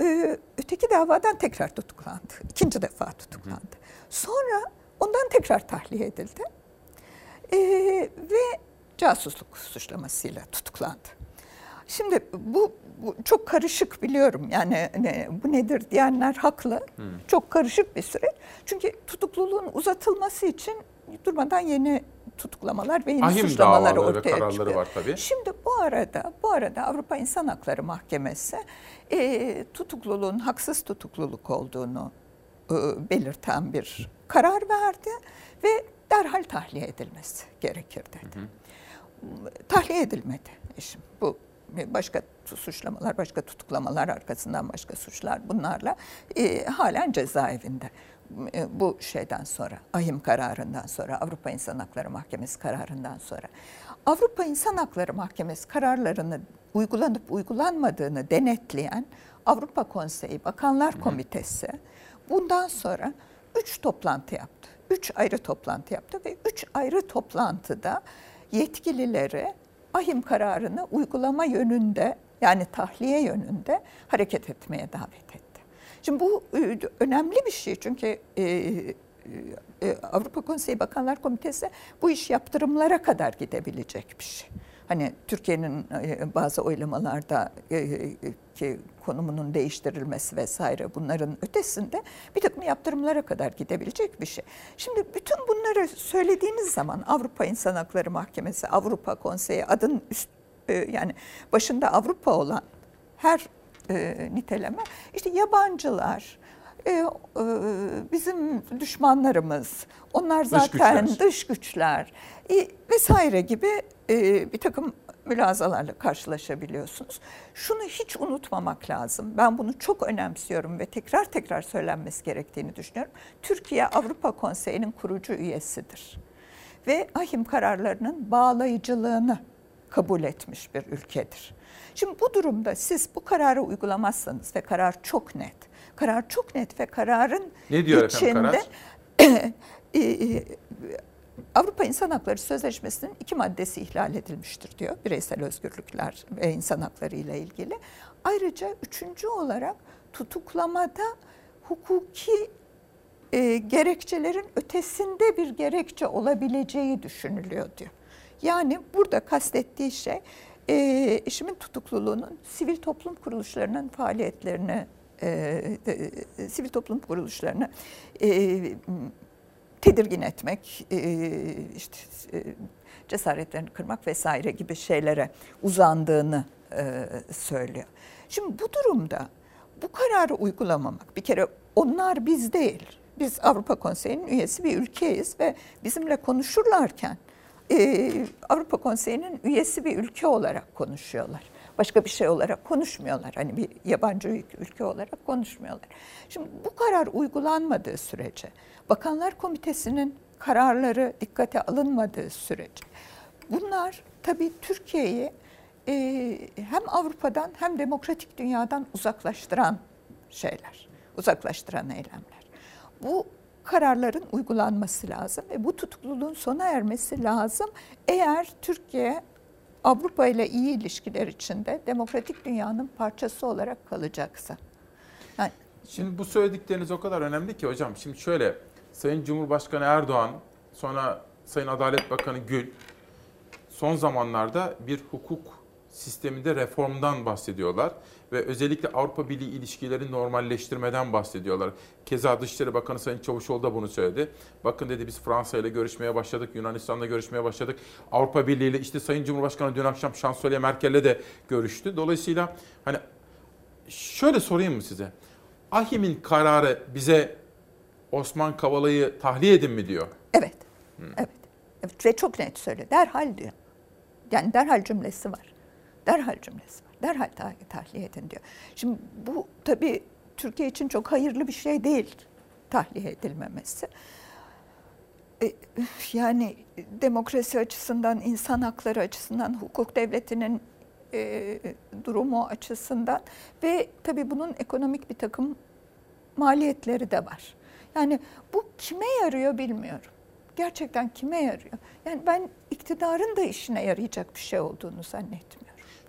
e, öteki davadan tekrar tutuklandı. İkinci defa tutuklandı. Sonra ondan tekrar tahliye edildi. E, ve casusluk suçlamasıyla tutuklandı. Şimdi bu, bu çok karışık biliyorum. Yani ne, bu nedir diyenler haklı. Hmm. Çok karışık bir süreç. Çünkü tutukluluğun uzatılması için durmadan yeni tutuklamalar ve yeni Ahim suçlamalar ve ortaya kararları çıkıyor. var tabii. Şimdi bu arada bu arada Avrupa İnsan Hakları Mahkemesi e, tutukluluğun haksız tutukluluk olduğunu e, belirten bir karar verdi ve derhal tahliye edilmesi gerekir dedi. Tahliye edilmedi eşim. Bu başka suçlamalar, başka tutuklamalar arkasından başka suçlar bunlarla e, halen cezaevinde. E, bu şeyden sonra, ahim kararından sonra, Avrupa İnsan Hakları Mahkemesi kararından sonra. Avrupa İnsan Hakları Mahkemesi kararlarını uygulanıp uygulanmadığını denetleyen Avrupa Konseyi Bakanlar Komitesi bundan sonra üç toplantı yaptı. Üç ayrı toplantı yaptı ve üç ayrı toplantıda yetkilileri ahim kararını uygulama yönünde yani tahliye yönünde hareket etmeye davet etti. Şimdi bu e, önemli bir şey çünkü e, e, Avrupa Konseyi Bakanlar Komitesi bu iş yaptırımlara kadar gidebilecek bir şey. Hani Türkiye'nin bazı oylamalarda ki konumunun değiştirilmesi vesaire bunların ötesinde bir takım yaptırımlara kadar gidebilecek bir şey. Şimdi bütün bunları söylediğiniz zaman Avrupa İnsan Hakları Mahkemesi, Avrupa Konseyi adın üst yani başında Avrupa olan her e, niteleme işte yabancılar, e, e, bizim düşmanlarımız, onlar zaten dış güçler, dış güçler e, vesaire gibi e, bir takım mülazalarla karşılaşabiliyorsunuz. Şunu hiç unutmamak lazım. Ben bunu çok önemsiyorum ve tekrar tekrar söylenmesi gerektiğini düşünüyorum. Türkiye Avrupa Konseyi'nin kurucu üyesidir. Ve ahim kararlarının bağlayıcılığını kabul etmiş bir ülkedir. Şimdi bu durumda siz bu kararı uygulamazsanız ve karar çok net. Karar çok net ve kararın ne diyor içinde Avrupa İnsan Hakları Sözleşmesi'nin iki maddesi ihlal edilmiştir diyor. Bireysel özgürlükler ve insan hakları ile ilgili. Ayrıca üçüncü olarak tutuklamada hukuki e, gerekçelerin ötesinde bir gerekçe olabileceği düşünülüyor diyor. Yani burada kastettiği şey e, eşimin tutukluluğunun sivil toplum kuruluşlarının faaliyetlerini, e, e, sivil toplum kuruluşlarını e, tedirgin etmek, e, işte e, cesaretlerini kırmak vesaire gibi şeylere uzandığını e, söylüyor. Şimdi bu durumda bu kararı uygulamamak bir kere onlar biz değil. Biz Avrupa Konseyi'nin üyesi bir ülkeyiz ve bizimle konuşurlarken e, Avrupa Konseyi'nin üyesi bir ülke olarak konuşuyorlar. Başka bir şey olarak konuşmuyorlar. Hani bir yabancı ülke olarak konuşmuyorlar. Şimdi bu karar uygulanmadığı sürece, Bakanlar Komitesi'nin kararları dikkate alınmadığı sürece bunlar tabii Türkiye'yi e, hem Avrupa'dan hem demokratik dünyadan uzaklaştıran şeyler, uzaklaştıran eylemler. Bu kararların uygulanması lazım ve bu tutukluluğun sona ermesi lazım. Eğer Türkiye Avrupa ile iyi ilişkiler içinde demokratik dünyanın parçası olarak kalacaksa. Yani, Şimdi bu söyledikleriniz o kadar önemli ki hocam. Şimdi şöyle Sayın Cumhurbaşkanı Erdoğan, sonra Sayın Adalet Bakanı Gül son zamanlarda bir hukuk sisteminde reformdan bahsediyorlar ve özellikle Avrupa Birliği ilişkileri normalleştirmeden bahsediyorlar. Keza Dışişleri Bakanı Sayın Çavuşoğlu da bunu söyledi. Bakın dedi biz Fransa ile görüşmeye başladık, Yunanistan'la görüşmeye başladık. Avrupa Birliği ile işte Sayın Cumhurbaşkanı dün akşam Şansölye Merkel'le de görüştü. Dolayısıyla hani şöyle sorayım mı size? Ahim'in kararı bize Osman Kavala'yı tahliye edin mi diyor? Evet. Hmm. Evet. evet. Ve çok net söylüyor. Derhal diyor. Yani derhal cümlesi var. Derhal cümlesi. Derhal tahliye edin diyor. Şimdi bu tabii Türkiye için çok hayırlı bir şey değil tahliye edilmemesi. E, yani demokrasi açısından, insan hakları açısından, hukuk devletinin e, durumu açısından ve tabii bunun ekonomik bir takım maliyetleri de var. Yani bu kime yarıyor bilmiyorum. Gerçekten kime yarıyor? Yani ben iktidarın da işine yarayacak bir şey olduğunu zannetmiyorum.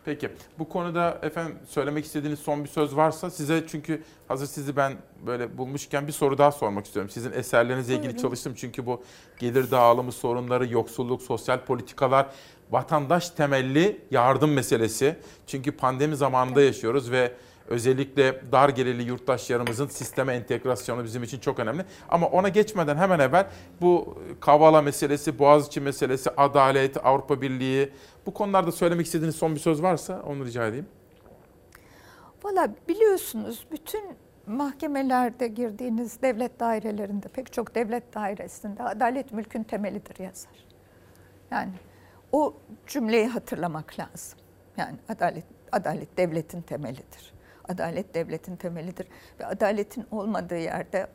Peki bu konuda efendim söylemek istediğiniz son bir söz varsa size çünkü hazır sizi ben böyle bulmuşken bir soru daha sormak istiyorum. Sizin eserlerinizle ilgili Buyurun. çalıştım çünkü bu gelir dağılımı sorunları, yoksulluk, sosyal politikalar, vatandaş temelli yardım meselesi. Çünkü pandemi zamanında yaşıyoruz ve özellikle dar gelirli yurttaşlarımızın sisteme entegrasyonu bizim için çok önemli. Ama ona geçmeden hemen evvel bu Kavala meselesi, Boğaziçi meselesi, adalet, Avrupa Birliği bu konularda söylemek istediğiniz son bir söz varsa onu rica edeyim. Valla biliyorsunuz bütün mahkemelerde girdiğiniz devlet dairelerinde pek çok devlet dairesinde adalet mülkün temelidir yazar. Yani o cümleyi hatırlamak lazım. Yani adalet adalet devletin temelidir. Adalet devletin temelidir ve adaletin olmadığı yerde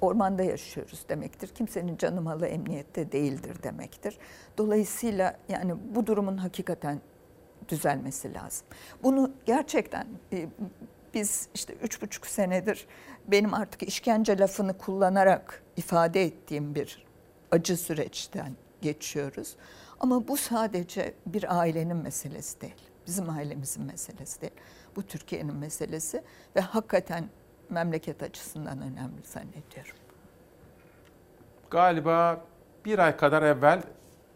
ormanda yaşıyoruz demektir. Kimsenin canı malı emniyette değildir demektir. Dolayısıyla yani bu durumun hakikaten düzelmesi lazım. Bunu gerçekten e, biz işte üç buçuk senedir benim artık işkence lafını kullanarak ifade ettiğim bir acı süreçten geçiyoruz. Ama bu sadece bir ailenin meselesi değil. Bizim ailemizin meselesi değil. Bu Türkiye'nin meselesi ve hakikaten memleket açısından önemli zannediyorum. Galiba bir ay kadar evvel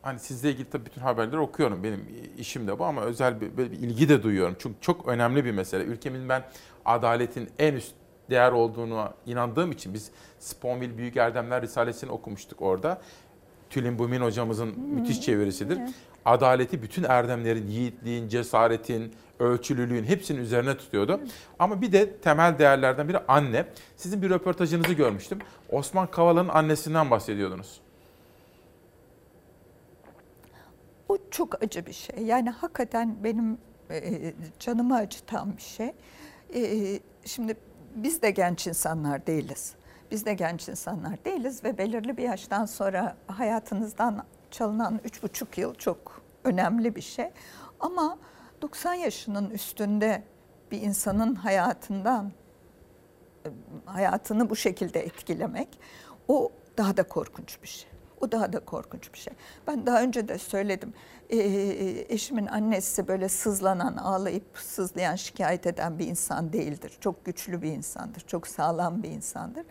hani sizle ilgili tabii bütün haberleri okuyorum. Benim işim de bu ama özel bir, bir ilgi de duyuyorum. Çünkü çok önemli bir mesele. Ülkemin ben adaletin en üst değer olduğunu inandığım için biz Sponville Büyük Erdemler Risalesi'ni okumuştuk orada. Tülin Bumin hocamızın müthiş çevirisidir. evet. Adaleti bütün erdemlerin, yiğitliğin, cesaretin, ölçülülüğün hepsinin üzerine tutuyordu. Ama bir de temel değerlerden biri anne. Sizin bir röportajınızı görmüştüm. Osman Kavala'nın annesinden bahsediyordunuz. O çok acı bir şey. Yani hakikaten benim e, canımı acıtan bir şey. E, şimdi biz de genç insanlar değiliz. Biz de genç insanlar değiliz ve belirli bir yaştan sonra hayatınızdan çalınan üç buçuk yıl çok önemli bir şey. Ama 90 yaşının üstünde bir insanın hayatından hayatını bu şekilde etkilemek o daha da korkunç bir şey. O daha da korkunç bir şey. Ben daha önce de söyledim. Ee, eşimin annesi böyle sızlanan, ağlayıp sızlayan, şikayet eden bir insan değildir. Çok güçlü bir insandır, çok sağlam bir insandır.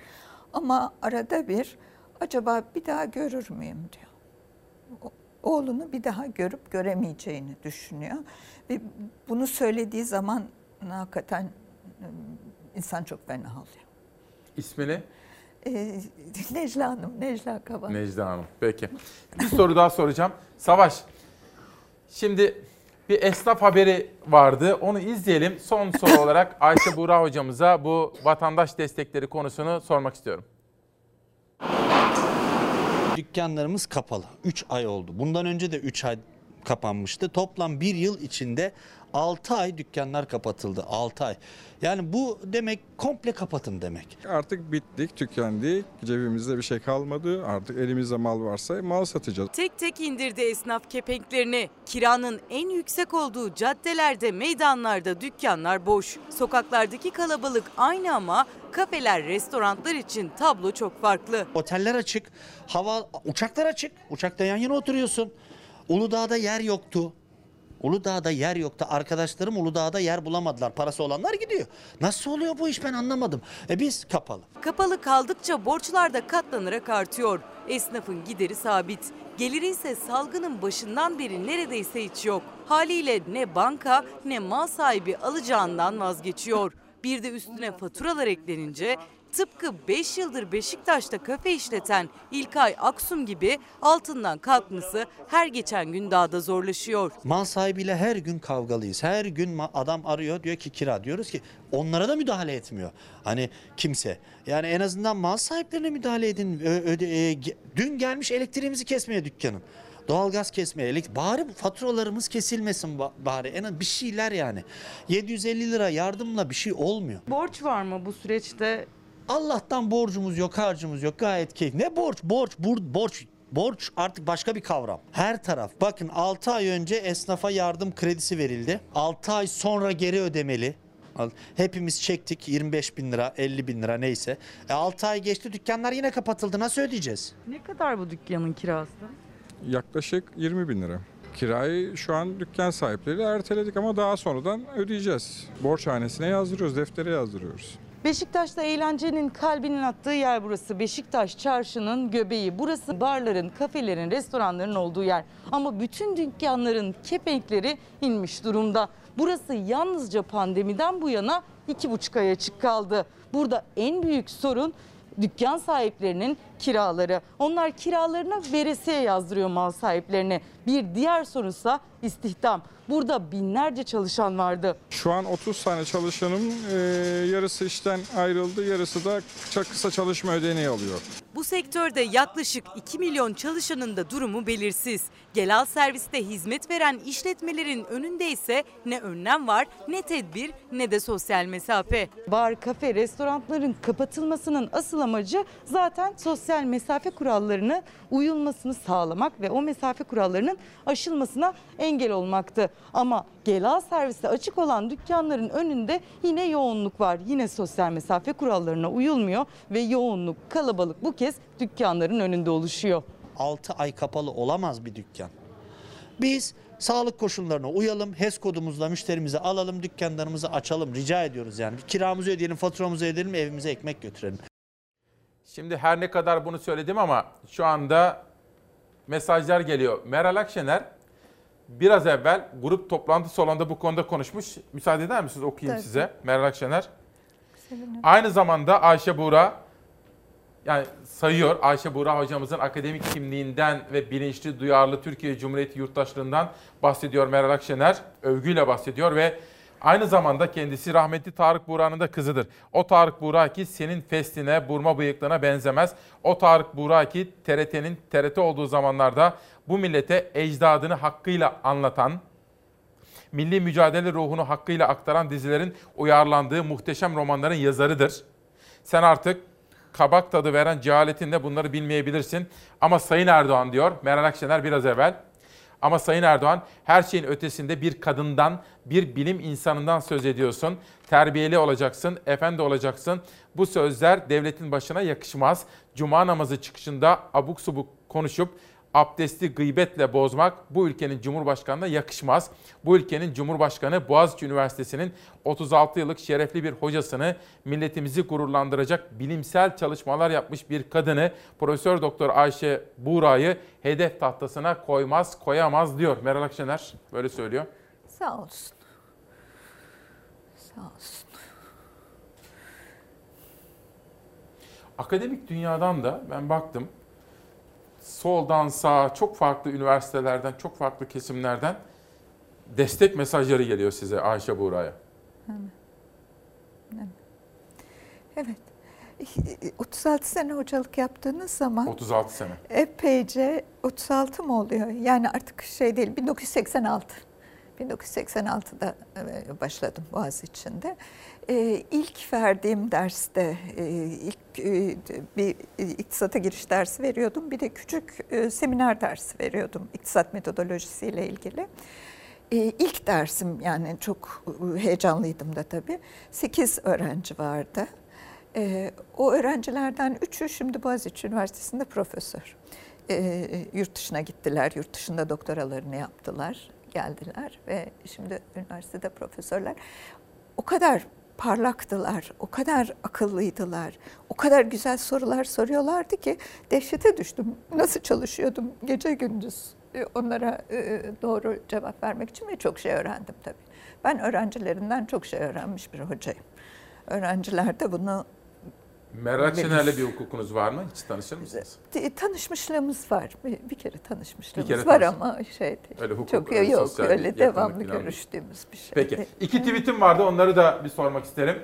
Ama arada bir acaba bir daha görür müyüm diyor. Oğlunu bir daha görüp göremeyeceğini düşünüyor. Ve bunu söylediği zaman hakikaten insan çok fena oluyor. İsmini Ee, Necla Hanım, Necla Kaban. Necla Hanım. Peki. Bir soru daha soracağım. Savaş. Şimdi bir esnaf haberi vardı. Onu izleyelim. Son soru olarak Ayşe Buğra hocamıza bu vatandaş destekleri konusunu sormak istiyorum. Dükkanlarımız kapalı. 3 ay oldu. Bundan önce de 3 ay kapanmıştı. Toplam bir yıl içinde 6 ay dükkanlar kapatıldı. 6 ay. Yani bu demek komple kapatın demek. Artık bittik, tükendik. Cebimizde bir şey kalmadı. Artık elimizde mal varsa mal satacağız. Tek tek indirdi esnaf kepenklerini. Kiranın en yüksek olduğu caddelerde, meydanlarda dükkanlar boş. Sokaklardaki kalabalık aynı ama kafeler, restoranlar için tablo çok farklı. Oteller açık, hava uçaklar açık. Uçakta yan yana oturuyorsun. Uludağ'da yer yoktu. Uludağ'da yer yoktu. Arkadaşlarım Uludağ'da yer bulamadılar. Parası olanlar gidiyor. Nasıl oluyor bu iş ben anlamadım. E biz kapalı. Kapalı kaldıkça borçlar da katlanarak artıyor. Esnafın gideri sabit. Geliri ise salgının başından beri neredeyse hiç yok. Haliyle ne banka ne mal sahibi alacağından vazgeçiyor. Bir de üstüne faturalar eklenince tıpkı 5 yıldır Beşiktaş'ta kafe işleten İlkay Aksum gibi altından kalkması her geçen gün daha da zorlaşıyor. Mal sahibiyle her gün kavgalıyız. Her gün adam arıyor diyor ki kira. Diyoruz ki onlara da müdahale etmiyor. Hani kimse. Yani en azından mal sahiplerine müdahale edin. Ö- öde- e, dün gelmiş elektriğimizi kesmeye dükkanın. Doğalgaz kesmeye, elektrik, bari faturalarımız kesilmesin ba- bari. En az bir şeyler yani. 750 lira yardımla bir şey olmuyor. Borç var mı bu süreçte? Allah'tan borcumuz yok, harcımız yok. Gayet keyif. Ne borç? Borç, bur- borç. Borç artık başka bir kavram. Her taraf. Bakın 6 ay önce esnafa yardım kredisi verildi. 6 ay sonra geri ödemeli. Hepimiz çektik 25 bin lira, 50 bin lira neyse. E 6 ay geçti dükkanlar yine kapatıldı. Nasıl ödeyeceğiz? Ne kadar bu dükkanın kirası? Yaklaşık 20 bin lira. Kirayı şu an dükkan sahipleri erteledik ama daha sonradan ödeyeceğiz. Borçhanesine yazdırıyoruz, deftere yazdırıyoruz. Beşiktaş'ta eğlencenin kalbinin attığı yer burası. Beşiktaş çarşının göbeği. Burası barların, kafelerin, restoranların olduğu yer. Ama bütün dükkanların kepenkleri inmiş durumda. Burası yalnızca pandemiden bu yana iki buçuk ay açık kaldı. Burada en büyük sorun dükkan sahiplerinin kiraları. Onlar kiralarına veresiye yazdırıyor mal sahiplerine. Bir diğer sorunsa istihdam. Burada binlerce çalışan vardı. Şu an 30 tane çalışanım e, yarısı işten ayrıldı, yarısı da çok kısa çalışma ödeneği alıyor. Bu sektörde yaklaşık 2 milyon çalışanın da durumu belirsiz. Gelal serviste hizmet veren işletmelerin önünde ise ne önlem var, ne tedbir, ne de sosyal mesafe. Bar, kafe, restoranların kapatılmasının asıl amacı zaten sosyal mesafe kurallarını uyulmasını sağlamak ve o mesafe kurallarının aşılmasına engel olmaktı. Ama Gelal serviste açık olan dükkanların önünde yine yoğunluk var. Yine sosyal mesafe kurallarına uyulmuyor ve yoğunluk, kalabalık bu kez dükkanların önünde oluşuyor. 6 ay kapalı olamaz bir dükkan. Biz sağlık koşullarına uyalım, HES kodumuzla müşterimizi alalım, dükkanlarımızı açalım rica ediyoruz yani. Kiramızı ödeyelim, faturamızı ödeyelim, evimize ekmek götürelim. Şimdi her ne kadar bunu söyledim ama şu anda mesajlar geliyor. Meral Akşener biraz evvel grup toplantı salonunda bu konuda konuşmuş. Müsaade eder misiniz okuyayım Tabii. size Meral Akşener. Sevinirim. Aynı zamanda Ayşe Buğra yani sayıyor Ayşe Buğra hocamızın akademik kimliğinden ve bilinçli, duyarlı Türkiye Cumhuriyeti yurttaşlığından bahsediyor Meral Akşener. Övgüyle bahsediyor ve aynı zamanda kendisi rahmetli Tarık Buğra'nın da kızıdır. O Tarık Buğra ki senin festine, burma bıyıklığına benzemez. O Tarık Buğra ki TRT'nin TRT olduğu zamanlarda bu millete ecdadını hakkıyla anlatan, milli mücadele ruhunu hakkıyla aktaran dizilerin uyarlandığı muhteşem romanların yazarıdır. Sen artık kabak tadı veren cehaletinle bunları bilmeyebilirsin. Ama Sayın Erdoğan diyor Meral Akşener biraz evvel. Ama Sayın Erdoğan her şeyin ötesinde bir kadından, bir bilim insanından söz ediyorsun. Terbiyeli olacaksın, efendi olacaksın. Bu sözler devletin başına yakışmaz. Cuma namazı çıkışında abuk subuk konuşup abdesti gıybetle bozmak bu ülkenin Cumhurbaşkanı'na yakışmaz. Bu ülkenin Cumhurbaşkanı Boğaziçi Üniversitesi'nin 36 yıllık şerefli bir hocasını, milletimizi gururlandıracak bilimsel çalışmalar yapmış bir kadını, Profesör Doktor Ayşe Buğra'yı hedef tahtasına koymaz, koyamaz diyor. Meral Akşener böyle söylüyor. Sağ olsun. Sağ olsun. Akademik dünyadan da ben baktım. Soldan sağa çok farklı üniversitelerden, çok farklı kesimlerden destek mesajları geliyor size Ayşe Buğra'ya. Evet. 36 sene hocalık yaptığınız zaman 36 sene. epeyce 36 mı oluyor? Yani artık şey değil 1986. 1986'da e, başladım Boğaziçi'nde. E, İlk verdiğim derste e, ilk e, bir iktisata giriş dersi veriyordum. Bir de küçük seminer dersi veriyordum iktisat metodolojisiyle ilgili. İlk dersim yani çok heyecanlıydım da tabii. 8 öğrenci vardı. O öğrencilerden üçü şimdi Boğaziçi Üniversitesi'nde profesör. Yurt dışına gittiler, yurt dışında doktoralarını yaptılar, geldiler ve şimdi üniversitede profesörler. O kadar parlaktılar, o kadar akıllıydılar, o kadar güzel sorular soruyorlardı ki dehşete düştüm. Nasıl çalışıyordum gece gündüz e, onlara e, doğru cevap vermek için ve çok şey öğrendim tabii. Ben öğrencilerinden çok şey öğrenmiş bir hocayım. Öğrenciler de bunu Meral Akşener'le bir hukukunuz var mı? Hiç tanışır mısınız? Tanışmışlığımız var. Bir, bir kere tanışmışlığımız Bir kere var ama şey değil. Öyle hukuk, Çok öyle yok sosyal öyle devamlı görüştüğümüz bir şey Peki. değil. İki tweetim vardı. Onları da bir sormak isterim.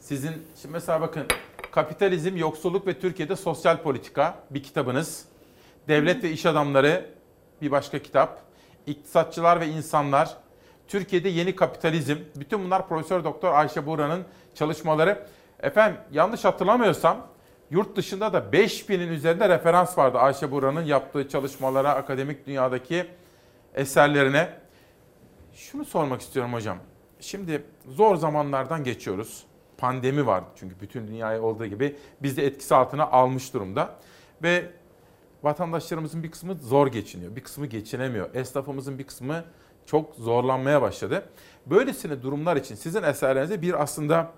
Sizin şimdi mesela bakın Kapitalizm, Yoksulluk ve Türkiye'de Sosyal Politika bir kitabınız. Devlet ve İş Adamları bir başka kitap. İktisatçılar ve İnsanlar. Türkiye'de Yeni Kapitalizm. Bütün bunlar Profesör Doktor Ayşe Buğra'nın çalışmaları. Efendim yanlış hatırlamıyorsam yurt dışında da 5000'in üzerinde referans vardı Ayşe Buğra'nın yaptığı çalışmalara, akademik dünyadaki eserlerine. Şunu sormak istiyorum hocam. Şimdi zor zamanlardan geçiyoruz. Pandemi var çünkü bütün dünyayı olduğu gibi biz de etkisi altına almış durumda. Ve vatandaşlarımızın bir kısmı zor geçiniyor, bir kısmı geçinemiyor. Esnafımızın bir kısmı çok zorlanmaya başladı. Böylesine durumlar için sizin eserlerinizde bir aslında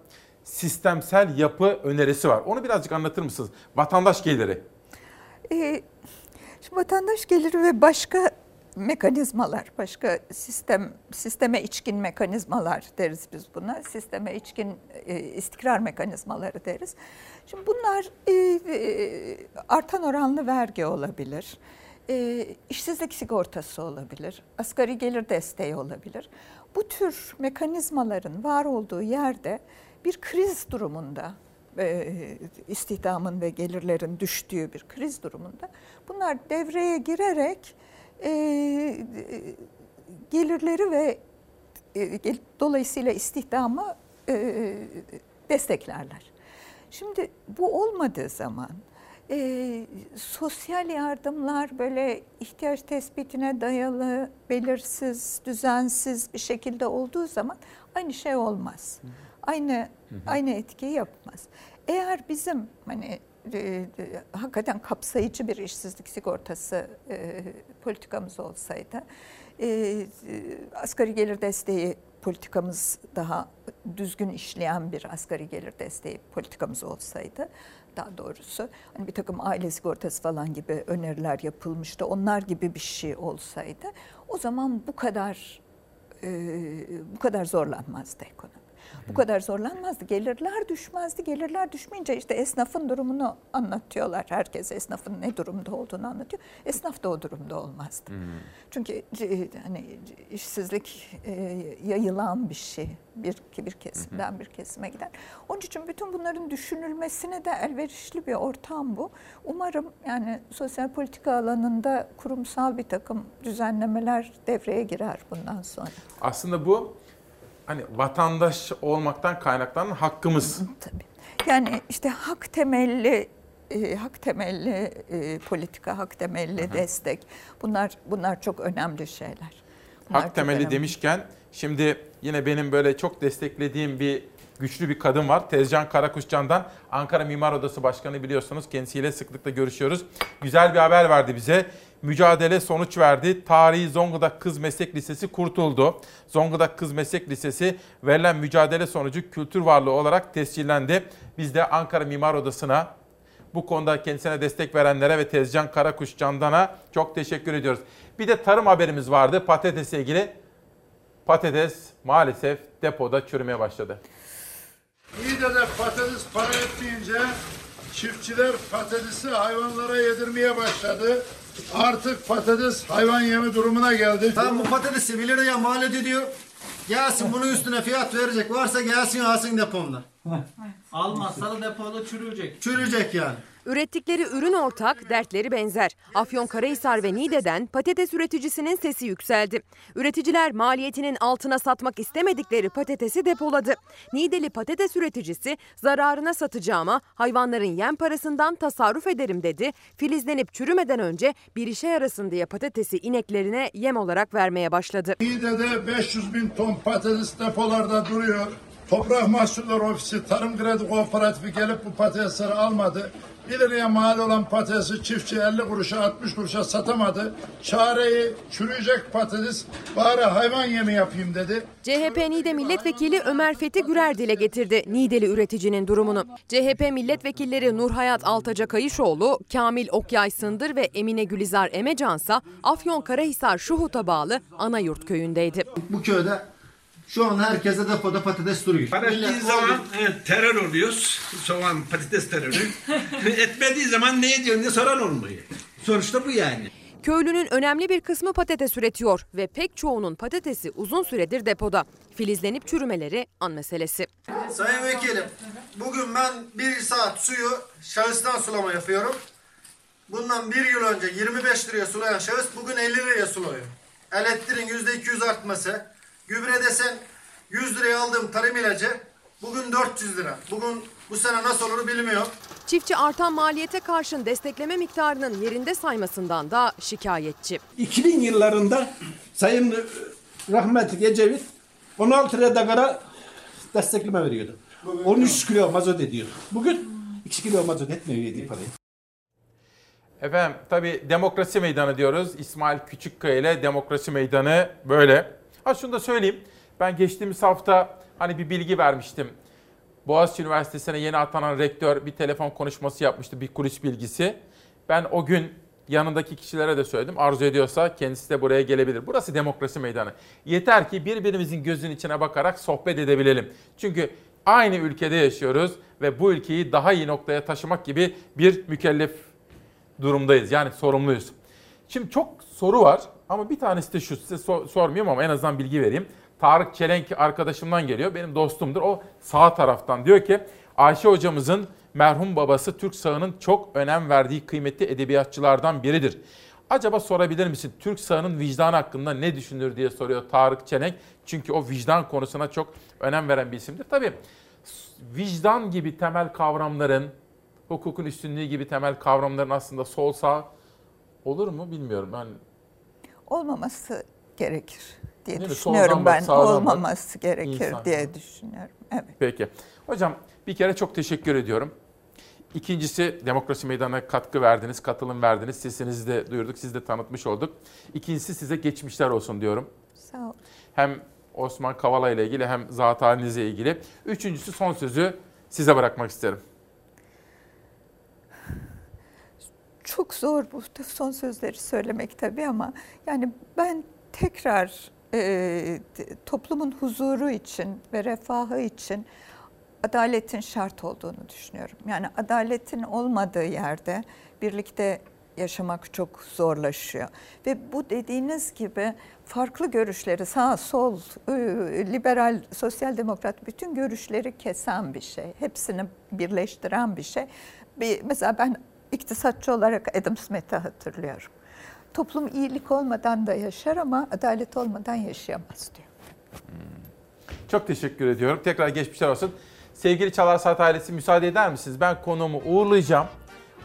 sistemsel yapı önerisi var. Onu birazcık anlatır mısınız? Vatandaş geliri. Ee, şimdi vatandaş geliri ve başka mekanizmalar, başka sistem sisteme içkin mekanizmalar deriz biz buna. Sisteme içkin e, istikrar mekanizmaları deriz. Şimdi bunlar e, e, artan oranlı vergi olabilir. E, işsizlik sigortası olabilir, asgari gelir desteği olabilir. Bu tür mekanizmaların var olduğu yerde bir kriz durumunda e, istihdamın ve gelirlerin düştüğü bir kriz durumunda bunlar devreye girerek e, gelirleri ve e, dolayısıyla istihdamı desteklerler. Şimdi bu olmadığı zaman sosyal yardımlar böyle ihtiyaç tespitine dayalı, belirsiz, düzensiz bir şekilde olduğu zaman aynı şey olmaz. Aynı aynı etkiyi yapmaz. Eğer bizim hani e, e, hakikaten kapsayıcı bir işsizlik sigortası e, politikamız olsaydı, e, e, asgari gelir desteği politikamız daha düzgün işleyen bir asgari gelir desteği politikamız olsaydı daha doğrusu hani bir takım aile sigortası falan gibi öneriler yapılmıştı. Onlar gibi bir şey olsaydı o zaman bu kadar e, bu kadar zorlanmazdı ekonomi. Bu kadar zorlanmazdı. Gelirler düşmezdi. Gelirler düşmeyince işte esnafın durumunu anlatıyorlar. Herkes esnafın ne durumda olduğunu anlatıyor. Esnaf da o durumda olmazdı. Çünkü e, hani işsizlik e, yayılan bir şey. Bir, bir kesimden bir kesime giden. Onun için bütün bunların düşünülmesine de elverişli bir ortam bu. Umarım yani sosyal politika alanında kurumsal bir takım düzenlemeler devreye girer bundan sonra. Aslında bu hani vatandaş olmaktan kaynaklanan hakkımız. Yani işte hak temelli e, hak temelli e, politika, hak temelli destek. Bunlar bunlar çok önemli şeyler. Bunlar Hak temelli önemli. demişken şimdi yine benim böyle çok desteklediğim bir güçlü bir kadın var. Tezcan Karakuşcan'dan Ankara Mimar Odası Başkanı biliyorsunuz. Kendisiyle sıklıkla görüşüyoruz. Güzel bir haber verdi bize. Mücadele sonuç verdi. Tarihi Zonguldak Kız Meslek Lisesi kurtuldu. Zonguldak Kız Meslek Lisesi verilen mücadele sonucu kültür varlığı olarak tescillendi. Biz de Ankara Mimar Odası'na bu konuda kendisine destek verenlere ve Tezcan Karakuş Candan'a çok teşekkür ediyoruz. Bir de tarım haberimiz vardı patatesle ilgili. Patates maalesef depoda çürümeye başladı. İyi de patates para etmeyince çiftçiler patatesi hayvanlara yedirmeye başladı. Artık patates hayvan yemi durumuna geldi. Tamam bu patatesi 1 liraya mal ediyor. Gelsin bunun üstüne fiyat verecek. Varsa gelsin alsın deponda. Almazsa da depoda çürüyecek. Çürüyecek yani. Ürettikleri ürün ortak, dertleri benzer. Afyonkarahisar ve Niğde'den patates üreticisinin sesi yükseldi. Üreticiler maliyetinin altına satmak istemedikleri patatesi depoladı. Niğdeli patates üreticisi zararına satacağıma hayvanların yem parasından tasarruf ederim dedi. Filizlenip çürümeden önce bir işe yarasın diye patatesi ineklerine yem olarak vermeye başladı. Niğde'de 500 bin ton patates depolarda duruyor. Toprak Mahsulleri Ofisi Tarım Kredi Kooperatifi gelip bu patatesleri almadı. 1 liraya mal olan patatesi çiftçi 50 kuruşa 60 kuruşa satamadı. Çareyi çürüyecek patates bari hayvan yemi yapayım dedi. CHP Niğde Milletvekili Ömer Fethi Gürer dile getirdi Niğdeli üreticinin durumunu. CHP milletvekilleri Nurhayat Altaca Kayışoğlu, Kamil Okyay Sındır ve Emine Gülizar Emecansa Afyon Karahisar Şuhut'a bağlı Anayurt köyündeydi. Bu köyde şu an herkese depoda patates duruyor. Para ettiği zaman e, terör oluyoruz. Soğan patates terörü. Etmediği zaman ne ediyorsun diye soran olmuyor. Sonuçta bu yani. Köylünün önemli bir kısmı patates üretiyor ve pek çoğunun patatesi uzun süredir depoda. Filizlenip çürümeleri an meselesi. Sayın Vekilim, bugün ben bir saat suyu şahıstan sulama yapıyorum. Bundan bir yıl önce 25 liraya sulayan şahıs bugün 50 liraya suluyor. Elektriğin %200 artması, gübre desen 100 liraya aldığım tarım ilacı bugün 400 lira. Bugün bu sene nasıl olur bilmiyorum. Çiftçi artan maliyete karşın destekleme miktarının yerinde saymasından da şikayetçi. 2000 yıllarında Sayın rahmetli Ecevit 16 liraya dagara destekleme veriyordu. 13 kilo mazot ediyor. Bugün 2 kilo mazot etmiyor yediği parayı. Efendim tabii demokrasi meydanı diyoruz. İsmail Küçükkaya ile demokrasi meydanı böyle. Ha şunu da söyleyeyim. Ben geçtiğimiz hafta hani bir bilgi vermiştim. Boğaziçi Üniversitesi'ne yeni atanan rektör bir telefon konuşması yapmıştı, bir kulis bilgisi. Ben o gün yanındaki kişilere de söyledim. Arzu ediyorsa kendisi de buraya gelebilir. Burası demokrasi meydanı. Yeter ki birbirimizin gözünün içine bakarak sohbet edebilelim. Çünkü aynı ülkede yaşıyoruz ve bu ülkeyi daha iyi noktaya taşımak gibi bir mükellef durumdayız. Yani sorumluyuz. Şimdi çok soru var ama bir tanesi de şu size so- sormayayım ama en azından bilgi vereyim. Tarık Çelenk arkadaşımdan geliyor. Benim dostumdur. O sağ taraftan diyor ki Ayşe hocamızın merhum babası Türk sağının çok önem verdiği kıymetli edebiyatçılardan biridir. Acaba sorabilir misin Türk sağının vicdan hakkında ne düşünür diye soruyor Tarık Çelenk. Çünkü o vicdan konusuna çok önem veren bir isimdir. Tabii vicdan gibi temel kavramların, hukukun üstünlüğü gibi temel kavramların aslında sol sağ olur mu bilmiyorum. Ben Olmaması gerekir diye Değil düşünüyorum bak, ben. bak. Olmaması gerekir İnsan. diye düşünüyorum. Evet. Peki. Hocam bir kere çok teşekkür ediyorum. İkincisi demokrasi meydanına katkı verdiniz, katılım verdiniz. Sesinizi de duyurduk, sizi de tanıtmış olduk. İkincisi size geçmişler olsun diyorum. Sağ ol. Hem Osman Kavala ile ilgili hem zat halinizle ilgili. Üçüncüsü son sözü size bırakmak isterim. Çok zor bu son sözleri söylemek tabii ama yani ben tekrar e, toplumun huzuru için ve refahı için adaletin şart olduğunu düşünüyorum. Yani adaletin olmadığı yerde birlikte yaşamak çok zorlaşıyor. Ve bu dediğiniz gibi farklı görüşleri sağ, sol, liberal, sosyal demokrat bütün görüşleri kesen bir şey. Hepsini birleştiren bir şey. Bir, mesela ben iktisatçı olarak Adam Smith'i hatırlıyorum. Toplum iyilik olmadan da yaşar ama adalet olmadan yaşayamaz diyor. Çok teşekkür ediyorum. Tekrar geçmişler olsun. Sevgili Çalar Saat ailesi müsaade eder misiniz? Ben konuğumu uğurlayacağım.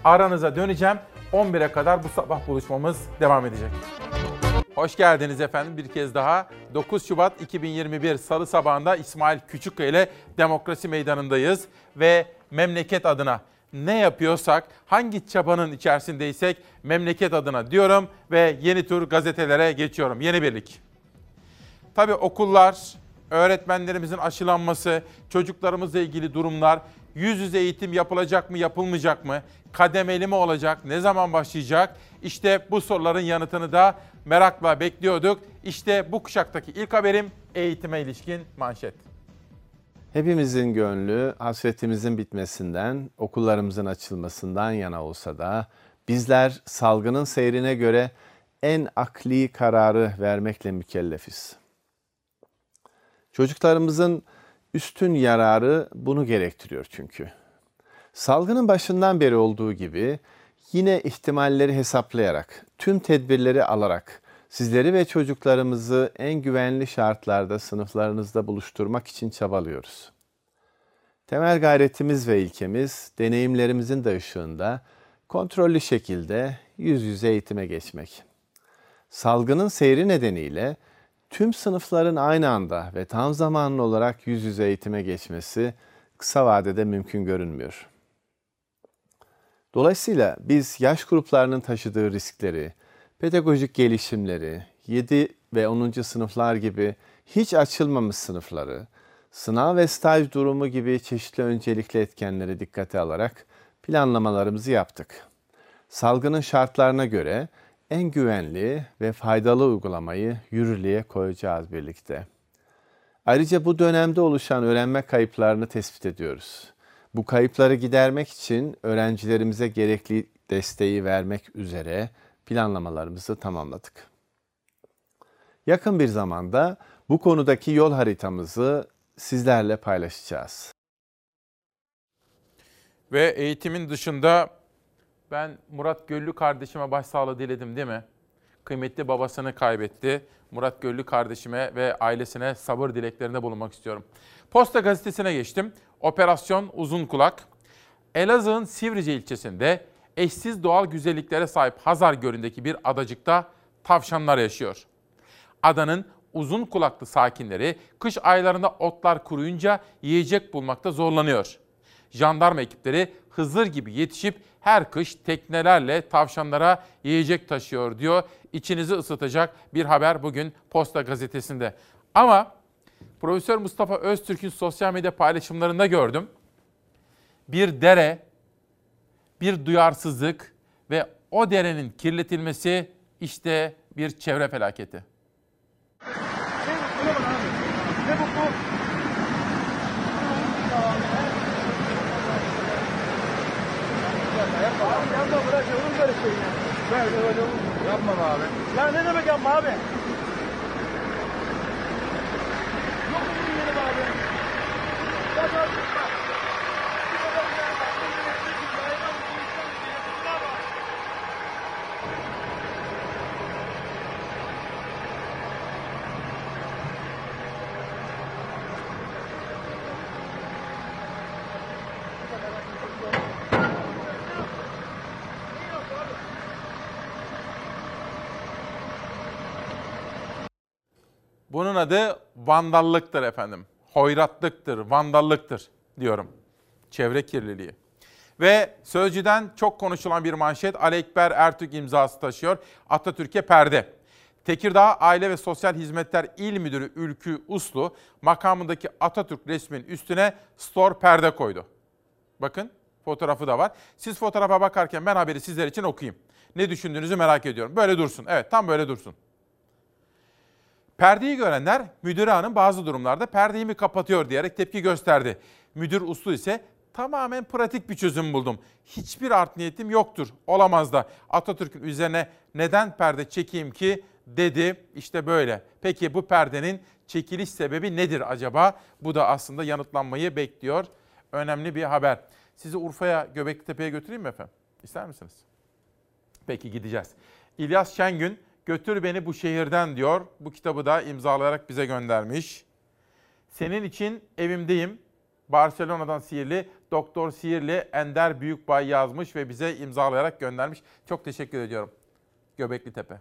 Aranıza döneceğim. 11'e kadar bu sabah buluşmamız devam edecek. Hoş geldiniz efendim bir kez daha. 9 Şubat 2021 Salı sabahında İsmail Küçükkaya ile Demokrasi Meydanı'ndayız. Ve memleket adına ne yapıyorsak, hangi çabanın içerisindeysek memleket adına diyorum ve yeni tur gazetelere geçiyorum. Yeni birlik. Tabii okullar, öğretmenlerimizin aşılanması, çocuklarımızla ilgili durumlar, yüz yüze eğitim yapılacak mı, yapılmayacak mı, kademeli mi olacak, ne zaman başlayacak? İşte bu soruların yanıtını da merakla bekliyorduk. İşte bu kuşaktaki ilk haberim eğitime ilişkin manşet. Hepimizin gönlü hasretimizin bitmesinden, okullarımızın açılmasından yana olsa da bizler salgının seyrine göre en akli kararı vermekle mükellefiz. Çocuklarımızın üstün yararı bunu gerektiriyor çünkü. Salgının başından beri olduğu gibi yine ihtimalleri hesaplayarak, tüm tedbirleri alarak sizleri ve çocuklarımızı en güvenli şartlarda sınıflarınızda buluşturmak için çabalıyoruz. Temel gayretimiz ve ilkemiz deneyimlerimizin de ışığında kontrollü şekilde yüz yüze eğitime geçmek. Salgının seyri nedeniyle tüm sınıfların aynı anda ve tam zamanlı olarak yüz yüze eğitime geçmesi kısa vadede mümkün görünmüyor. Dolayısıyla biz yaş gruplarının taşıdığı riskleri, pedagojik gelişimleri, 7 ve 10. sınıflar gibi hiç açılmamış sınıfları, sınav ve staj durumu gibi çeşitli öncelikli etkenleri dikkate alarak planlamalarımızı yaptık. Salgının şartlarına göre en güvenli ve faydalı uygulamayı yürürlüğe koyacağız birlikte. Ayrıca bu dönemde oluşan öğrenme kayıplarını tespit ediyoruz. Bu kayıpları gidermek için öğrencilerimize gerekli desteği vermek üzere planlamalarımızı tamamladık. Yakın bir zamanda bu konudaki yol haritamızı sizlerle paylaşacağız. Ve eğitimin dışında ben Murat Göllü kardeşime başsağlığı diledim değil mi? Kıymetli babasını kaybetti. Murat Göllü kardeşime ve ailesine sabır dileklerinde bulunmak istiyorum. Posta gazetesine geçtim. Operasyon Uzun Kulak. Elazığ'ın Sivrice ilçesinde eşsiz doğal güzelliklere sahip Hazar Gölü'ndeki bir adacıkta tavşanlar yaşıyor. Adanın uzun kulaklı sakinleri kış aylarında otlar kuruyunca yiyecek bulmakta zorlanıyor. Jandarma ekipleri Hızır gibi yetişip her kış teknelerle tavşanlara yiyecek taşıyor diyor. İçinizi ısıtacak bir haber bugün Posta Gazetesi'nde. Ama Profesör Mustafa Öztürk'ün sosyal medya paylaşımlarında gördüm. Bir dere, bir duyarsızlık ve o derenin kirletilmesi işte bir çevre felaketi. Yapma abi. Ya ne demek yapma abi? Yok mu yeri abi? Bak. Bunun adı vandallıktır efendim. Hoyratlıktır, vandallıktır diyorum. Çevre kirliliği. Ve Sözcü'den çok konuşulan bir manşet Ali Ekber Ertürk imzası taşıyor. Atatürk'e perde. Tekirdağ Aile ve Sosyal Hizmetler İl Müdürü Ülkü Uslu makamındaki Atatürk resminin üstüne store perde koydu. Bakın fotoğrafı da var. Siz fotoğrafa bakarken ben haberi sizler için okuyayım. Ne düşündüğünüzü merak ediyorum. Böyle dursun. Evet tam böyle dursun. Perdeyi görenler müdüre hanım bazı durumlarda perdeyi mi kapatıyor diyerek tepki gösterdi. Müdür uslu ise tamamen pratik bir çözüm buldum. Hiçbir art niyetim yoktur. Olamaz da Atatürk'ün üzerine neden perde çekeyim ki dedi. İşte böyle. Peki bu perdenin çekiliş sebebi nedir acaba? Bu da aslında yanıtlanmayı bekliyor. Önemli bir haber. Sizi Urfa'ya Göbeklitepe'ye götüreyim mi efendim? İster misiniz? Peki gideceğiz. İlyas Şengün Götür beni bu şehirden diyor. Bu kitabı da imzalayarak bize göndermiş. Senin için evimdeyim. Barcelona'dan Sihirli, Doktor Sihirli Ender Büyükbay yazmış ve bize imzalayarak göndermiş. Çok teşekkür ediyorum. Göbekli Tepe.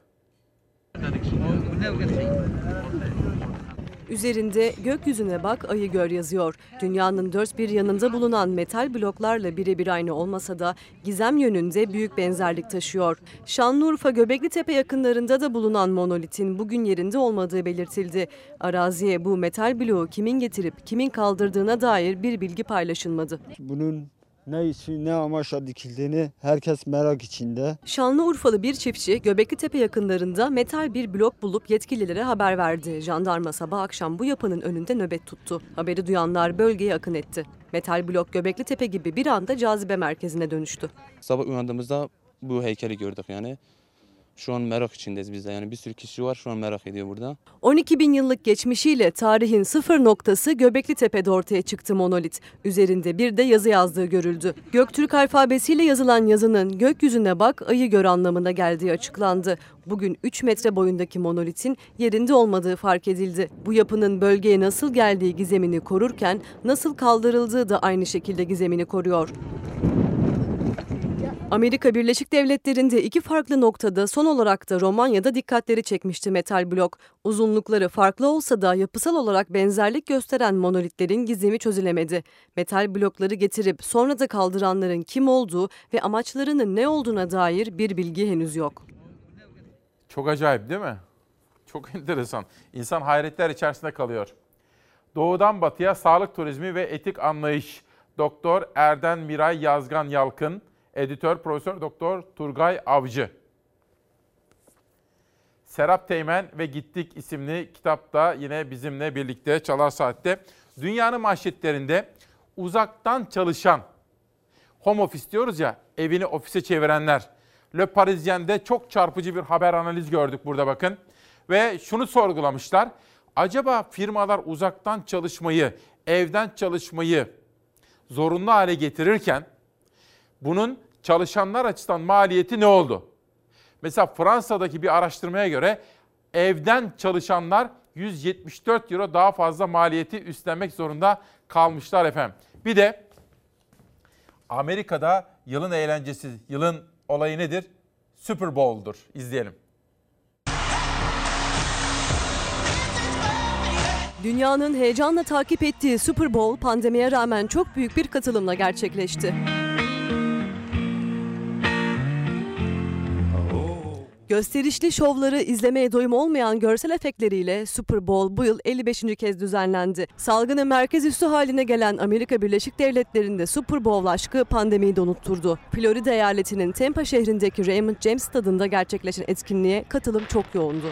Üzerinde gökyüzüne bak ayı gör yazıyor. Dünyanın dört bir yanında bulunan metal bloklarla birebir aynı olmasa da gizem yönünde büyük benzerlik taşıyor. Şanlıurfa Göbekli Tepe yakınlarında da bulunan monolitin bugün yerinde olmadığı belirtildi. Araziye bu metal bloğu kimin getirip kimin kaldırdığına dair bir bilgi paylaşılmadı. Bunun ne için ne amaçla dikildiğini herkes merak içinde. Şanlıurfalı bir çiftçi Göbekli Tepe yakınlarında metal bir blok bulup yetkililere haber verdi. Jandarma sabah akşam bu yapının önünde nöbet tuttu. Haberi duyanlar bölgeye akın etti. Metal blok Göbekli Tepe gibi bir anda cazibe merkezine dönüştü. Sabah uyandığımızda bu heykeli gördük yani. Şu an merak içindeyiz biz de. Yani bir sürü kişi var şu an merak ediyor burada. 12 bin yıllık geçmişiyle tarihin sıfır noktası Göbekli Tepe'de ortaya çıktı monolit. Üzerinde bir de yazı yazdığı görüldü. Göktürk alfabesiyle yazılan yazının gökyüzüne bak ayı gör anlamına geldiği açıklandı. Bugün 3 metre boyundaki monolitin yerinde olmadığı fark edildi. Bu yapının bölgeye nasıl geldiği gizemini korurken nasıl kaldırıldığı da aynı şekilde gizemini koruyor. Amerika Birleşik Devletleri'nde iki farklı noktada son olarak da Romanya'da dikkatleri çekmişti metal blok. Uzunlukları farklı olsa da yapısal olarak benzerlik gösteren monolitlerin gizemi çözülemedi. Metal blokları getirip sonra da kaldıranların kim olduğu ve amaçlarının ne olduğuna dair bir bilgi henüz yok. Çok acayip değil mi? Çok enteresan. İnsan hayretler içerisinde kalıyor. Doğudan batıya sağlık turizmi ve etik anlayış. Doktor Erden Miray Yazgan Yalkın, editör Profesör Doktor Turgay Avcı. Serap Teğmen ve Gittik isimli kitapta yine bizimle birlikte Çalar Saat'te. Dünyanın manşetlerinde uzaktan çalışan, home office diyoruz ya, evini ofise çevirenler. Le Parisien'de çok çarpıcı bir haber analiz gördük burada bakın. Ve şunu sorgulamışlar. Acaba firmalar uzaktan çalışmayı, evden çalışmayı zorunlu hale getirirken bunun çalışanlar açısından maliyeti ne oldu? Mesela Fransa'daki bir araştırmaya göre evden çalışanlar 174 euro daha fazla maliyeti üstlenmek zorunda kalmışlar efendim. Bir de Amerika'da yılın eğlencesi, yılın olayı nedir? Super Bowl'dur. İzleyelim. Dünyanın heyecanla takip ettiği Super Bowl pandemiye rağmen çok büyük bir katılımla gerçekleşti. Gösterişli şovları izlemeye doyum olmayan görsel efektleriyle Super Bowl bu yıl 55. kez düzenlendi. Salgının merkez üssü haline gelen Amerika Birleşik Devletleri'nde Super Bowl aşkı pandemiyi de unutturdu. Florida eyaletinin Tampa şehrindeki Raymond James stadında gerçekleşen etkinliğe katılım çok yoğundu.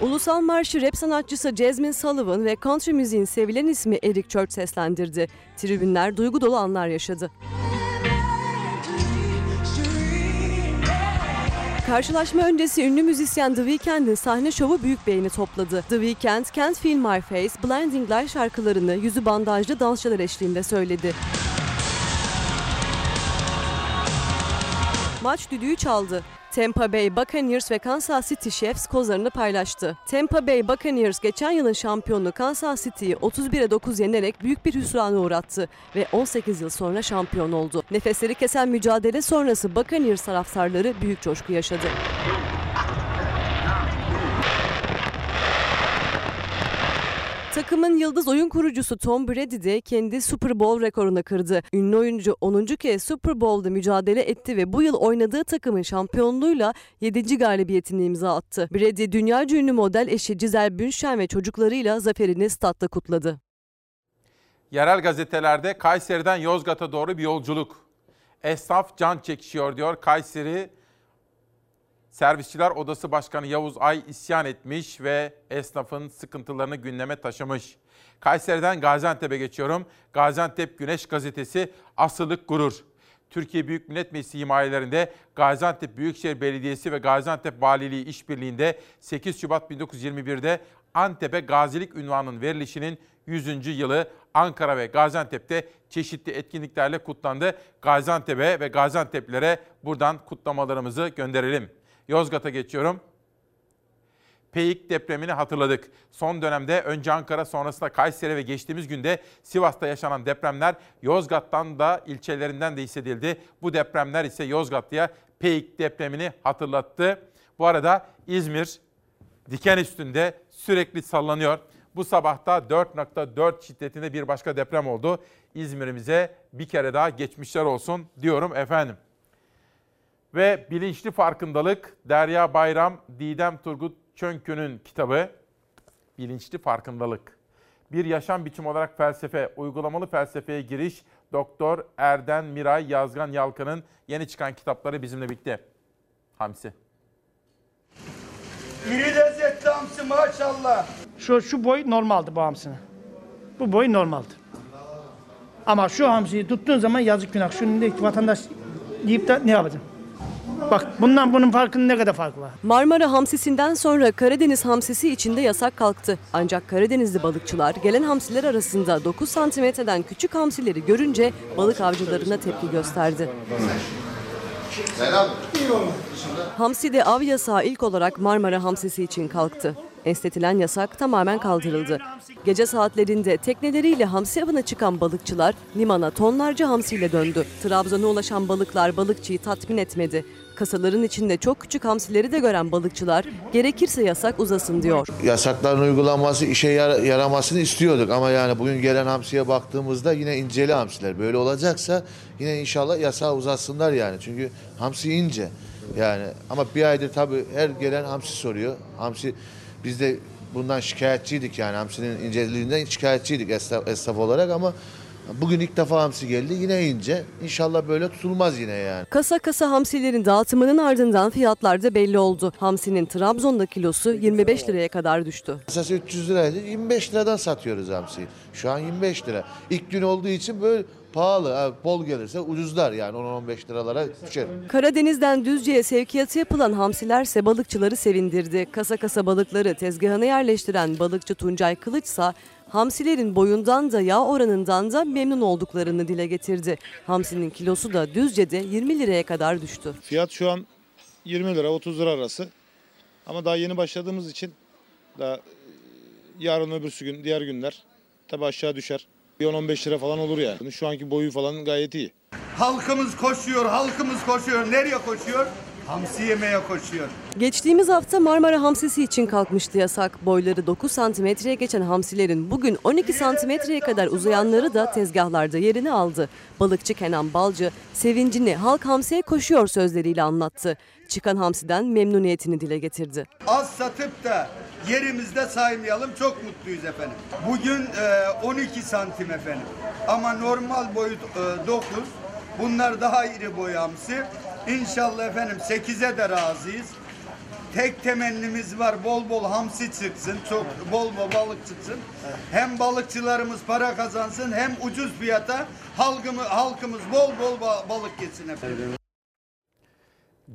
Ulusal Marşı rap sanatçısı Jasmine Sullivan ve country müziğin sevilen ismi Eric Church seslendirdi. Tribünler duygu dolu anlar yaşadı. Karşılaşma öncesi ünlü müzisyen The Weeknd'in sahne şovu büyük beğeni topladı. The Weeknd, Can't Feel My Face, Blinding Light şarkılarını yüzü bandajlı dansçılar eşliğinde söyledi. Maç düdüğü çaldı. Tampa Bay Buccaneers ve Kansas City Chiefs kozlarını paylaştı. Tampa Bay Buccaneers geçen yılın şampiyonu Kansas City'yi 31'e 9 yenerek büyük bir hüsrana uğrattı ve 18 yıl sonra şampiyon oldu. Nefesleri kesen mücadele sonrası Buccaneers taraftarları büyük coşku yaşadı. Takımın yıldız oyun kurucusu Tom Brady de kendi Super Bowl rekorunu kırdı. Ünlü oyuncu 10. kez Super Bowl'da mücadele etti ve bu yıl oynadığı takımın şampiyonluğuyla 7. galibiyetini imza attı. Brady dünya ünlü model eşi Giselle Bündchen ve çocuklarıyla zaferini statta kutladı. Yerel gazetelerde Kayseri'den Yozgat'a doğru bir yolculuk. Esnaf can çekişiyor diyor. Kayseri Servisçiler Odası Başkanı Yavuz Ay isyan etmiş ve esnafın sıkıntılarını gündeme taşımış. Kayseri'den Gaziantep'e geçiyorum. Gaziantep Güneş Gazetesi asıllık gurur. Türkiye Büyük Millet Meclisi himayelerinde Gaziantep Büyükşehir Belediyesi ve Gaziantep Valiliği işbirliğinde 8 Şubat 1921'de Antep'e gazilik ünvanının verilişinin 100. yılı Ankara ve Gaziantep'te çeşitli etkinliklerle kutlandı. Gaziantep'e ve Gaziantep'lere buradan kutlamalarımızı gönderelim. Yozgat'a geçiyorum. Peyik depremini hatırladık. Son dönemde önce Ankara sonrasında Kayseri ve geçtiğimiz günde Sivas'ta yaşanan depremler Yozgat'tan da ilçelerinden de hissedildi. Bu depremler ise Yozgatlı'ya Peyik depremini hatırlattı. Bu arada İzmir diken üstünde sürekli sallanıyor. Bu sabahta 4.4 şiddetinde bir başka deprem oldu. İzmir'imize bir kere daha geçmişler olsun diyorum efendim. Ve bilinçli farkındalık Derya Bayram, Didem Turgut Çönkü'nün kitabı. Bilinçli farkındalık. Bir yaşam biçimi olarak felsefe, uygulamalı felsefeye giriş Doktor Erden Miray Yazgan Yalkan'ın yeni çıkan kitapları bizimle birlikte. Hamsi. İri lezzetli hamsi maşallah. Şu, şu boy normaldi bu hamsinin. Bu boy normaldi. Ama şu hamsiyi tuttuğun zaman yazık günah. Şunu da vatandaş yiyip de ne yapacağım? Bak bundan bunun farkının ne kadar farkı var? Marmara hamsisinden sonra Karadeniz hamsisi içinde yasak kalktı. Ancak Karadenizli balıkçılar gelen hamsiler arasında 9 santimetreden küçük hamsileri görünce balık avcılarına tepki gösterdi. Selam. Hamsi'de av yasağı ilk olarak Marmara hamsisi için kalktı. Esnetilen yasak tamamen kaldırıldı. Gece saatlerinde tekneleriyle hamsi avına çıkan balıkçılar limana tonlarca hamsiyle döndü. Trabzon'a ulaşan balıklar balıkçıyı tatmin etmedi. Kasaların içinde çok küçük hamsileri de gören balıkçılar gerekirse yasak uzasın diyor. Yasakların uygulanması işe yar- yaramasını istiyorduk ama yani bugün gelen hamsiye baktığımızda yine inceli hamsiler. Böyle olacaksa yine inşallah yasağı uzatsınlar yani. Çünkü hamsi ince yani ama bir aydır tabii her gelen hamsi soruyor. Hamsi biz de bundan şikayetçiydik yani hamsinin inceliğinden şikayetçiydik esnaf, esnaf olarak ama bugün ilk defa hamsi geldi yine ince. İnşallah böyle tutulmaz yine yani. Kasa kasa hamsilerin dağıtımının ardından fiyatlar da belli oldu. Hamsinin Trabzon'da kilosu 25 liraya kadar düştü. Esası 300 liraydı. 25 liradan satıyoruz hamsiyi. Şu an 25 lira. İlk gün olduğu için böyle pahalı. Ha, Bol gelirse ucuzlar yani 10-15 liralara düşer. Karadeniz'den Düzce'ye sevkiyatı yapılan hamsilerse balıkçıları sevindirdi. Kasa kasa balıkları tezgahına yerleştiren balıkçı Tuncay Kılıçsa hamsilerin boyundan da yağ oranından da memnun olduklarını dile getirdi. Hamsinin kilosu da Düzce'de 20 liraya kadar düştü. Fiyat şu an 20 lira 30 lira arası. Ama daha yeni başladığımız için daha e, yarın öbürsü gün diğer günler tabi aşağı düşer. Bir 10-15 lira falan olur yani. Şu anki boyu falan gayet iyi. Halkımız koşuyor, halkımız koşuyor. Nereye koşuyor? Hamsi yemeye koşuyor. Geçtiğimiz hafta Marmara hamsisi için kalkmıştı yasak. Boyları 9 santimetreye geçen hamsilerin bugün 12 santimetreye kadar uzayanları da tezgahlarda yerini aldı. Balıkçı Kenan Balcı sevincini halk hamsiye koşuyor sözleriyle anlattı. Çıkan hamsiden memnuniyetini dile getirdi. Az satıp da yerimizde saymayalım çok mutluyuz efendim. Bugün e, 12 santim efendim. Ama normal boyut e, 9. Bunlar daha iri boy hamsi. İnşallah efendim 8'e de razıyız. Tek temennimiz var bol bol hamsi çıksın, çok bol bol balık çıksın. Hem balıkçılarımız para kazansın hem ucuz fiyata halkımız, halkımız bol bol ba- balık yesin efendim.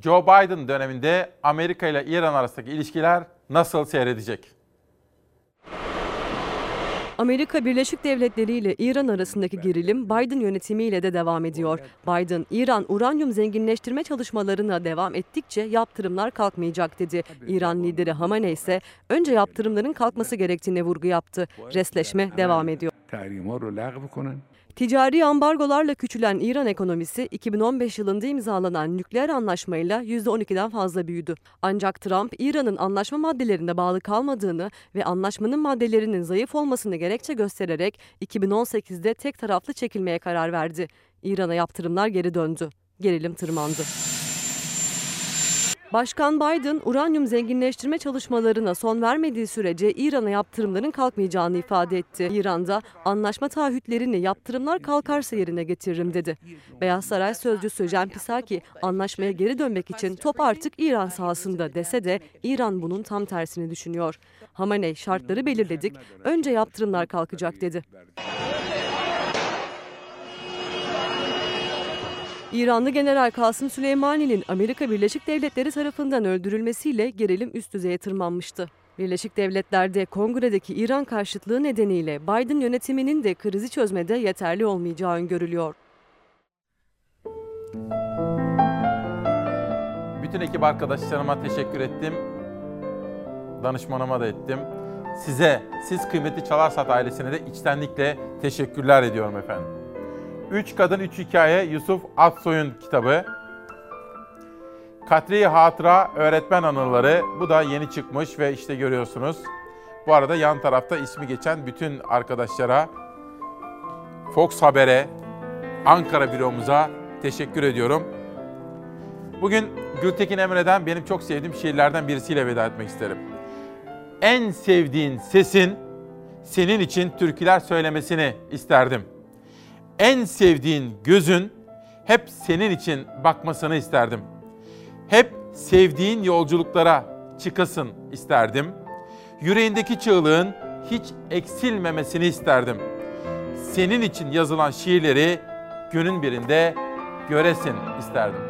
Joe Biden döneminde Amerika ile İran arasındaki ilişkiler nasıl seyredecek? Amerika Birleşik Devletleri ile İran arasındaki gerilim Biden yönetimiyle de devam ediyor. Biden, İran uranyum zenginleştirme çalışmalarına devam ettikçe yaptırımlar kalkmayacak dedi. İran lideri Hamaney ise önce yaptırımların kalkması gerektiğine vurgu yaptı. Resleşme devam ediyor. Ticari ambargolarla küçülen İran ekonomisi 2015 yılında imzalanan nükleer anlaşmayla %12'den fazla büyüdü. Ancak Trump İran'ın anlaşma maddelerine bağlı kalmadığını ve anlaşmanın maddelerinin zayıf olmasını gerekçe göstererek 2018'de tek taraflı çekilmeye karar verdi. İran'a yaptırımlar geri döndü. Gerilim tırmandı. Başkan Biden, uranyum zenginleştirme çalışmalarına son vermediği sürece İran'a yaptırımların kalkmayacağını ifade etti. İran'da anlaşma taahhütlerini yaptırımlar kalkarsa yerine getiririm dedi. Beyaz Saray sözcüsü Jen Psaki, anlaşmaya geri dönmek için top artık İran sahasında dese de İran bunun tam tersini düşünüyor. Hamaney şartları belirledik, önce yaptırımlar kalkacak dedi. İranlı General Kasım Süleymani'nin Amerika Birleşik Devletleri tarafından öldürülmesiyle gerilim üst düzeye tırmanmıştı. Birleşik Devletler'de kongredeki İran karşıtlığı nedeniyle Biden yönetiminin de krizi çözmede yeterli olmayacağı öngörülüyor. Bütün ekip arkadaşlarıma teşekkür ettim. Danışmanıma da ettim. Size, siz kıymetli Çalarsat ailesine de içtenlikle teşekkürler ediyorum efendim. Üç Kadın Üç Hikaye Yusuf Aksoy'un kitabı. Katri Hatıra Öğretmen Anıları. Bu da yeni çıkmış ve işte görüyorsunuz. Bu arada yan tarafta ismi geçen bütün arkadaşlara, Fox Haber'e, Ankara büromuza teşekkür ediyorum. Bugün Gültekin Emre'den benim çok sevdiğim şiirlerden birisiyle veda etmek isterim. En sevdiğin sesin senin için türküler söylemesini isterdim. En sevdiğin gözün hep senin için bakmasını isterdim. Hep sevdiğin yolculuklara çıkasın isterdim. Yüreğindeki çığlığın hiç eksilmemesini isterdim. Senin için yazılan şiirleri günün birinde göresin isterdim.